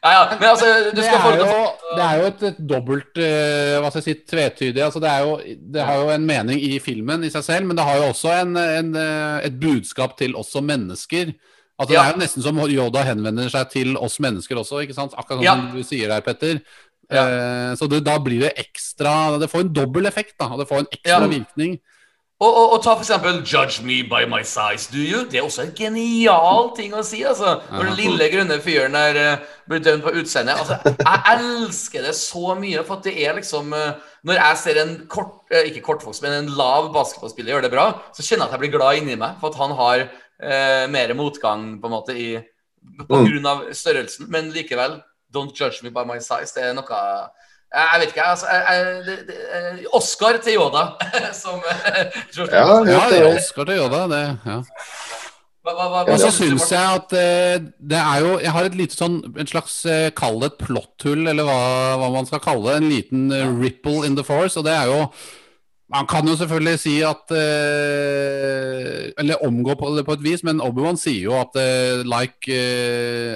Ja, ja, men altså, du skal få det til jo, å det er jo et, et dobbelt uh, Hva skal jeg si tvetydig. Altså det, er jo, det har jo en mening i filmen i seg selv, men det har jo også en, en, eh, et budskap til oss som mennesker. Altså Det er jo nesten som Yoda henvender seg til oss mennesker også, ikke sant? akkurat som Ja. du sier der, Petter. Ja. Eh, så det, da blir det ekstra Det får en dobbel effekt, da. Det får en ekstra Ja. virkning. Og, og, og ta eksempel 'Judge me by my size, do you?' Det er også en genial ting å si. altså Når den lille grønne fyren der eh, blir dømt på utseendet. Altså, jeg elsker det så mye, for at det er liksom eh, Når jeg ser en kort, ikke kortvokst, men en lav basketballspiller gjøre det bra, så kjenner jeg at jeg blir glad inni meg for at han har eh, mer motgang på en måte i på Mm. grunn av størrelsen. Men likevel, 'Don't judge me by my size'. Det er noe jeg vet ikke, altså jeg, jeg, eh, Oscar til Yoda, som eh, Ja, Ja, det er Oscar til Yoda. Det, ja. Hva, hva, hva, Og så syns jeg at eh, det er jo Jeg har et lite sånn En slags Kall det et plotthull, eller hva, hva man skal kalle det. En liten ripple in the force. Og det er jo Man kan jo selvfølgelig si at Eller omgå på det på et vis, men Obi-Wan sier jo at like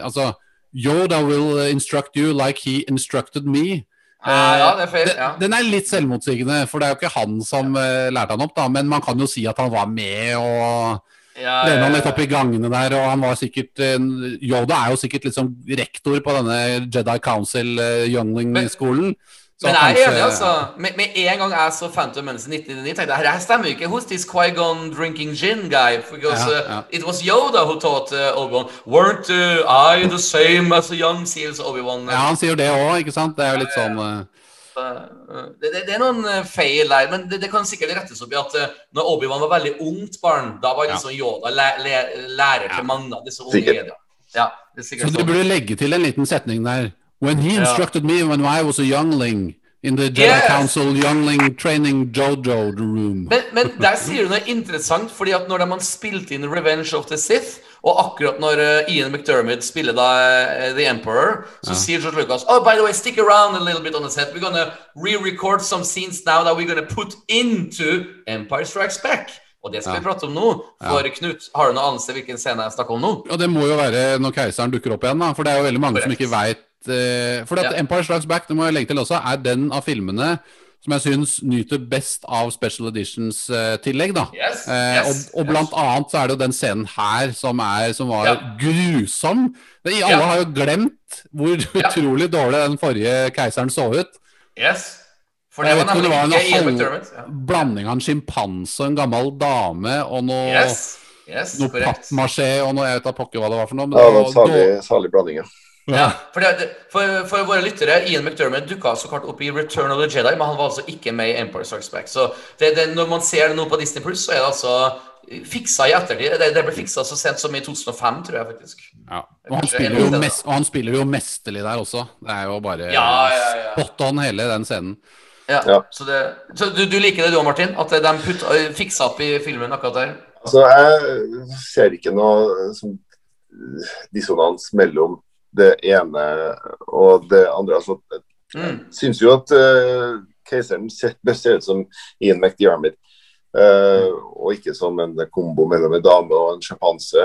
Altså Yoda will instruct you like he instructed me. Ja, ja, det er feil. Den- Ja. Den er litt selvmotsigende, for det er jo ikke han som eh, lærte han opp, da. Men man kan jo si at han var med og Ja, Lene han ja, litt opp i gangene der, og han var sikkert en- Yoda er jo sikkert liksom rektor på denne Jedi Council uh, Youngling-skolen. Så Men jeg er kanskje- enig, altså. Med, med en gang jeg så Phantom Menace i 1999, tenkte jeg her stemmer ikke hos this Qui-Gon drinking gin guy. Because Ja, uh, it was Yoda who taught uh, Obi-Wan. Weren't uh, I the same as a young seals Obi-Wan? Ja, han sier jo det òg, ikke sant? Det er jo litt sånn eh, Uh, det, det, det er noen uh, feil der, men det, det kan sikkert rettes opp i at uh, når Obi-Wan var veldig ungt barn, da var liksom Yoda læ, læ, lærer til mange av disse unge. Ja, det er Så du sånn. burde legge til en liten setning der. When he instructed me when I was a youngling in the Jedi Yes! Council Youngling Training Jojo room. Men, men der sier du noe interessant, fordi at når man spilte inn Revenge of the Sith, og akkurat når uh, Ian McDermott spiller da uh, The Emperor, så sier George Lucas Oh, by the way, stick around a little bit on the set. We're gonna re-record some scenes now that we're gonna put into Empire Strikes Back. Og det skal vi prate om nå. For Knut, har du noe anelse hvilken scene jeg snakker om nå? Og det må jo være når keiseren dukker opp igjen, da. For det er jo veldig mange som ikke veit For at Ja. Empire Strikes Back, det må jeg legge til også, er den av filmene som jeg syns nyter best av Special Editions-tillegg, da. Yes, Eh, yes, og, og blant annet så er det jo den scenen her som, er, som var Ja. grusom. Det, alle Ja. har jo glemt hvor utrolig dårlig den forrige keiseren så ut. Yes. For Jeg det vet var det var en. Ja. halv blanding av en sjimpanse og en gammel dame og noe, Yes. Yes, noe pappmasjé og noe Jeg vet da pokker hva det var for noe. Men Ja, det var en salig, salig blanding, ja. Ja, for, det, for, for våre lyttere, Ian McDermott dukka så klart opp i Return of the Jedi, men han var altså ikke med i Empire Strikes Back. Så det, det, når man ser det nå på Disney Plus, så er det altså fiksa i ettertid. Det, det ble fiksa så sent som i 2005, tror jeg faktisk. Ja. Og, han spiller jo mest, og han spiller jo mesterlig der også. Det er jo bare Ja, ja, ja. spot on hele den scenen. Ja, Ja. Så, det, så du, du liker det du òg, Martin? At de putt, fiksa opp i filmen akkurat der? Altså, jeg ser ikke noe som, dissonans mellom det ene og det andre. Altså, Mm. jeg syns jo at uh, keiseren ser, best ser ut som Ian McDiarmid. eh, og ikke som en kombo mellom en dame og en sjimpanse.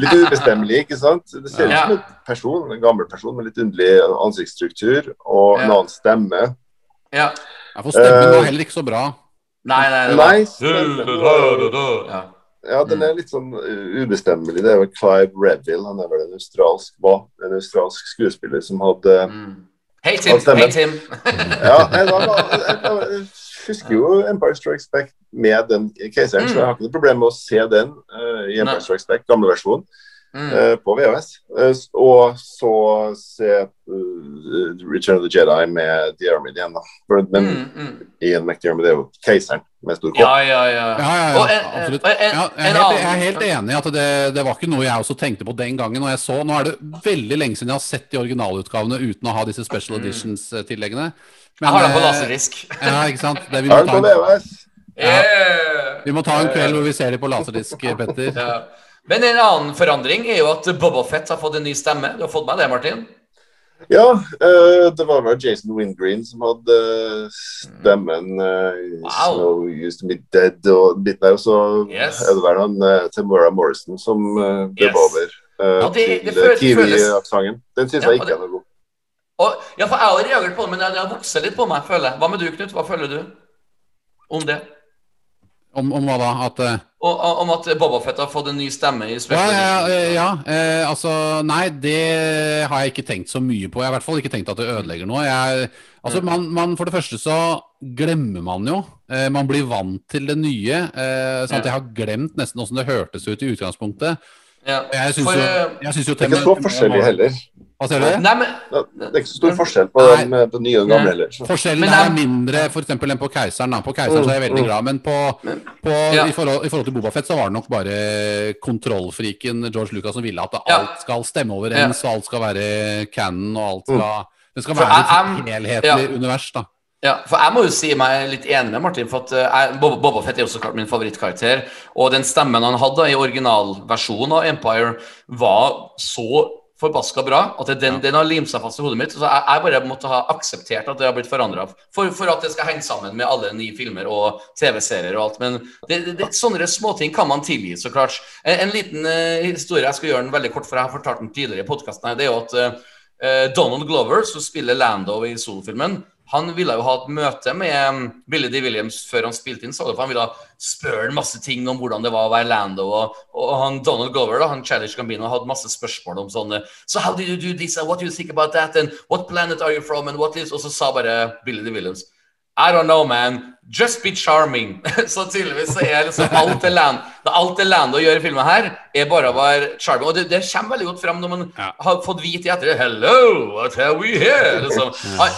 Litt ubestemmelig, ikke sant? Det ser ut som en person, en gammel person med litt underlig ansiktsstruktur og en Ja. annen stemme. Ja. For stemmen Eh, var heller ikke så bra. Nei, nei, det Nei, var stemmen Ja. Den er litt sånn uh, ubestemmelig. Det er vel Clive Redville, han er vel en australsk, var, en australsk skuespiller som hadde Mm. Hei, Tim. Hei, Tim. Ja, jeg, jeg, jeg, jeg husker jo Empire Strikes Back med den keiseren, så jeg har ikke noe problem med å se den uh, i Mm. Empire Strikes Back, gamle versjon, Mm. uh, på VHS. Uh, og så se uh, Return of the Jedi med The Armid igjen, da. Men Mm, mm. Ian McDiarmid er jo keiseren med stor kopp. Ja, ja, ja. Ja, ja, ja, en- absolutt. en- jeg, er helt, jeg er helt enig i at det, det var ikke noe jeg også tenkte på den gangen. Og jeg så, Nå er det veldig lenge siden jeg har sett de originalutgavene uten å ha disse special editions-tilleggene. Jeg har den på eh, laserdisk. Ja, ikke sant? Det, vi, må ta en, VHS? Yeah. vi må ta en kveld hvor vi ser de på laserdisk, Petter. Ja. Men en annen forandring er jo at Boba Fett har fått en ny stemme. Du har fått med det, Martin? Ja, eh, det var vel Jason Wingreen som hadde stemmen uh, Wow. Snow Used To Be Dead og bit der. Og så Yes. er det vel han uh, Tamora Morrison som uh, Yes. over uh, Ja, det- det til Kiwi-aksenten. Den syns Ja, jeg ikke er noe god. Og, ja, for jeg har reagert på det, men det har vokst litt på meg, føler jeg. Hva med du, Knut? Hva føler du om det? Om, om hva da? At eh, Og, om at Boba Fett har fått en ny stemme i Ja, Special ja, Edition? ja eh, altså Nei, det har jeg ikke tenkt så mye på. Jeg har i hvert fall ikke tenkt at det ødelegger noe. Jeg, altså, Mm. man, man, for det første så glemmer man jo. Eh, man blir vant til det nye. Eh, sånn at jeg har glemt nesten åssen det hørtes ut i utgangspunktet. Ja. Jeg syns jo, eh, jeg synes jo Det er ikke så forskjellig heller. Hva sier du? Nei, men Det er ikke så stor forskjell på Nei. den, eh, på den nye og den gamle heller. Forskjellen Men er mindre for eksempel, enn på Keiseren. Da. På Keiseren så er jeg veldig Mm, mm. glad, men på, på, Ja. i, forhold, i forhold til Bobafett så var det nok bare kontrollfriken George Lucas som ville at Ja. alt skal stemme overens, og alt skal være canon, og alt skal Det skal være et helhetlig ja. univers, da. Ja, for jeg må jo si meg litt enig med Martin. For at eh, jeg, Boba, Boba Fett er jo så klart min favorittkarakter. Og den stemmen han hadde i originalversjonen av Empire, var så forbaska bra at det, den, den har limt seg fast i hodet mitt. Så jeg, jeg bare måtte ha akseptert at det har blitt forandra. For, for at det skal henge sammen med alle nye filmer og TV-serier og alt. Men det, det, det, sånne småting kan man tilgi, så klart. En, en liten uh, historie, jeg skal gjøre den veldig kort, for jeg har fortalt den tidligere i podkasten, det er jo at Eh, Donald Glover, som spiller Lando i solfilmen, han ville jo ha et møte med um, Billy D. Williams før han spilte inn Så han ville spørre ham masse ting om hvordan det var å være Lando. Og, og han Donald Glover, da, han Challenge Gambino, hadde masse spørsmål om sånne So how did you do this? And what do you think about that? And what planet are you from? And what is Og så sa bare Billy D. Williams I don't know, man. Just be charming. så tydeligvis så er liksom alt det Land, alt det Lando gjør i filmen her, er bare å være charming. Og det, det kommer veldig godt fram når man Ja. har fått vite i etter Hello, what are we here? Liksom.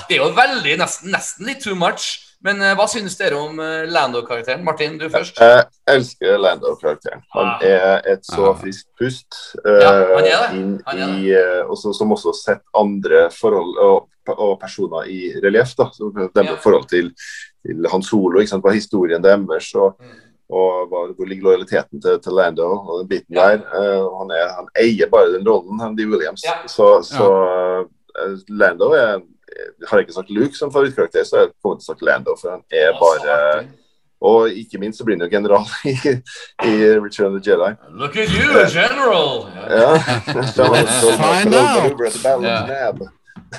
Det er jo veldig, nesten, nesten litt too much. Men uh, hva synes dere om uh, Lando-karakteren? Martin, du først. Jeg elsker Lando-karakteren. Han er et så Ja. friskt pust. Ja, han er det. eh, Han er i, eh, også, som også setter andre forhold og, og personer i relieff. da, som dem Ja. forhold til, til Hans Solo, ikke sant, hva er historien deres, og, Mm. og hva, hvor ligger lojaliteten til, til Lando og den biten Ja. der. Uh, han, er, han eier bare den rollen, han D. Williams. Ja. Så, så uh, Lando er Har jeg ikke sagt Luke som favorittkarakter, så har jeg kommet til å snakke Lando, for han er bare og ikke minst så blir han jo general i, i Return of the Jedi. Look at you, general! Ja. Ja. Let's find out.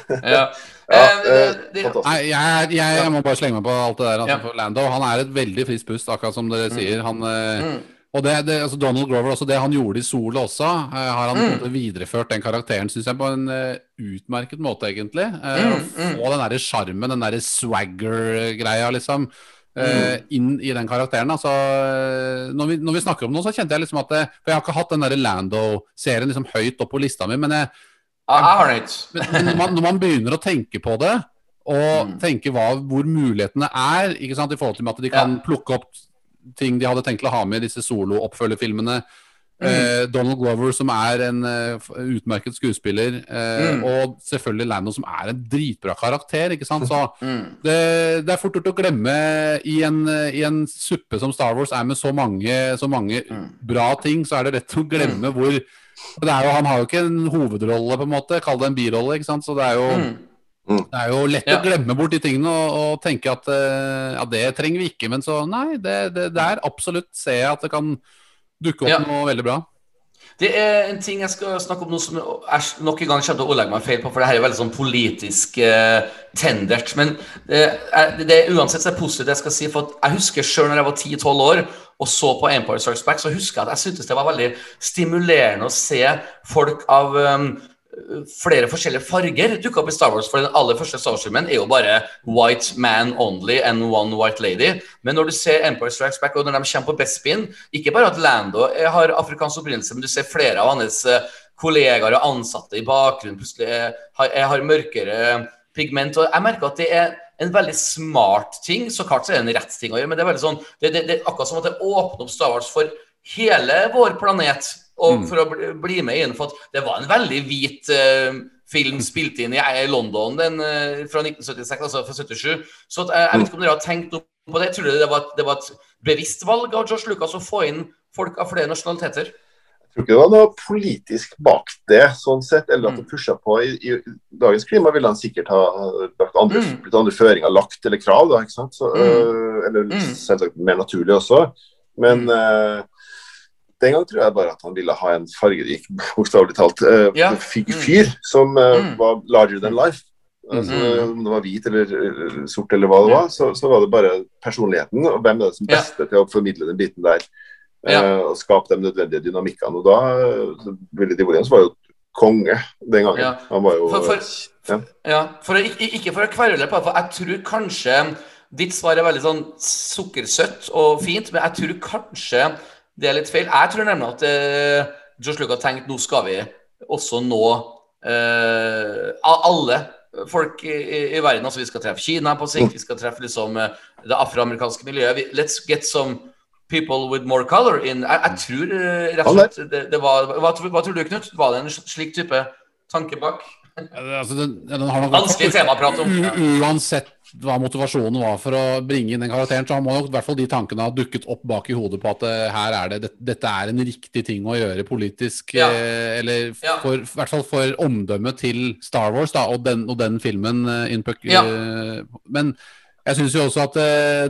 Ja. Ja, Eh, eh, det- Nei, jeg, jeg, jeg må bare slenge meg på alt det der. Altså, Ja. for Lando han er et veldig friskt pust, akkurat som dere sier. Han, eh, Mm. Og det, det, altså Donald Grover, også det han gjorde i Solo også, eh, har han mm. videreført den karakteren, synes jeg, på en uh, utmerket måte, egentlig. Uh, Mm, å Få den derre sjarmen, den derre swagger-greia, liksom. eh, inn i den karakteren. Altså, eh, når, vi, når vi snakker om noe, så kjente jeg liksom at det, For jeg har ikke hatt den derre Lando-serien liksom høyt opp på lista mi, men jeg, jeg har ikke. men, når, man, når man begynner å tenke på det, og Mm. tenke hva, hvor mulighetene er, i forhold til at de kan Ja. plukke opp ting de hadde tenkt å ha med i disse solo-oppfølgerfilmene. Mm. Eh, Donald Glover, som er en uh, utmerket skuespiller, eh, Mm. og selvfølgelig Lando, som er en dritbra karakter. ikke sant, så Mm. det, det er fort gjort å glemme i en, i en suppe som Star Wars er med så mange, så mange Mm. bra ting, så er det lett å glemme hvor det er jo, Han har jo ikke en hovedrolle, på en måte, kall det en birolle. ikke sant, så det er jo, Mm. det er jo lett Ja. å glemme bort de tingene og, og tenke at uh, ja, det trenger vi ikke. Men så nei, det, det, der absolutt ser jeg at det kan dukke opp Ja. noe veldig bra. Det er en ting jeg skal snakke om nå som jeg nok en gang kommer til å ordlegge meg feil på, for det her er veldig sånn politisk eh, tendert. Men det er, det er uansett så er positivt det jeg skal si, for jeg husker sjøl når jeg var 10-12 år og så på Empire Strikes Back, så husker jeg at jeg syntes det var veldig stimulerende å se folk av um, flere forskjellige farger dukka opp i Star Wars. For den aller første Star Wars-filmen er jo bare white man only and one white lady. Men når du ser Empire Strikes Back, og når de kommer på Bespin Ikke bare at Lando har afrikansk opprinnelse, men du ser flere av hans eh, kollegaer og ansatte i bakgrunnen plutselig er, har, jeg har mørkere pigment. Og jeg merker at det er en veldig smart ting. Så klart så er det en rett ting å gjøre, men det er veldig sånn det, det, det er akkurat som at det åpner opp Star Wars for hele vår planet. Og for å bli, med inn, for at det var en veldig hvit uh, film spilt inn i eh, London den, uh, fra 1976, altså fra 77. Så at, eh, jeg vet ikke om dere har tenkt noe på det. Tror dere det var, et- det var et bevisst valg av George Lucas å få inn folk av flere nasjonaliteter? Jeg tror ikke det var noe politisk bak det, sånn sett, eller at det Mm. pusha på. I, I dagens klima ville han sikkert ha lagt andre, Mm. blitt andre føringer lagt eller krav, da, ikke sant? Så, Mm. øh, eller Mm. selvsagt mer naturlig også. Men Mm. øh, den gang tror jeg bare at han ville ha en fargerik, bokstavelig talt, uh, Ja. fyr, Mm. som uh, Mm. var larger than life. Altså, Mm. Om det var hvit eller sort eller hva det var, så, så var det bare personligheten. Og hvem er det som Ja. til å formidle den biten der? Eh, og skape de nødvendige dynamikkene. Og da eh, Willy D. Williams var jo konge den gangen. Han var jo For, for, ja. ja, for å, ikke, ikke for å kverule på det, for jeg tror kanskje Ditt svar er veldig sånn sukkersøtt og fint, men jeg tror kanskje det er litt feil. Jeg tror nemlig at uh, Josh Luke har tenkt nå skal vi også nå uh, alle folk i, i, verden. Altså vi skal treffe Kina på sikt, vi skal treffe liksom uh, det afroamerikanske miljøet. Vi, let's get some people with more color in. Jeg, jeg tror rett og slett det, det var hva, tror- hva tror du, Knut? Var det en slik type tanke bak? Altså, den, den har nok Vanskelig tema å prate om. Uansett hva motivasjonen var for å bringe inn den karakteren, så må nok i hvert fall de tankene ha dukket opp bak i hodet på at eh, her er det, det, dette er en riktig ting å gjøre politisk. Ja. Eh, eller Ja. for, i hvert fall for omdømmet til Star Wars da, og, den, og den filmen. Eh, Ja. eh, men jeg syns jo også at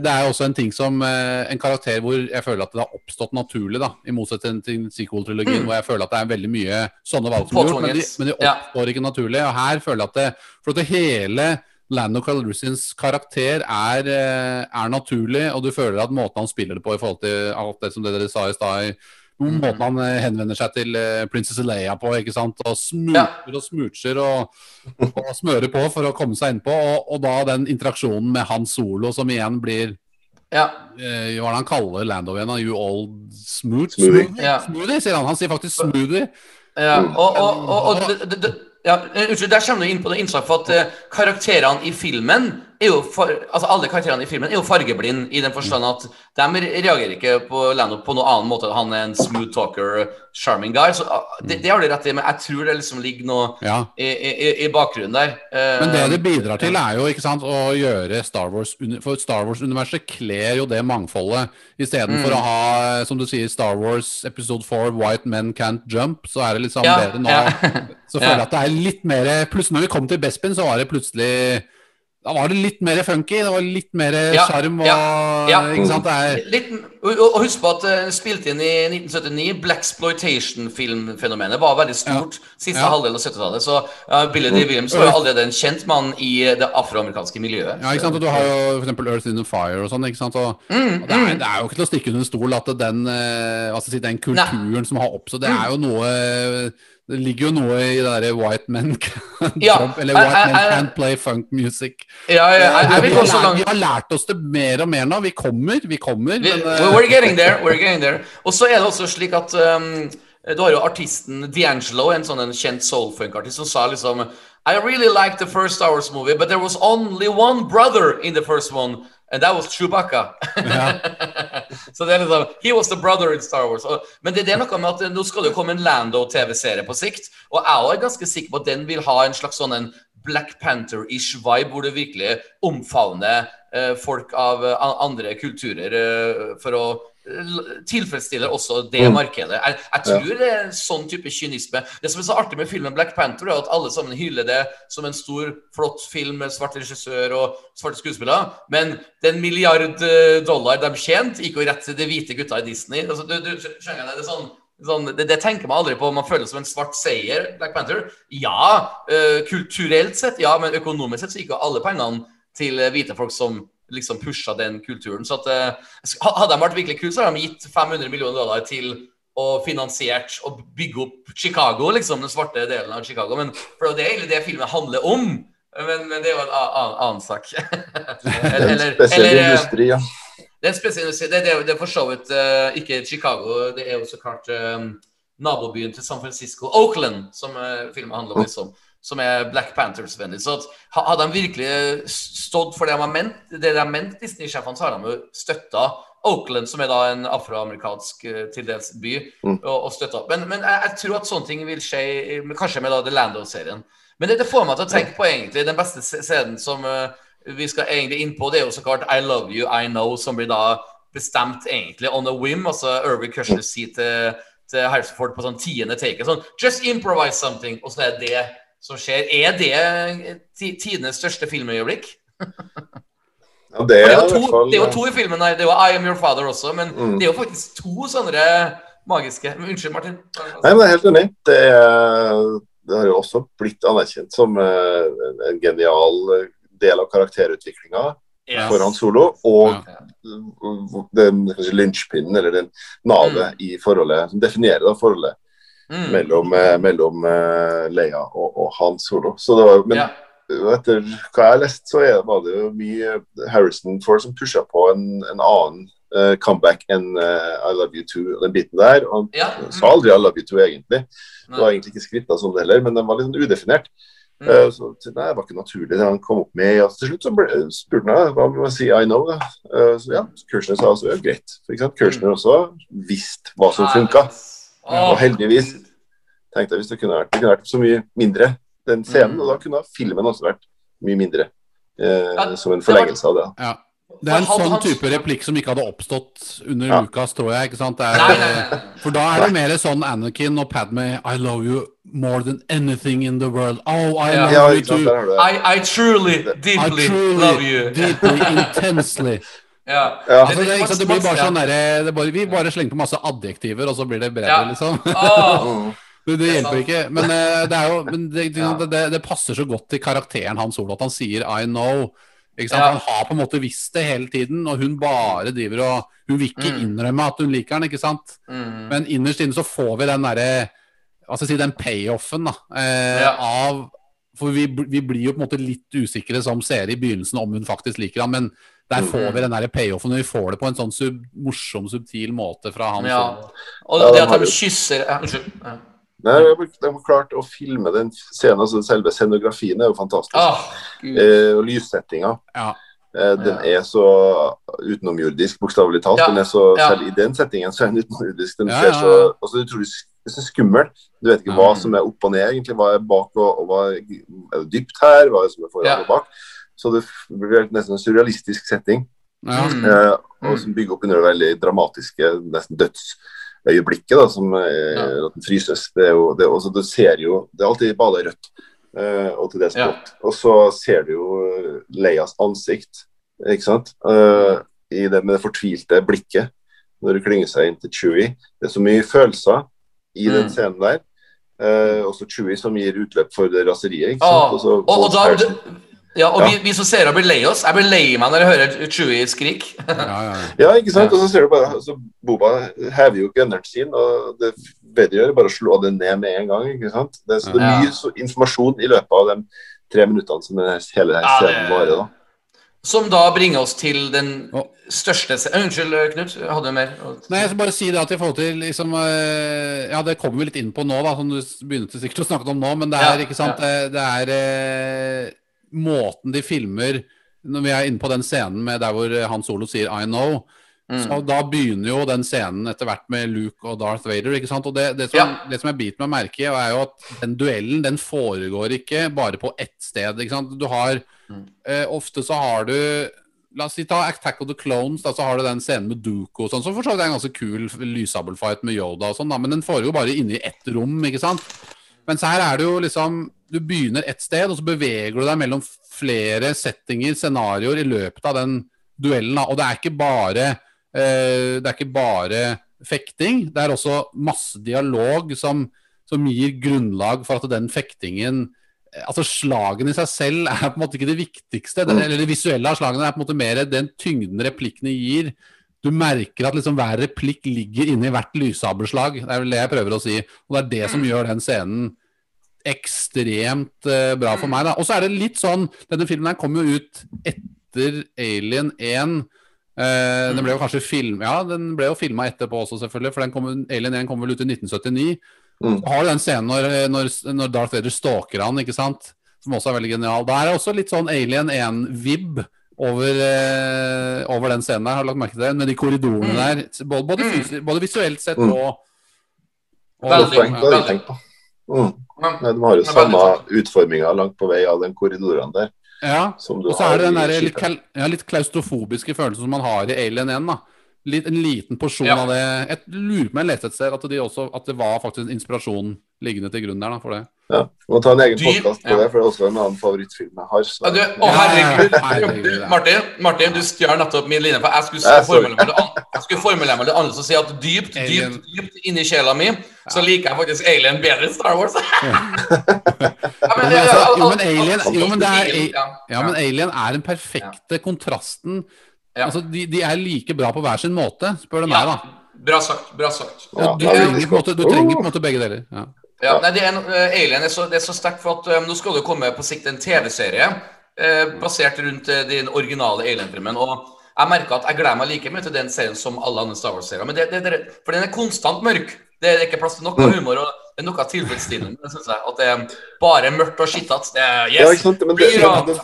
det er også en ting som En karakter hvor jeg føler at det har oppstått naturlig, da, i motsetning til sequel-trilogien, Mm. hvor jeg føler at det er veldig mye sånne valg som er gjort, men de, men de Ja. oppstår ikke naturlig. Og her føler jeg at det, for at det hele Lando Calrissians karakter er, eh, er naturlig, og du føler at måten han spiller det på i forhold til alt det som dere sa i stad Mm. Måten han eh, henvender seg til eh, Princess Leia på, ikke sant. Og smoocher og smoocher og, og smører på for å komme seg innpå. Og, og da den interaksjonen med Han Solo, som igjen blir Ja. eh, Hva er det han kaller Lando igjen? You old smooth? Smoothie. Ja. smoothie, sier han. Han sier faktisk smoothie. Ja, og, og, og, og det, det, det, ja, eh, Unnskyld, der kommer du inn på det innslaget for at eh, karakterene i filmen er jo for, altså Alle karakterene i filmen er jo fargeblind i den forstand at de reagerer ikke på Lando på noen annen måte. Han er en smooth talker, charming guy. Så ah, det, det har du rett i, men jeg tror det liksom ligger noe Ja. i, i, i bakgrunnen der. Eh, Men det det bidrar til, er jo ikke sant, å gjøre Star Wars For Star Wars-universet kler jo det mangfoldet. Istedenfor Mm. å ha, som du sier, Star Wars episode 4, White Men Can't Jump, så er det liksom Ja, bedre nå ja. Så føler jeg at det er litt mer Plutselig når vi kom til Bespin, så var det plutselig Da var det litt mer funky. Det var litt mer Ja, sjarm og ja, ja. Ikke sant? Det er Litt, og, og husk på at uh, spilt inn i 1979 Black Exploitation-filmfenomenet var veldig stort siste Ja. halvdel av 70-tallet. Så uh, Billy D. Williams var jo allerede en kjent mann i det afroamerikanske miljøet. Ja, ikke sant? Og du har jo eksempel Earth in the Fire og sånn. ikke sant? Og, Mm, og det, er, det er jo ikke til å stikke under en stol at den, uh, hva skal si, den kulturen som har oppstått, det er jo noe Det ligger jo noe i det derre White Men Can't Ja, Trump, eller white I, I, Men Can't Play Funk Music. Ja, ja, I, jeg vi, har lært, vi har lært oss det mer og mer nå. Vi kommer, vi kommer. Vi, Men, eh, we're getting there. we're getting there Og så er det også slik at um, du har jo artisten D'Angelo, en sånn en kjent soulfunk-artist, som sa liksom I really liked the first Hours movie, but there was only one brother in the first one, and that was Chewbacca. så det er liksom He was the brother in Star Wars. Og, men det, det er noe med at nå skal det jo komme en Lando-TV-serie på sikt, og jeg er ganske sikker på at den vil ha en slags sånn en Black Panther-ish vibe, hvor du virkelig omfavner eh, folk av eh, andre kulturer eh, for å l- tilfredsstille også det markedet. Jeg, jeg tror det er en sånn type kynisme. Det som er så artig med filmen Black Panther, er at alle sammen hyller det som en stor, flott film med svart regissør og svarte skuespillere, men den milliard eh, dollar de tjente, gikk jo rett til de hvite gutta i Disney. Altså, du, du, skjønner det? det sånn Sånn, det, det tenker man aldri på. Man føler det som en svart seier. Black Panther. Ja, eh, kulturelt sett, ja, men økonomisk sett så gikk jo alle pengene til eh, hvite folk som liksom pusha den kulturen. Så at, eh, hadde de vært virkelig kule, så hadde de gitt 500 millioner dollar til og finansiert og bygge opp Chicago, liksom, den svarte delen av Chicago. Men for det er egentlig det filmen handler om. Men, men det er jo en annen, sak. eller, En spesiell eller, eh, industri, ja. det er en spesiell. Det, det, det er for så vidt uh, ikke Chicago, det er jo så klart eh, nabobyen til San Francisco, Oakland, som uh, filmen handler om, liksom. Som er Black Panthers-vennlig. Så hadde de virkelig stått for det de har ment, det de har ment Disney-sjefene, så har de jo støtta Oakland, som er da en afroamerikansk eh, til dels by, og, og støtta. Men, men jeg, jeg tror at sånne ting vil skje, kanskje med da The Lando-serien. Men det, det får meg til å tenke på egentlig den beste scenen som uh, vi skal egentlig inn på, det er jo så klart I Love You, I Know, som blir da bestemt egentlig on a whim. Altså Irving Kushner sier til, til Harrison Ford på sånn tiende take sånn Just improvise something. Og så er det som skjer. Er det ti- tidenes største filmøyeblikk? ja det Det er er, i jo to, fall det er jo to i filmen her. Det er jo I Am Your Father også, men Mm. det er jo faktisk to sånne magiske men Unnskyld, Martin. Nei, men jeg er helt enig. Det, er, det har jo også blitt anerkjent som eh, en, en genial eh, del av karakterutviklinga Yes. for Solo. Og Ja. den kanskje lynchpinnen, eller den navet i forholdet, som definerer da forholdet Mm. mellom, eh, mellom eh, Leia og, og Hans Solo. Så det var, men Ja. etter hva jeg har lest, så var det jo mye Harrison Ford som pusha på en, en annen uh, comeback enn uh, I Love You Too, den biten der. Og Ja. han sa aldri I Love You Too, egentlig. Det var egentlig ikke skritta som det heller, men den var litt sånn udefinert. Mm. Så nei, det var ikke naturlig det han kom opp med. Ja, til slutt så ble, spurte han hva må jeg si I know. Da. Så ja, Kursner sa også ja, greit. Ikke sant? Kursner også visste hva som funka. Åh. Og heldigvis tenkte jeg hvis det kunne vært, det kunne vært så mye mindre den scenen, Mm. og da kunne filmen også vært mye mindre. Eh, Ja, som en forlengelse av det. Ja. Det er en sånn type replikk som ikke hadde oppstått under Ja. Lucas, tror jeg. ikke sant? Det er, nei. For da er det mer sånn Anakin og Padme I love you more than anything in the world. Oh, I love Ja, you too. I, I truly, I truly, love you. deeply, intensely. Ja. Ja. Altså, det, ikke sant, det blir bare sånn derre det bare- Vi bare slenger på masse adjektiver, og så blir det bredere, Ja. liksom. Mm. Det, det er hjelper ikke. Men, eh, det, er jo, men det, det, Ja. det, det passer så godt til karakteren Hans ord at han sier 'I know'. Ikke sant? Ja. Han har på en måte visst det hele tiden, og hun bare driver og Hun vil ikke Mm. innrømme at hun liker han, ikke sant? Mm. Men innerst inne så får vi den derre Hva skal jeg si, den payoffen da, eh, Ja. av For vi, vi blir jo på en måte litt usikre som seere i begynnelsen om hun faktisk liker han, men der Mm. får vi den der payoffen, og vi får det på en sånn sub, morsom, subtil måte fra han. Ja. som- Og Ja, det at han de kysser Unnskyld. Ja. Nei, de har- klart å filme den scenen, altså selve scenografien er jo fantastisk. Ah, Eh, og lyssettinga. Ja. Eh, den Ja. er så utenomjordisk, bokstavelig talt. Ja, Den er så, ja. Selv i den settingen så er den utenomjordisk. Den Ja, ser så altså, utrolig skummel. Du vet ikke hva som er opp og ned, egentlig. Hva er bak og, og hva er, er dypt her? Hva er det som er foran Ja. og bak? Så det blir nesten en surrealistisk setting. Ja. Mm. Eh, og som bygger opp under det veldig dramatiske, nesten dødsøyeblikket, da, som er, Ja. at den fryses. Det er jo, det også, du ser jo, det er alltid bare rødt, eh, og til det Ja. språk. Og så ser du jo eh, Leias ansikt, ikke sant, eh, i det med det fortvilte blikket, når hun klynger seg inn til Chewie. Det er så mye følelser i den Mm. scenen der. Eh, også Chewie som gir utløp for det raseriet. ikke Ah, sant? Og så- og, og da Harrison. Ja, og Ja. Vi, vi som seere blir lei oss. Jeg blir lei meg når jeg hører Chewie skrik. Ja, ja, ja. Ja, ikke sant? Ja. Og så ser du bare altså, Boba hever jo gunneren sin, og det bedre gjør er bare å slå det ned med en gang. ikke sant? Det, så det er mye så, informasjon i løpet av de tre minuttene som denne, hele denne scenen varer. da. Som da bringer oss til den største se- Unnskyld, Knut. Hadde du mer? Nei, jeg skal bare si det at i forhold til liksom, eh, Ja, det kommer vi litt inn på nå, da, som du begynte sikkert å snakke om nå, men det er Ja, ikke sant ja. det, det er eh, måten de filmer Når vi er inne på den scenen med der hvor Han Solo sier 'I know', Mm. så da begynner jo den scenen etter hvert med Luke og Darth Vader. ikke sant? Og det, det, som, det som jeg biter meg merke i, er jo at den duellen den foregår ikke bare på ett sted. ikke sant? Du har Mm. eh, Ofte så har du La oss si ta Attack of the Clones, da, så har du den scenen med Duko og sånn, som for så vidt er en ganske kul lyssabelfight med Yoda og sånn, da, men den foregår bare inne i ett rom, ikke sant? Mens her er det jo liksom Du begynner ett sted, og så beveger du deg mellom flere settinger, scenarioer, i løpet av den duellen. Og det er ikke bare eh, Det er ikke bare fekting. Det er også masse dialog som, som gir grunnlag for at den fektingen Altså Slagene i seg selv er på en måte ikke det viktigste. Den, eller det visuelle av slagene er på en måte mer den tyngden replikkene gir. Du merker at liksom hver replikk ligger inni hvert lyssabelslag. Det er vel det jeg prøver å si. Og det er det som gjør den scenen ekstremt uh, bra for meg. da. Og så er det litt sånn Denne filmen her kom jo ut etter Alien 1. Eh, Den ble jo kanskje film, ja, den ble jo filma etterpå også, selvfølgelig. For den kom, Alien 1 kom vel ut i 1979. Mm. Har du den scenen når, når, når Darth Vader stalker han, ikke sant? Som også er veldig genial. Da er det også litt sånn Alien 1-vib over, eh, over den scenen der. Har du lagt merke til det? Med de korridorene Mm. der. Både, både, fysi- både visuelt sett Mm. og, og Veldig, Poeng, det har jeg tenkt på. Mm. Nei, de har jo samme utforminga langt på vei av den korridorene der. Ja. Og så er det den der litt, ja, litt klaustrofobiske følelsen som man har i Alien 1. da. Litt, en liten porsjon Ja. av det. Jeg lurer på om jeg leste et sted at, de også, at det var faktisk en inspirasjon liggende til grunn der. da, for det. Ja. Vi må ta en egen podkast på ja. det, for det er også en annen favorittfilm jeg har. Ja, du, å, herregud. herregud. Martin, Martin, du stjal nettopp min linje. For jeg skulle, jeg skulle formulere meg det annerledes og si at dypt, dypt, dypt inni sjela mi, så liker jeg faktisk Alien bedre enn Star Wars. ja, Men jo, men Alien, er, ja, ja, men Alien den perfekte kontrasten. Ja. Altså, de, de er like bra på hver sin måte, spør du meg. da. Bra sagt. Bra sagt. Ja, du, det trenger på måte, du trenger på en måte begge deler. Ja. Ja, nei, det er, eh, Alien er så, det er så sterkt for at um, nå skal det komme på sikt en TV-serie uh, basert rundt uh, den originale Alien-filmen. Og jeg merker at jeg gleder meg like mye til den serien som alle andre Star Wars-serier. Men det, det, det, For den er konstant mørk. Det er ikke plass til noe humor og det er noe tilfredsstillende, synes jeg. At det er bare mørkt og skittete. Det er Ja, yes! ikke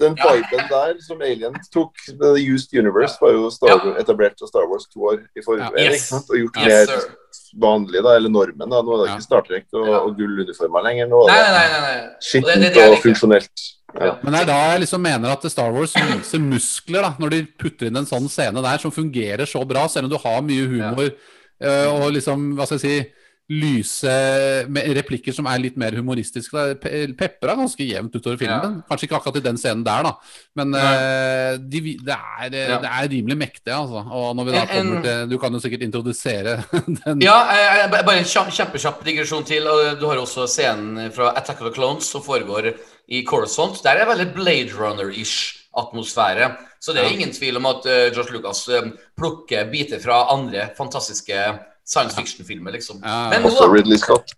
den, viben der som Alien tok, The Used Universe, var jo Star, etablert av Star Wars to år i forveien, Ja. Yes. og gjort Yes, mer sir. vanlig, da, eller normen. da. Nå er det Ja. ikke Star Trek og, og gulluniformer lenger. Nå er det skittent det det jeg og funksjonelt. Ja. Men det er da jeg liksom mener at Star Wars viser muskler, da, når de putter inn en sånn scene der som fungerer så bra, selv om du har mye humor ja. og liksom, hva skal jeg si lyse replikker som er litt mer humoristiske. Pe- Pepra ganske jevnt utover filmen. Kanskje ikke akkurat i den scenen der, da. Men uh, de, det, er, eh, Ja. det er rimelig mektig, altså. Og når vi da kommer en- til Du kan jo sikkert introdusere den. Ja, eh, eh, bare en kjapp- kjempekjapp digresjon til. Du har også scenen fra Attack of the Clones som foregår i Coruscant. Der er det veldig Blade Runner-ish atmosfære. Så det er ingen tvil om at uh, George Lucas uh, plukker biter fra andre fantastiske science fiction-filmer, liksom. Ja, Men nå, Også Ridley Scott.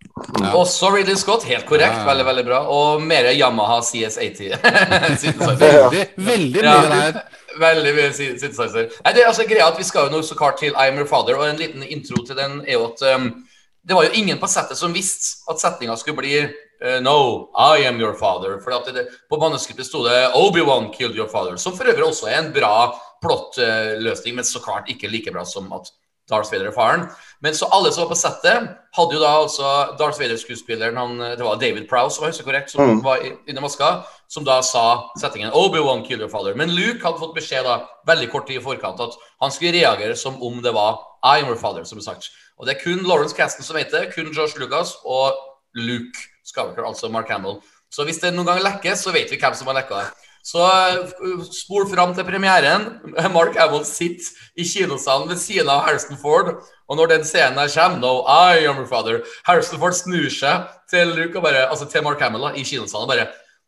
også Ridley Scott. Helt korrekt. Ja. Veldig, veldig bra. Og mer Yamaha CS80. synthesizer. Veldig, veldig Ja. mye der. Veldig mye synthesizer. Nei, det er altså greia at Vi skal jo nå så klart til I am your father, og en liten intro til den er jo at um, det var jo ingen på settet som visste at setninga skulle bli uh, No, I am your father. For at det, på manuskriptet sto det Obi-Wan killed your father, som for øvrig også er en bra plottløsning, men så klart ikke like bra som at Darth Vader er faren. Men så alle som var på settet, hadde jo da altså Darth Vader-skuespilleren han, Det var David Prowse, om jeg husker korrekt, som var i- inni maska, som da sa settingen Obi-Wan kill your father. Men Luke hadde fått beskjed da, veldig kort tid i forkant at han skulle reagere som om det var I am your father, som sagt. Og det er kun Lawrence Caston som vet det, kun George Lucas og Luke Skywalker, altså Mark Hamill. Så hvis det noen gang lekkes, så vet vi hvem som har lekka det. Så uh, spol fram til premieren. Mark Hamill sitter i kinosalen ved siden av Harrison Ford. Og når den scenen her kommer, no, I am your father, Harrison Ford snur seg til Luke og bare, altså til Mark Hamill da, i kinosalen og bare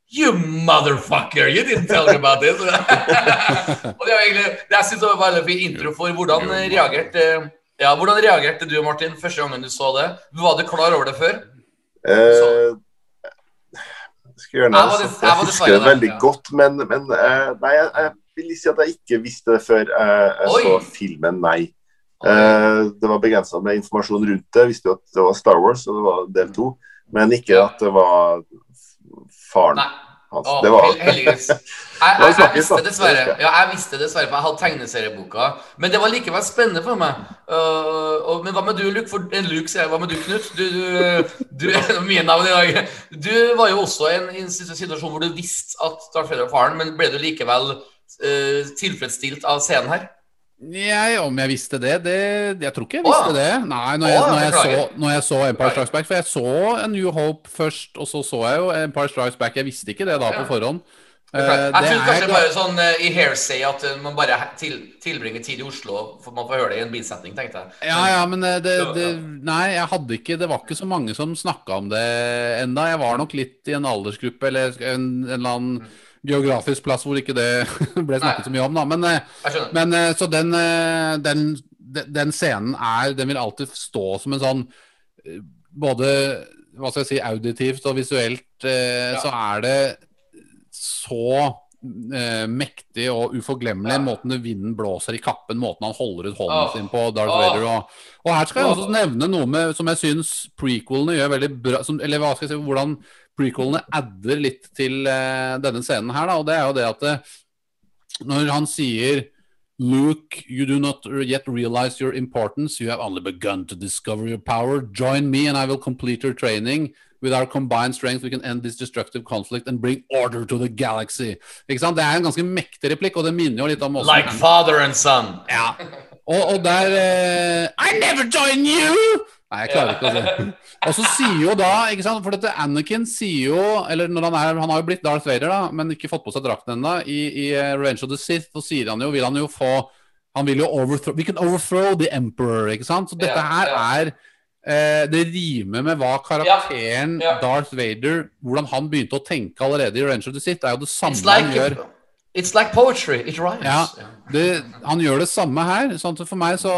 You motherfucker! You didn't tell me about this! og det var egentlig, det jeg synes det var veldig fin intro for hvordan reagerte ja, hvordan reagerte du, Martin, første gangen du så det? Var du klar over det før? Eh, jeg gjøre gjerne Jeg var jeg husker det det, veldig ja. godt, men, men eh, nei, jeg, jeg vil si at jeg ikke visste det før jeg, jeg Oi. så filmen, nei. Uh, det var begrensa med informasjon rundt det. Jeg visste jo at det var Star Wars, og det var del to, men ikke at det var faren Nei. Hans. Å, Det var heldigvis. Jeg, jeg, jeg visste dessverre. Ja, jeg visste dessverre, for jeg hadde tegneserieboka. Men det var likevel spennende for meg. Uh, og, men hva med du, Luke? For en Luke, sier jeg. Hva med du, Knut? Du, du, du Mye navn i dag. Du var jo også i en, en situasjon hvor du visste at Darth Vader var faren, men ble du likevel uh, tilfredsstilt av scenen her? Jeg, om jeg visste det, det Jeg tror ikke jeg visste Åh. det. Nei, når jeg, når jeg, så, når jeg så Empire Strikes Back For jeg så A New Hope først, og så så jeg jo Empire Strikes Back. Jeg visste ikke det da på forhånd. Uh, Jeg tror kanskje er- bare sånn uh, i Hairsay at uh, man bare til, tilbringer tid i Oslo, for man får høre det i en bilsetting, tenkte jeg. Ja, ja, men det, det. Nei, jeg hadde ikke Det var ikke så mange som snakka om det enda. Jeg var nok litt i en aldersgruppe eller en, en eller annen geografisk plass hvor ikke det ble snakket så mye om, da. Men, eh, men eh, så den, eh, den, den, scenen er Den vil alltid stå som en sånn Både hva skal jeg si, auditivt og visuelt eh, Ja. så er det så eh, mektig og uforglemmelig Ja. måten vinden blåser i kappen, måten han holder ut hånden oh. sin på Darth oh. Vader. Og, og her skal jeg også nevne noe med, som jeg syns prequelene gjør veldig bra som, Eller hva skal jeg si, hvordan prequelene adder litt til eh, denne scenen her, da. Og det er jo det at det, når han sier Luke, you do not yet realize your importance. You have only begun to discover your power. Join me and I will complete your training. With our combined strength we can end this destructive conflict and bring order to the galaxy. Ikke sant? Det er en ganske mektig replikk, og det minner jo litt om også Like father and son. ja. Og, og der uh, I never join you! Nei, jeg klarer ikke å se. Og så sier jo da, ikke sant, for dette Anakin sier jo Eller når han er Han har jo blitt Darth Vader, da, men ikke fått på seg drakten ennå. I, I eh, Revenge of the Sith så sier han jo, vil han jo få Han vil jo overthrow We can overthrow the emperor, ikke sant? Så dette her er eh, Det rimer med hva karakteren. Darth Vader Hvordan han begynte å tenke allerede i Revenge of the Sith. Det er jo det samme like han gjør. It's like poetry. It rhymes. Ja, det, han gjør det samme her. Sånn for meg så,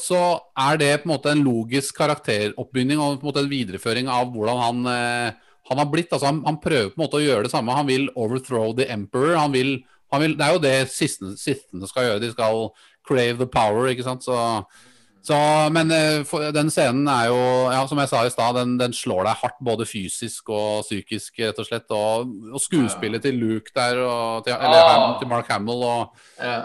så er det på en måte en logisk karakteroppbygning og på en måte en videreføring av hvordan han, eh, han har blitt. Altså han, han prøver på en måte å gjøre det samme. Han vil overthrow the emperor. Han vil, han vil, det er jo det sistene, sistene skal gjøre. De skal crave the power, ikke sant. Så, så, men eh, den scenen er jo, ja, som jeg sa i stad, den, den slår deg hardt både fysisk og psykisk, rett og slett. Og, og skuespillet til Luke der, og til, eller Ah. Til Mark Hamill og Ja.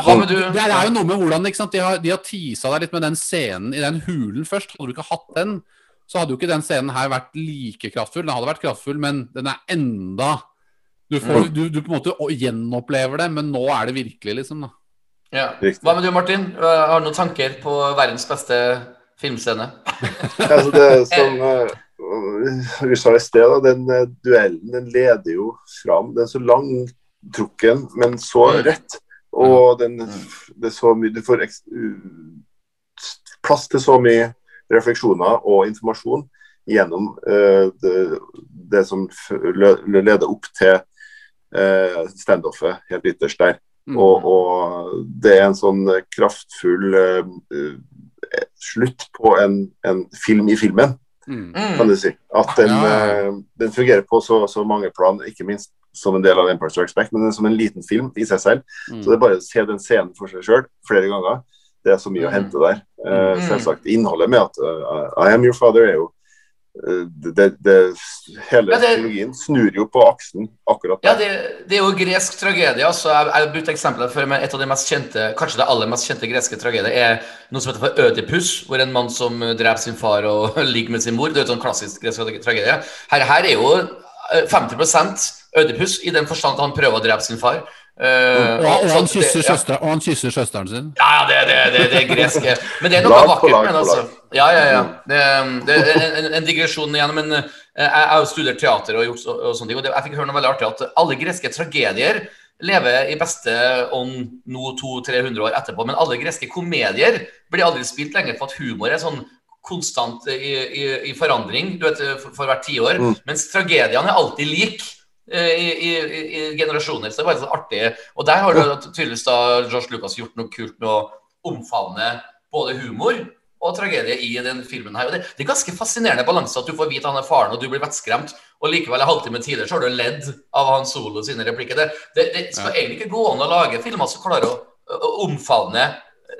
har, med du? det er jo noe med hvordan? De, har, de har teasa deg litt med den scenen i den hulen først. Hadde du ikke hatt den, så hadde jo ikke den scenen her vært like kraftfull. Den hadde vært kraftfull, men den er enda Du, får, du, du på en måte gjenopplever det, men nå er det virkelig, liksom. da. Ja. Hva med du, Martin? Har du noen tanker på verdens beste filmscene. Altså det som eh, vi sa i sted, da, den eh, duellen den leder jo fram. Den er så langtrukken, men så Mm. rett. Og den, det er så mye Du får plass til så mye refleksjoner og informasjon gjennom uh, det, det som leder opp til uh, standoffet helt ytterst der. Mm. Og, og det er en sånn kraftfull eh, slutt på en, en film i filmen Mm. kan Mm. du si. At den, Ja, eh, den fungerer på så, så mange plan, ikke minst som en del av Empire Strikes Back, men som en liten film i seg selv. Mm. Så det er bare å se den scenen for seg sjøl flere ganger. Det er så mye å Mm. hente der. Uh, selvsagt innholdet med at I am your father er jo det, det, Hele Ja, det- snur jo på aksen akkurat Ja, der. det, det er jo gresk tragedie. altså Jeg jeg har brukt eksempler før, men Et av de mest kjente, kanskje det aller mest kjente greske tragedier er noe som heter for Ødipus, hvor en mann som eh, dreper sin far og ligger med sin mor. Det er jo sånn klassisk gresk tragedie. Her, her er jo eh, 50% Ødipus, i den forstand at han prøver å drepe sin far. Eh, Og, og, han kysser ja. og han kysser søsteren sin. Ja, det, det, det, det er greske. Men det er noe vakkert med det, altså. Ja, ja, ja. Det, det er en, en digresjon igjen, men eh, jeg jeg har studert teater og gjort så, og sånne ting, og det, jeg fikk høre noe veldig artig, at alle greske tragedier lever i beste ånd nå 200-300 år etterpå, men alle greske komedier blir aldri spilt lenger for at humor er sånn konstant i, i, i forandring du vet, for, for hvert tiår, Mm. mens tragediene er alltid lik eh, i, i, i, i generasjoner. Så det bare så artig. Og der har du tydeligvis da George Lucas gjort noe kult med å omfavne både humor og tragedie i den filmen her. Og det, det er ganske fascinerende balanse at du får vite han er faren, og du blir vettskremt, og likevel en halvtime tidligere så har du ledd av han Solo sine replikker. Det, det, det skal egentlig ikke gå an å lage filmer som klarer å, å omfavne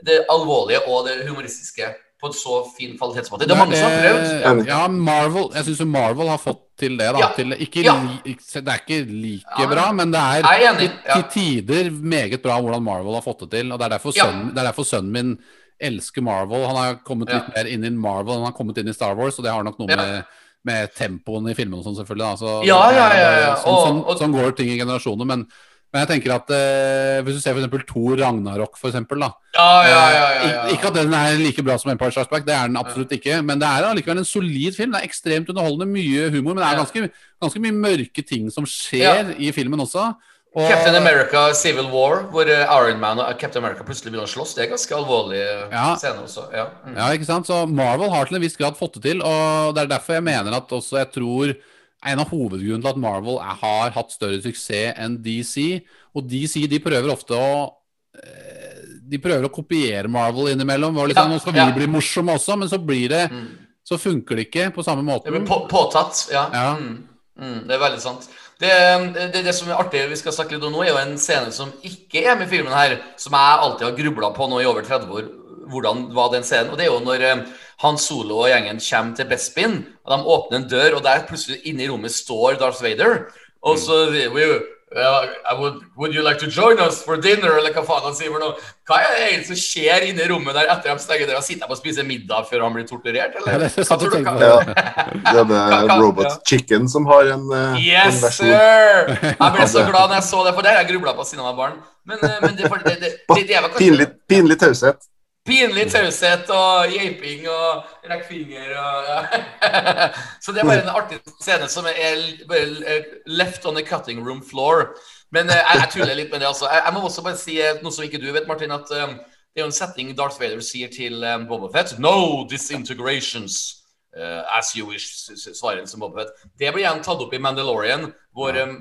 det alvorlige og det humoristiske på en så fin kvalitetsmåte. Det er mange som har prøvd. Ja, ja, Marvel Jeg syns Marvel har fått til det. da Ja. til, ikke, Ja. ikke- Det er ikke like Ja, bra, men det er til, Ja. tider meget bra hvordan Marvel har fått det til. Og Det er derfor, Ja. sønnen, det er derfor sønnen min elsker Marvel. Han har kommet Ja. litt mer inn i Marvel enn han har kommet inn i Star Wars, og det har nok noe Ja. med med tempoen i filmene og sånn, selvfølgelig. Da. Så, Ja, ja, ja, ja. Sånn, Og- sånn, og- sånn går ting i generasjoner. Men, men jeg tenker at eh, hvis du ser f.eks. Thor Ragnarok, for eksempel, da. Ja, ja, ja, ja, Ik- ja. Ikke at den er like bra som Empire Strikes Back, det er den absolutt ikke. Men det er allikevel en solid film. Det er ekstremt underholdende, mye humor, men det er ganske, ganske mye mørke ting som skjer i filmen også. Og, Captain America Civil War, hvor eh, Iron Man og Captain America plutselig begynner å slåss. Det er ganske alvorlig eh, Ja. scene også. Ja. Mm. Ja, ikke sant? Så Marvel har til en viss grad fått det til, og det er derfor jeg mener at også jeg tror en av hovedgrunnene til at Marvel er, har hatt større suksess enn DC, og DC de prøver ofte å eh, De prøver å kopiere Marvel innimellom. Og liksom, Ja, Nå skal vi ja. bli morsomme også, men så blir det Mm. Så funker det ikke på samme måte. Det blir på, påtatt, ja. Ja. Mm. Mm, det er veldig sant. Det, det, det som er artig vi skal snakke litt om nå, er jo en scene som ikke er med i filmen her, som jeg alltid har grubla på nå i over 30 år. Hvordan var den scenen? Og det er jo når eh, Han Solo og gjengen kommer til Bespin, og de åpner en dør, og der plutselig inne i rommet står Darth Vader. Og så vi "Well, I would, would you like to join us for dinner? Eller hva faen han sier for noe. Hva er det egentlig som skjer inne i rommet der etter de stenger døra? Sitter de og spiser middag før han blir torturert, eller? Ja, det tenkte hva- Ja, det er Robot ja. Chicken som har en, en Yes, versjon. sir! Jeg ble så glad når jeg så det, for det har jeg grubla på siden jeg var barn. Men, eh, men det, det, det, det, det, det er vel kanskje Pinlig, pinlig taushet. Pinlig taushet og geiping og rekkfinger og ja. Så det er bare en artig scene som er bare eh, left on the cutting room floor. Men eh, jeg, jeg tuller litt med det, altså. Jeg, jeg må også bare si eh, noe som ikke du vet, Martin, at um, det er jo en setting Darth Vader sier til um, Boba Fett. No disintegrations. Uh, as you wish, svarer han som Boba Fett. Det blir igjen tatt opp i Mandalorian, hvor um,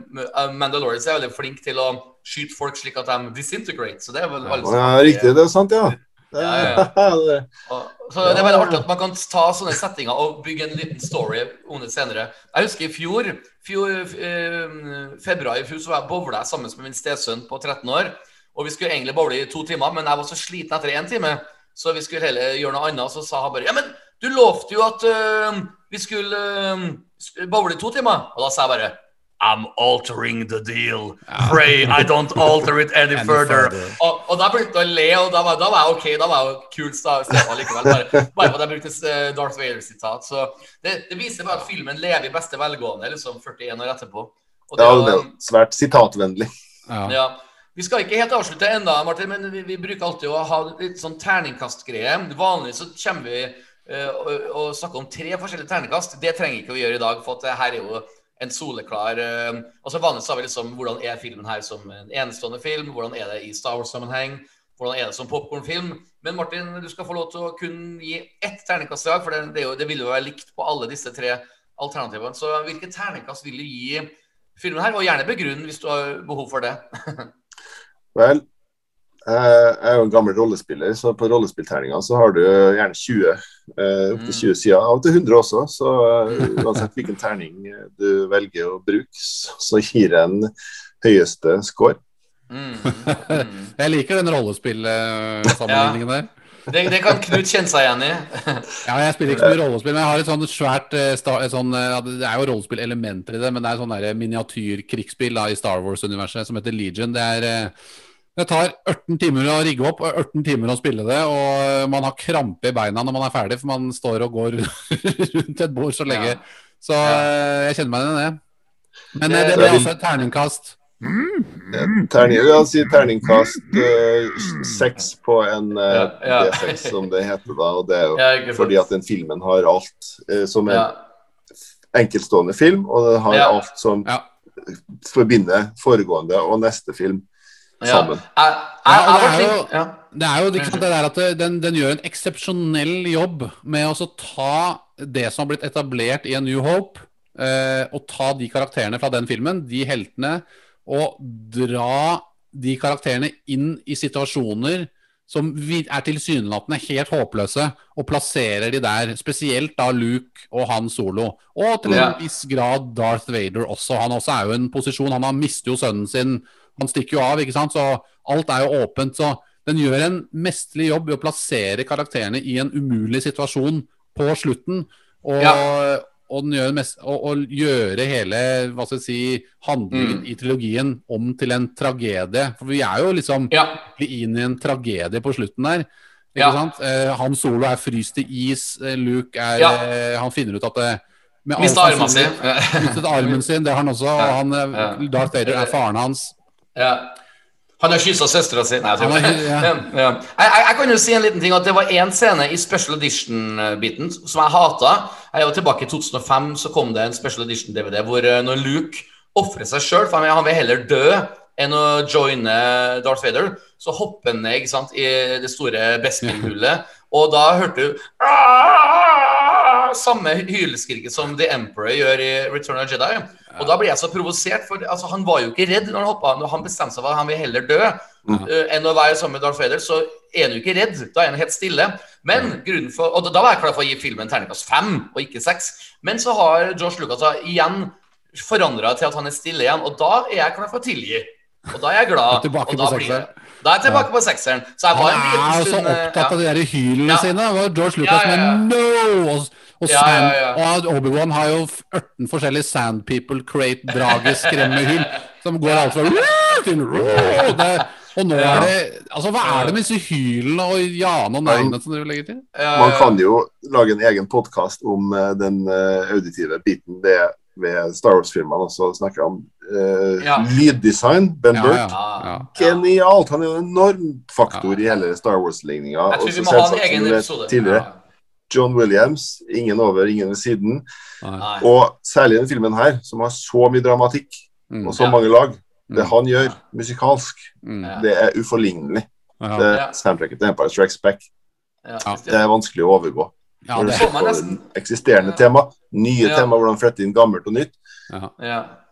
Mandalorians er veldig flink til å skyte folk slik at de disintegrate. Så det er vel alle Ja, riktig, det er sant, ja. Det, Ja, Så det er veldig artig at man kan ta sånne settinger og bygge en liten story om det senere. Jeg husker i fjor, fjor eh, februar i fjor, så var jeg bowla sammen med min stesønn på 13 år. Og vi skulle egentlig bowle i to timer, men jeg var så sliten etter én time, så vi skulle heller gjøre noe annet. Så sa han bare Ja, men du lovte jo at uh, vi skulle uh, bowle i to timer. Og da sa jeg bare I'm altering the deal. Pray I don't alter it any, further. Og, og da begynte jeg å le, og da var, da var jeg ok. Da var jeg jo kul stemme likevel. Bare, bare at jeg brukte eh, Darth Vader-sitat. Så det, det viser bare at filmen lever i beste velgående liksom 41 år etterpå. Og ja, det, er svært sitatvennlig. Ja. ja. Vi skal ikke helt avslutte enda, Martin, men vi, vi bruker alltid å ha litt sånn terningkastgreie. Vanligvis så kommer vi uh, å, og snakke om tre forskjellige terningkast. Det trenger ikke å gjøre i dag, for at det her er jo en soleklar uh, altså Vanligvis har vi liksom hvordan er filmen her som en enestående film? Hvordan er det i Star Wars-sammenheng? Hvordan er det som popkornfilm? Men Martin, du skal få lov til å kun gi ett terningkast i dag, for det, det, det vil jo være likt på alle disse tre alternativene. Så hvilket terningkast vil du gi filmen her? Og gjerne begrunn hvis du har behov for det. Vel, eh, jeg er jo en gammel rollespiller, så på rollespillterninga så har du gjerne 20. eh, Opptil 20 sider. Av og til 100 også. Så uh, uansett hvilken terning du velger å bruke, så gir jeg en høyeste score. Mm, mm. Jeg liker den rollespillsammenligningen der. Det, det kan Knut kjenne seg igjen i. Ja, jeg spiller ikke så mye rollespill, men jeg har et sånt svært eh, et eh, Det er jo rollespillelementer i det, men det er sånn sånt miniatyrkrigsspill i Star Wars-universet som heter Legion. Det er eh, det tar 18 timer å rigge opp og 18 timer å spille det, og man har krampe i beina når man er ferdig, for man står og går rundt et bord så lenge. Ja. Så eh, jeg kjenner meg igjen i det. Men eh, Det- det blir altså et terningkast. Terning, jeg si terningkast eh, uh, på en uh, Ja, ja. D6, som det heter da. Og det er jo Ja, fordi at den filmen har alt uh, som en ja. enkeltstående film, og den har Ja. alt som Ja. forbinder foregående og neste film Ja. Sammen. Ja, det er jo- ja. Det er jo det der at den, den gjør en eksepsjonell jobb med å så ta det som har blitt etablert i A New Hope, eh, og ta de karakterene fra den filmen, de heltene, og dra de karakterene inn i situasjoner som er tilsynelatende helt håpløse, og plasserer de der. Spesielt da Luke og Han Solo. Og til en viss grad Darth Vader også. Han også er jo en posisjon Han har mistet jo sønnen sin. Han stikker jo av, ikke sant. Så alt er jo åpent. Så den gjør en mesterlig jobb i å plassere karakterene i en umulig situasjon på slutten. Og, Ja. og, den gjør mest, og, og gjøre hele hva skal jeg si, handlingen Mm. i trilogien om til en tragedie. For vi er jo liksom ja. inn i en tragedie på slutten der. Ikke Ja. sant? Eh, han Solo er fryst i is. Eh, Luke er Ja. eh, Han finner ut at det med all Mista armen sin. Mistet armen sin, det har han også. Han, eh. Darth Vader er faren hans. Ja. Han har kyssa søstera si. Nei, jeg tror ja. Ja. Jeg, jeg, kan jo si en liten ting at det var én scene i special edition-biten som jeg hata. Jeg var tilbake i 2005, så kom det en special edition-DVD hvor eh, når Luke ofrer seg sjøl, for han vil- heller dø enn å joine Darth Vader, så hopper han ned i det store Bespin-hullet, og da hørte du! Samme hyleskriket som The Emperor gjør i Return of the Jedi. Og da blir jeg så provosert, for altså, han var jo ikke redd når han hoppa. Når han bestemte seg for at han vil heller dø uh, enn å være sammen med Darth Vader, så er han jo ikke redd. Da er han helt stille. Men grunnen for, Og da, var jeg klar for å gi filmen terningkast fem, og ikke seks. Men så har George Lucas da igjen forandra til at han er stille igjen, og da er jeg klar for å tilgi. Og da er jeg glad. Tilbake og på da blir Da er jeg tilbake på sekseren. Så jeg var en liten stund Han er jo så eh, opptatt av de der hylene Ja. sine. Det var George Lucas Ja, ja, ja. med no! Og, Ja, Sand, ja, og Obi-Wan har jo 18 forskjellige Sand People, Crate, Drage, skremmehyll som går alt fra til det, Og nå er det Altså, hva er det med disse hylene og ja-ene og nei-ene som dere legger til? Man kan jo lage en egen podkast om eh, den eh, auditive biten det ved Star Wars-filmene også snakker om. uh, Ja. Lyddesign. Ben Burt. Ja. Ja. ja. Genialt! Han er en enorm faktor i hele Star Wars-ligninga. Jeg tror vi må ha en egen du episode. Tidligere, Ja. John Williams. Ingen over, ingen ved siden. Nei. Og særlig denne filmen her, som har så mye dramatikk Mm. og så Ja. mange lag. Det Mm. han gjør musikalsk, Mm. Ja. det er uforlignelig. Ja. Det soundtracket til Empire Strikes Back Ja, det er vanskelig å overgå. Ja, Når du ser på nesten- eksisterende Ja. tema, nye Ja. tema, hvordan flette inn gammelt og nytt.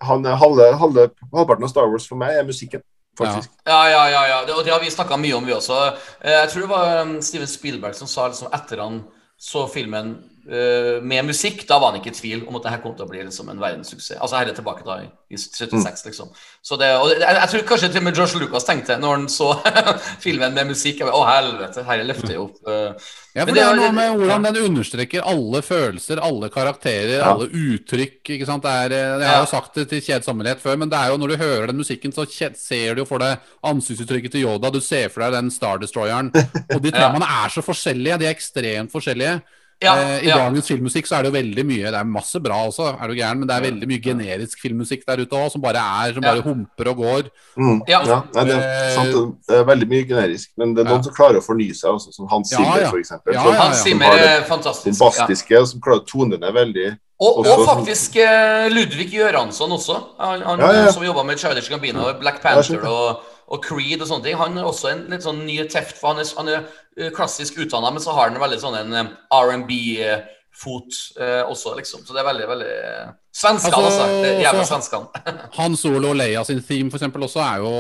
Han er halve, halve, halvparten av Star Wars for meg er musikken, faktisk. Ja, ja, ja. ja. Det, og det har vi snakka mye om, vi også. Eh, Jeg tror det var um, Steven Spielberg som sa liksom etter han så filmen med musikk, da var han ikke i tvil om at det her kom til å bli liksom en verdenssuksess. Altså her er tilbake da i, i 76, liksom. Så det, og jeg, jeg tror kanskje til og med George Lucas tenkte når han så filmen med musikk jeg Å, helvete, her løfter jeg opp. eh. Ja, for Men det er noe med hvordan den understreker alle følelser, alle karakterer, Ja. alle uttrykk. ikke sant? Det er, eh, jeg har jo sagt det til kjedsommelighet før, men det er jo når du hører den musikken, så ser du jo for deg ansiktsuttrykket til Yoda, du ser for deg den Star Destroyeren. Og de Ja. temaene er så forskjellige, de er ekstremt forskjellige. Ja, Eh, I ja. dagens filmmusikk så er det jo veldig mye Det er masse bra også, er du gæren, men det er veldig mye generisk filmmusikk der ute òg, som bare er Som Ja. bare humper og går. Mm. Ja. Ja, nei, det, er sant, det er veldig mye generisk, men det er noen Ja. som klarer å fornye seg, også, som Hans Zimmer, ja. ja, Hans. Zimmer er fantastisk. Bombastiske, som klarer å tone ned veldig. Og, og faktisk eh, Ludvig Göransson også. Han, han Ja, ja. som jobba med Childish Gambino, Black Panther og, og Creed og sånne ting. Han er også en litt sånn ny teft, for han er, han er eh, klassisk utdanna, men så har han veldig sånn en eh, R&B-fot eh, også, liksom. Så det er veldig, veldig eh, Svenskene, Altså, altså. Det er jævla svenskene. Han Solo og Leia sin theme for eksempel også er jo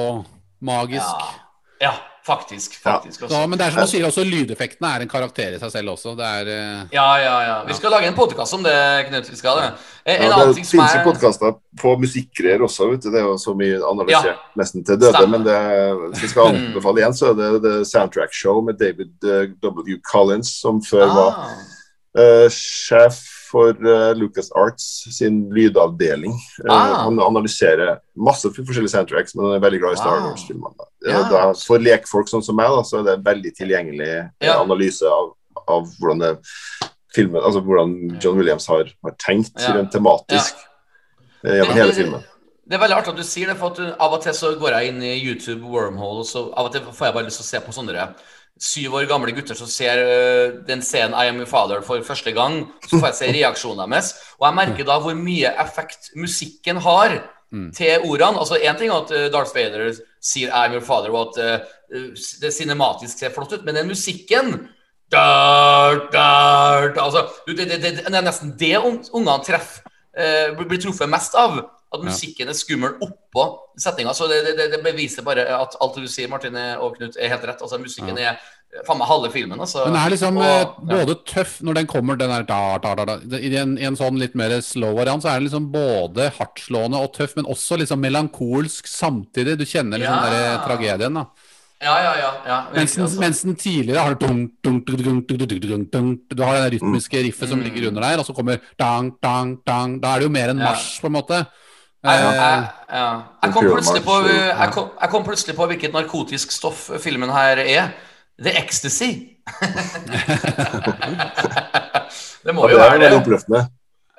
magisk. Ja, ja faktisk. Faktisk ja. også. men det er som du sier, også lydeffektene er en karakter i seg selv også. Det er uh... Ja, ja, ja. Vi skal lage en podkast om det, Knut. Vi skal det. En, en Ja, annen det ting som finnes jo er podkaster på musikkgreier også, vet du. Det er jo så mye analysert nesten til døde. Stemmer. Men det, hvis jeg skal anbefale igjen, så er det The Soundtrack Show med David eh, W. Collins, som før var ah, eh, sjef for uh, Lucas Arts sin lydavdeling. Eh, Ah. Han analyserer masse forskjellige soundtracks, men han er veldig glad i Star. Wars-filmene. Ja. For lekfolk sånn som meg, da, så er det en veldig tilgjengelig eh, Ja. analyse av, av hvordan det filmen, altså hvordan John Williams har, har tenkt Ja. rent tematisk gjennom hele filmen. Det er veldig artig at du sier det, for du, av og til så går jeg inn i YouTube wormhole, og så av og til får jeg bare lyst til å se på sånne syv år gamle gutter som ser uh, den scenen I Am Your Father for første gang. Så får jeg se reaksjonene deres. Og jeg merker da hvor mye effekt musikken har til ordene. Altså Én ting er at uh, Darth Vader sier I am your father, og at uh, det cinematisk ser flott ut, men den musikken dar, dar, altså, det, det, det, det er nesten det ungene treffer blir- blir truffet mest av. At musikken er skummel oppå setninga. Så det, det, det beviser bare at alt du sier, Martin og Knut, er helt rett. Altså Musikken er eh, faen meg halve filmen. Altså. Den er liksom Og- eh, både tøff når den kommer, den der da, da, da, da. I, en, I en sånn litt mer slow variant så er den liksom både hardtslående og tøff, men også liksom melankolsk samtidig. Du kjenner liksom Ja. den der tragedien, da. Ja, ja, ja. ja Mens altså. mens den tidligere har. Du har det rytmiske riffet som Mm. ligger under der, og så kommer dang, dang, dang. Da er det jo mer en marsj, på en måte. Jeg, Eh, jeg, ja. jeg, kom plutselig på, jeg, kom, jeg kom plutselig på hvilket narkotisk stoff filmen her er. The ecstasy. det må Ja, jo det er være det. oppløftende.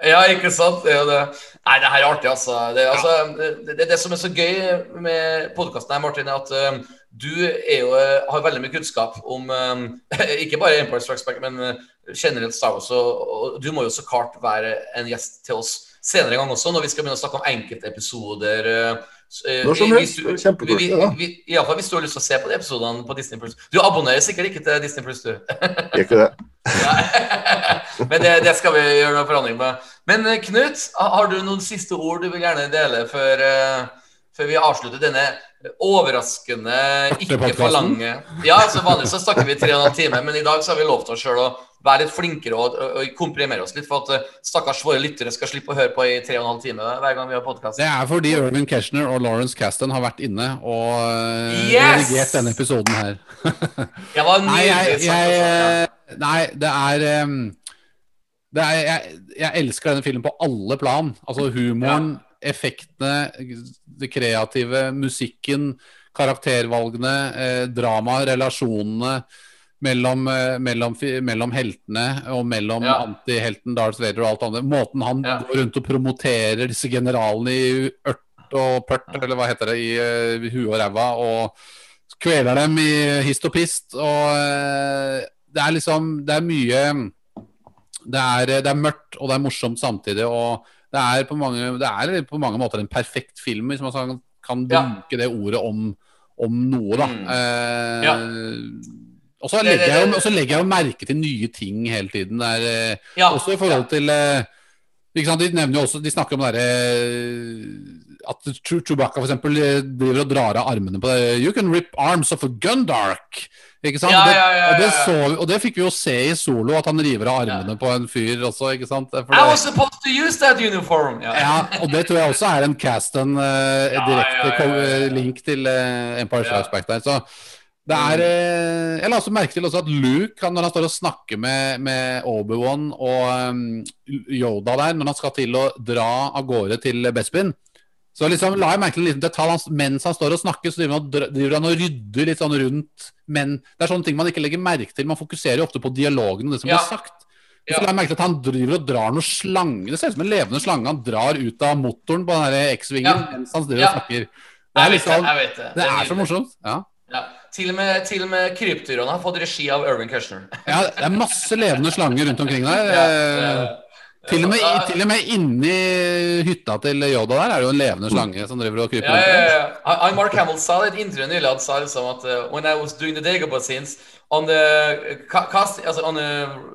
Ja, ikke sant? Det er det. Nei, det her er artig, altså. Det, altså, det, det, det som er så gøy med podkasten her, Martin, er at um, du er jo, eh, har veldig mye kunnskap om um, ikke bare Empire Strikes Back, men eh, generelt Star Wars. Og, og du må jo så klart være en gjest til oss senere en gang også, når vi skal begynne å snakke om enkeltepisoder. eh, s- eh, Når som helst. Kjempekult. Det er kjempekoselig, vi- vi- da. i alle fall hvis du har lyst til å se på de episodene på Disney Plus. Du abonnerer sikkert ikke til Disney Plus, du. Gjør ikke det? Men det, det skal vi gjøre noen forandring med. Men eh, Knut, har du noen siste ord du vil gjerne dele før, eh, før vi avslutter denne overraskende, ikke for lange Ja, altså vanligvis så snakker vi tre og en halv time, men i dag så har vi lovt oss sjøl å være litt flinkere og, og, komprimere oss litt, for at eh, stakkars våre lyttere skal slippe å høre på i tre og en halv time hver gang vi har podkast. Det er fordi Irvin Keshner og Lawrence Caston har vært inne og eh, Yes! redigert denne episoden her. Jeg var Nei, jeg, nydelig jeg. Ja. eh, nei det er, um, det er jeg, jeg elsker denne filmen på alle plan. Altså humoren, effektene, det kreative, musikken, karaktervalgene, eh, dramaet, relasjonene mellom, eh, mellom, mellom heltene og mellom Ja. antihelten Darth Vader og alt annet. Måten han Ja. går rundt og promoterer disse generalene i ørt og pørt, eller hva heter det, i, uh, huet og ræva, og kveler dem i hist og pist. Og uh, det er liksom Det er mye det er, det er mørkt og det er morsomt samtidig. Og det er på mange, det er på mange måter en perfekt film, hvis man kan, bruke Ja. det ordet om, om noe, da. Mm. Uh, Ja. Og så Det- legger, det- jeg jo- merke til nye ting hele tiden. Det er, eh, Ja. også i forhold til eh, ikke sant? De nevner jo også, de snakker om det derre at Chewbacca eh, driver og drar av armene på det. You can rip arms off a gundark. Ikke sant? Ja, Det- ja, ja, og, det så, og det fikk vi jo se i solo, at han river av armene på en fyr også, ikke sant? For I was supposed to use that uniform! Ja. ja, og det tror jeg også er en cast-en uh, direkte link til eh, Empire. Strikes Back der. Så det er eh, Jeg la også merke til også at Luke, han, når han står og snakker med, med Obi-Wan og um, Yoda der, når han skal til å dra av gårde til Bespin, så liksom la jeg merke til en liten detalj. Han, mens han står og snakker, så driver han, driver han og rydder litt sånn rundt Men det er sånne ting man ikke legger merke til. Man fokuserer jo ofte på dialogen og det som Ja. blir sagt. Så la jeg merke til at han driver og drar noen slange. Det ser ut som en levende slange han drar ut av motoren på den X-vingen Ja. mens han driver Ja. og snakker. Det er, liksom, det. det. det er så morsomt. Ja. Ja. Til og med, til og med krypdyrene har fått regi av Irvin Kushner. ja, det er masse levende slanger rundt omkring der. Ja, det, Til og, med, Ja, til og med inni hytta til Yoda der er det jo en levende slange som driver og kryper Ja, ja, ja. Han Mark Hamill sa det i et intervju nylig. Han sa liksom at uh, When I was doing the Dagobah scenes on the cast, altså on the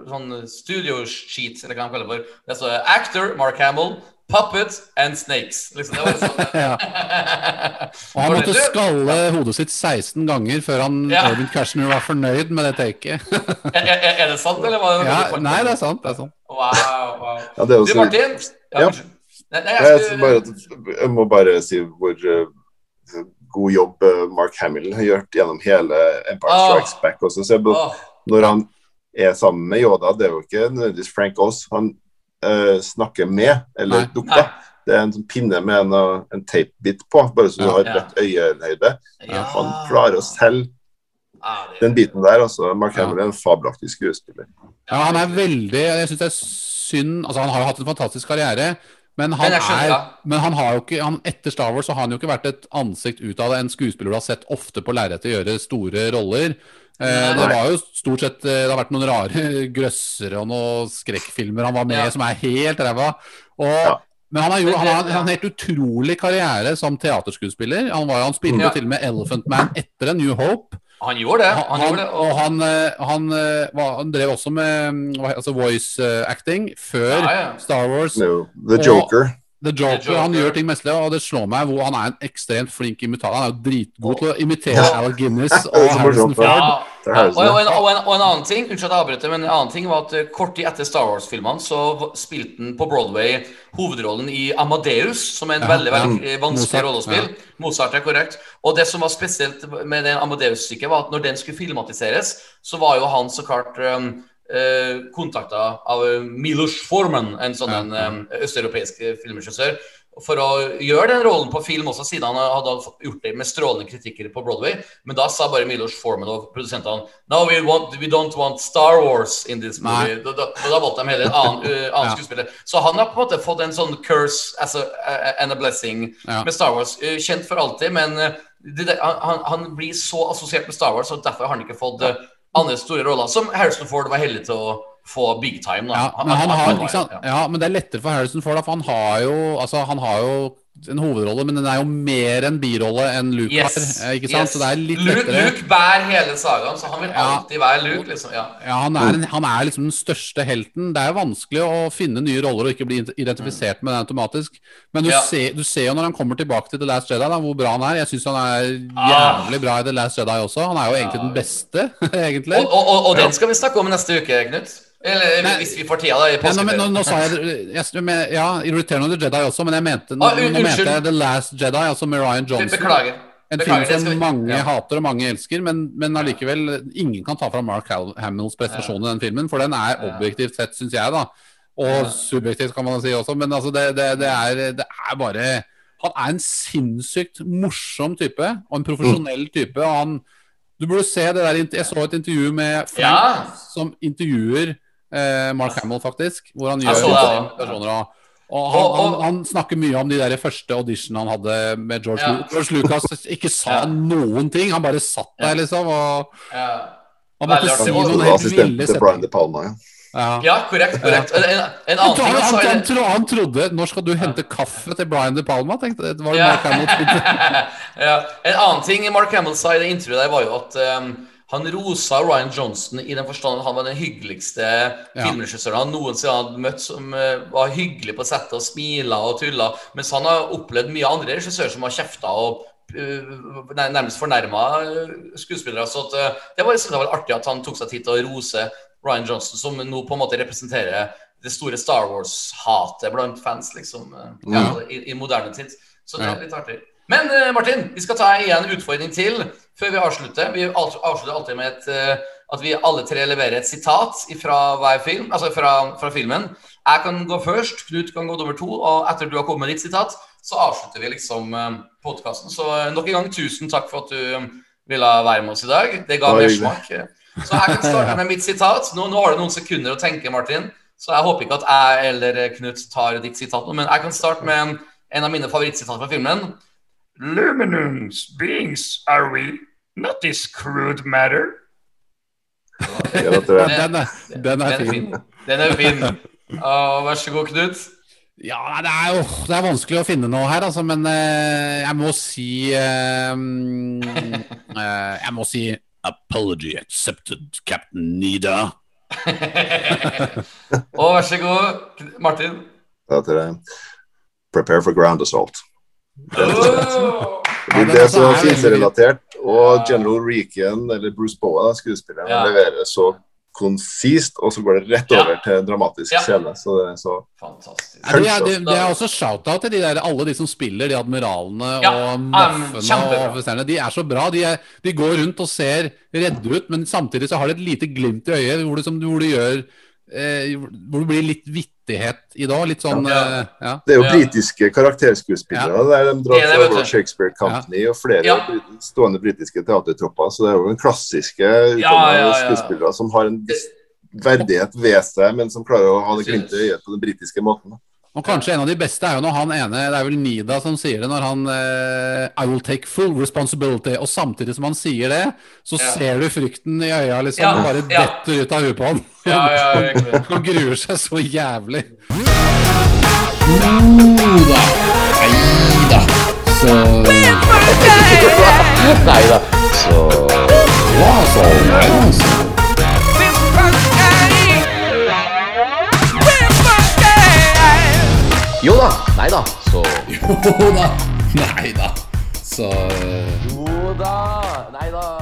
sånn studio sheet, eller hva han kaller det for, det står actor Mark Hamill, puppet and snakes. Liksom, det var sånn. Ja. Og han måtte skalle hodet sitt 16 ganger før han Ja. Cashner var fornøyd med det taket. er, er, er det sant, eller var det Ja, nei, det er sant. Det er sant. Wow, wow. Ja, det er også... Du, Martin? Ja. ja. Nei, nei, Jeg, jeg skulle, bare jeg må bare si hvor uh, god jobb eh, Mark Hamill har gjort gjennom hele Empire Strikes Strikes Back. Også. Så jeg, oh. Når han er sammen med Yoda, det er jo ikke nødvendigvis Frank Oz han eh, snakker med, eller Nei. dukka. Nei. Det er en sånn pinne med en, uh, en tapebit på, bare så du Ja. har Ja. rett øyehøyde. ja. Han klarer å selge Ah, det- den biten der. Altså, Mark Ja. Hamill er en fabelaktig skuespiller. Ja, han er veldig Jeg syns det er synd Altså, han har jo hatt en fantastisk karriere, men han, Men skjønner, er, men han har jo ikke han, Etter Star Wars så har han jo ikke vært et ansikt ut av det. En skuespiller du har sett ofte på lerretet gjøre store roller. Eh, det var jo stort sett eh, Det har vært noen rare grøssere og noen skrekkfilmer han var med i Ja. som er helt ræva. Og Ja. Men han har jo han har, han har en helt utrolig karriere som teaterskuespiller. Han, var, jo- han spilte Ja. til og med Elephant Man etter A New Hope. Han gjorde det. Han, Han, gjorde det. og han, eh, han, han drev også med altså voice acting før Ja, ja. Star Wars. No, The Og- Joker. The Joker, The Joker. Han gjør ting mestlig, og det slår meg hvor han er en ekstremt flink imitator. Han er jo dritgod til å imitere Ja. Al Guinness og Harrison morsomt, Ford. Og, og, en, og, en, og en annen ting Unnskyld at jeg avbryter, men en annen ting var at eh, kort tid etter Star Wars-filmene så spilte han på Broadway hovedrollen i Amadeus, som er en Ja, veldig veldig eh, vanskelig Mozart, Ja. Mozart er korrekt. Og det som var spesielt med den Amadeus-stykket, var at når den skulle filmatiseres, så var jo han så klart um, eh, kontakta av Milos Forman, en sånn ja, um, østeuropeisk filmregissør, for å gjøre den rollen på film også, siden han hadde gjort det med strålende kritikker på Broadway. Men da sa bare Milos Forman og produsentene No, we, want, we don't want Star Wars in this movie. Da, da, da valgte de heller en annen, uh, annen Ja. skuespiller. Så han har på en måte fått en sånn curse as a, a, and a blessing Ja. med Star Wars. Uh, kjent for alltid, men uh, det, han, han blir så assosiert med Star Wars, og derfor har han ikke fått uh, andre store roller, som Harrison Ford var heldig til å få big time. Da. Ja, men, han har, var- ikke sant? ja. Men det er lettere for Harrison Ford, for han har jo, altså, han har jo en hovedrolle, men den er jo mer en birolle enn Luke Yes, har. eh, Ikke sant? yes. Så det er litt Luke, lettere. Luke bærer hele sagaen, så han vil Ja. alltid være Luke. liksom, ja. Ja, han er, en, han er liksom den største helten. Det er jo vanskelig å finne nye roller og ikke bli identifisert med den automatisk. Men du, Ja. ser, du ser jo når han kommer tilbake til The Last Jedi, da, hvor bra han er. Jeg syns han er Ah. jævlig bra i The Last Jedi også. Han er jo egentlig den beste, egentlig. Og, og, og, og den skal vi snakke om neste uke, Knut. Eller Nei. hvis vi får tida, da. Ja, nå, men, nå, nå sa jeg, jeg men, Ja, Return of the Jedi også, men jeg mente, nå, Ah, un- nå mente jeg The Last Jedi, altså med Ryan Johnson. Beklager. En Beklager, film som mange ja. hater og mange elsker, men, men allikevel Ingen kan ta fra Mark Hamills prestasjon i den filmen, for den er objektivt sett, syns jeg, da. Og subjektivt, kan man si også, men altså, det, det, det, er, det er bare Han er en sinnssykt morsom type, og en profesjonell type. og han du burde se det der Jeg så et intervju med Frank Ja. som intervjuer eh, Mark Hamill, faktisk. Hvor han gjør invitasjoner. Og, og han, han, han snakker mye om de der første auditionene han hadde med George, Ja. Lu- George Lucas. Ikke sa Ja. noen ting. Han bare satt der, liksom. Og Ja. han måtte si noen helt assistenten ville til Brian setninger. De Palma. Ja. Ja. ja, korrekt. korrekt. En, en Han, annen ting han, han tro, han trodde Når skal du hente kaffe til Brian De Palma? tenkte. Det var det Ja. Mark Hamill trodde. ja. En annen ting Mark Hamill sa i det intervjuet der, var jo at um, han rosa Ryan Johnson i den forstand at han var den hyggeligste Ja. filmregissøren han noensinne hadde møtt, som eh, var hyggelig på settet og smila og tulla. Mens han har opplevd mye andre regissører som har kjefta og eh, nærmest fornærma skuespillere. Så at, eh, det var, det var artig at han tok seg tid til å rose Ryan Johnson, som nå på en måte representerer det store Star Wars-hatet blant fans, liksom, eh, ja, i, i moderne tid. Så det er litt artig. Men eh, Martin, vi skal ta en utfordring til før vi avslutter. Vi avslutter alltid med et, eh, at vi alle tre leverer et sitat fra hver film, altså fra, fra filmen. Jeg kan gå først, Knut kan gå nummer to, og etter du har kommet med ditt sitat, så avslutter vi liksom eh, podkasten. Så nok en gang tusen takk for at du ville være med oss i dag. Det ga mersmak. Så jeg kan starte med mitt sitat. Nå, nå har du noen sekunder å tenke, Martin. Så jeg håper ikke at jeg eller Knut tar ditt sitat nå, men jeg kan starte med en, en av mine favorittsitater fra filmen. Luminous beings are we, not this crude matter. Den er, den er fin. Den er fin. Uh, vær så god, Knut. Ja, det er jo det er vanskelig å finne noe her, altså, men eh, jeg må si eh, mm, eh, Jeg må si Apology accepted, Captain Nida. Og vær så god, Martin. Da til deg. Prepare for ground assault. Fordi men det som altså, er filmrelatert, og General Regan, eller Bruce Boa, skuespilleren, Ja. leverer så konsist, og så går det rett Ja. over til en dramatisk Ja. scene. Så det er så Fantastisk. Ja, det, er, det, det er også shout-out til de der, alle de som spiller, de admiralene og um, moffene kjempebra. og offiserene. De er så bra. De, er, de går rundt og ser redde ut, men samtidig så har de et lite glimt i øyet hvor de, som, hvor de gjør eh, Hvor det blir litt vittighet i dag. Litt sånn Ja. eh, ja. Det er jo britiske karakterskuespillere. Der de drar fra. Royal Shakespeare Company og flere Ja. stående britiske teatertropper. Så det er jo den klassiske Ja, ja, ja. skuespillere som har en verdighet ved seg, men som klarer å ha det glimtet i øyet på den britiske måten. Og kanskje en av de beste er jo når han ene Det er vel Nida som sier det, når han eh, I will take full responsibility. Og samtidig som han sier det, så Ja. ser du frykten i øya, liksom. Ja, bare ja. detter ut av huet på han. Ja, ja. Han gruer seg så jævlig. Nei da. Så Jo da. Nei da. Så Jo da. Nei da. Så Jo da. Nei da.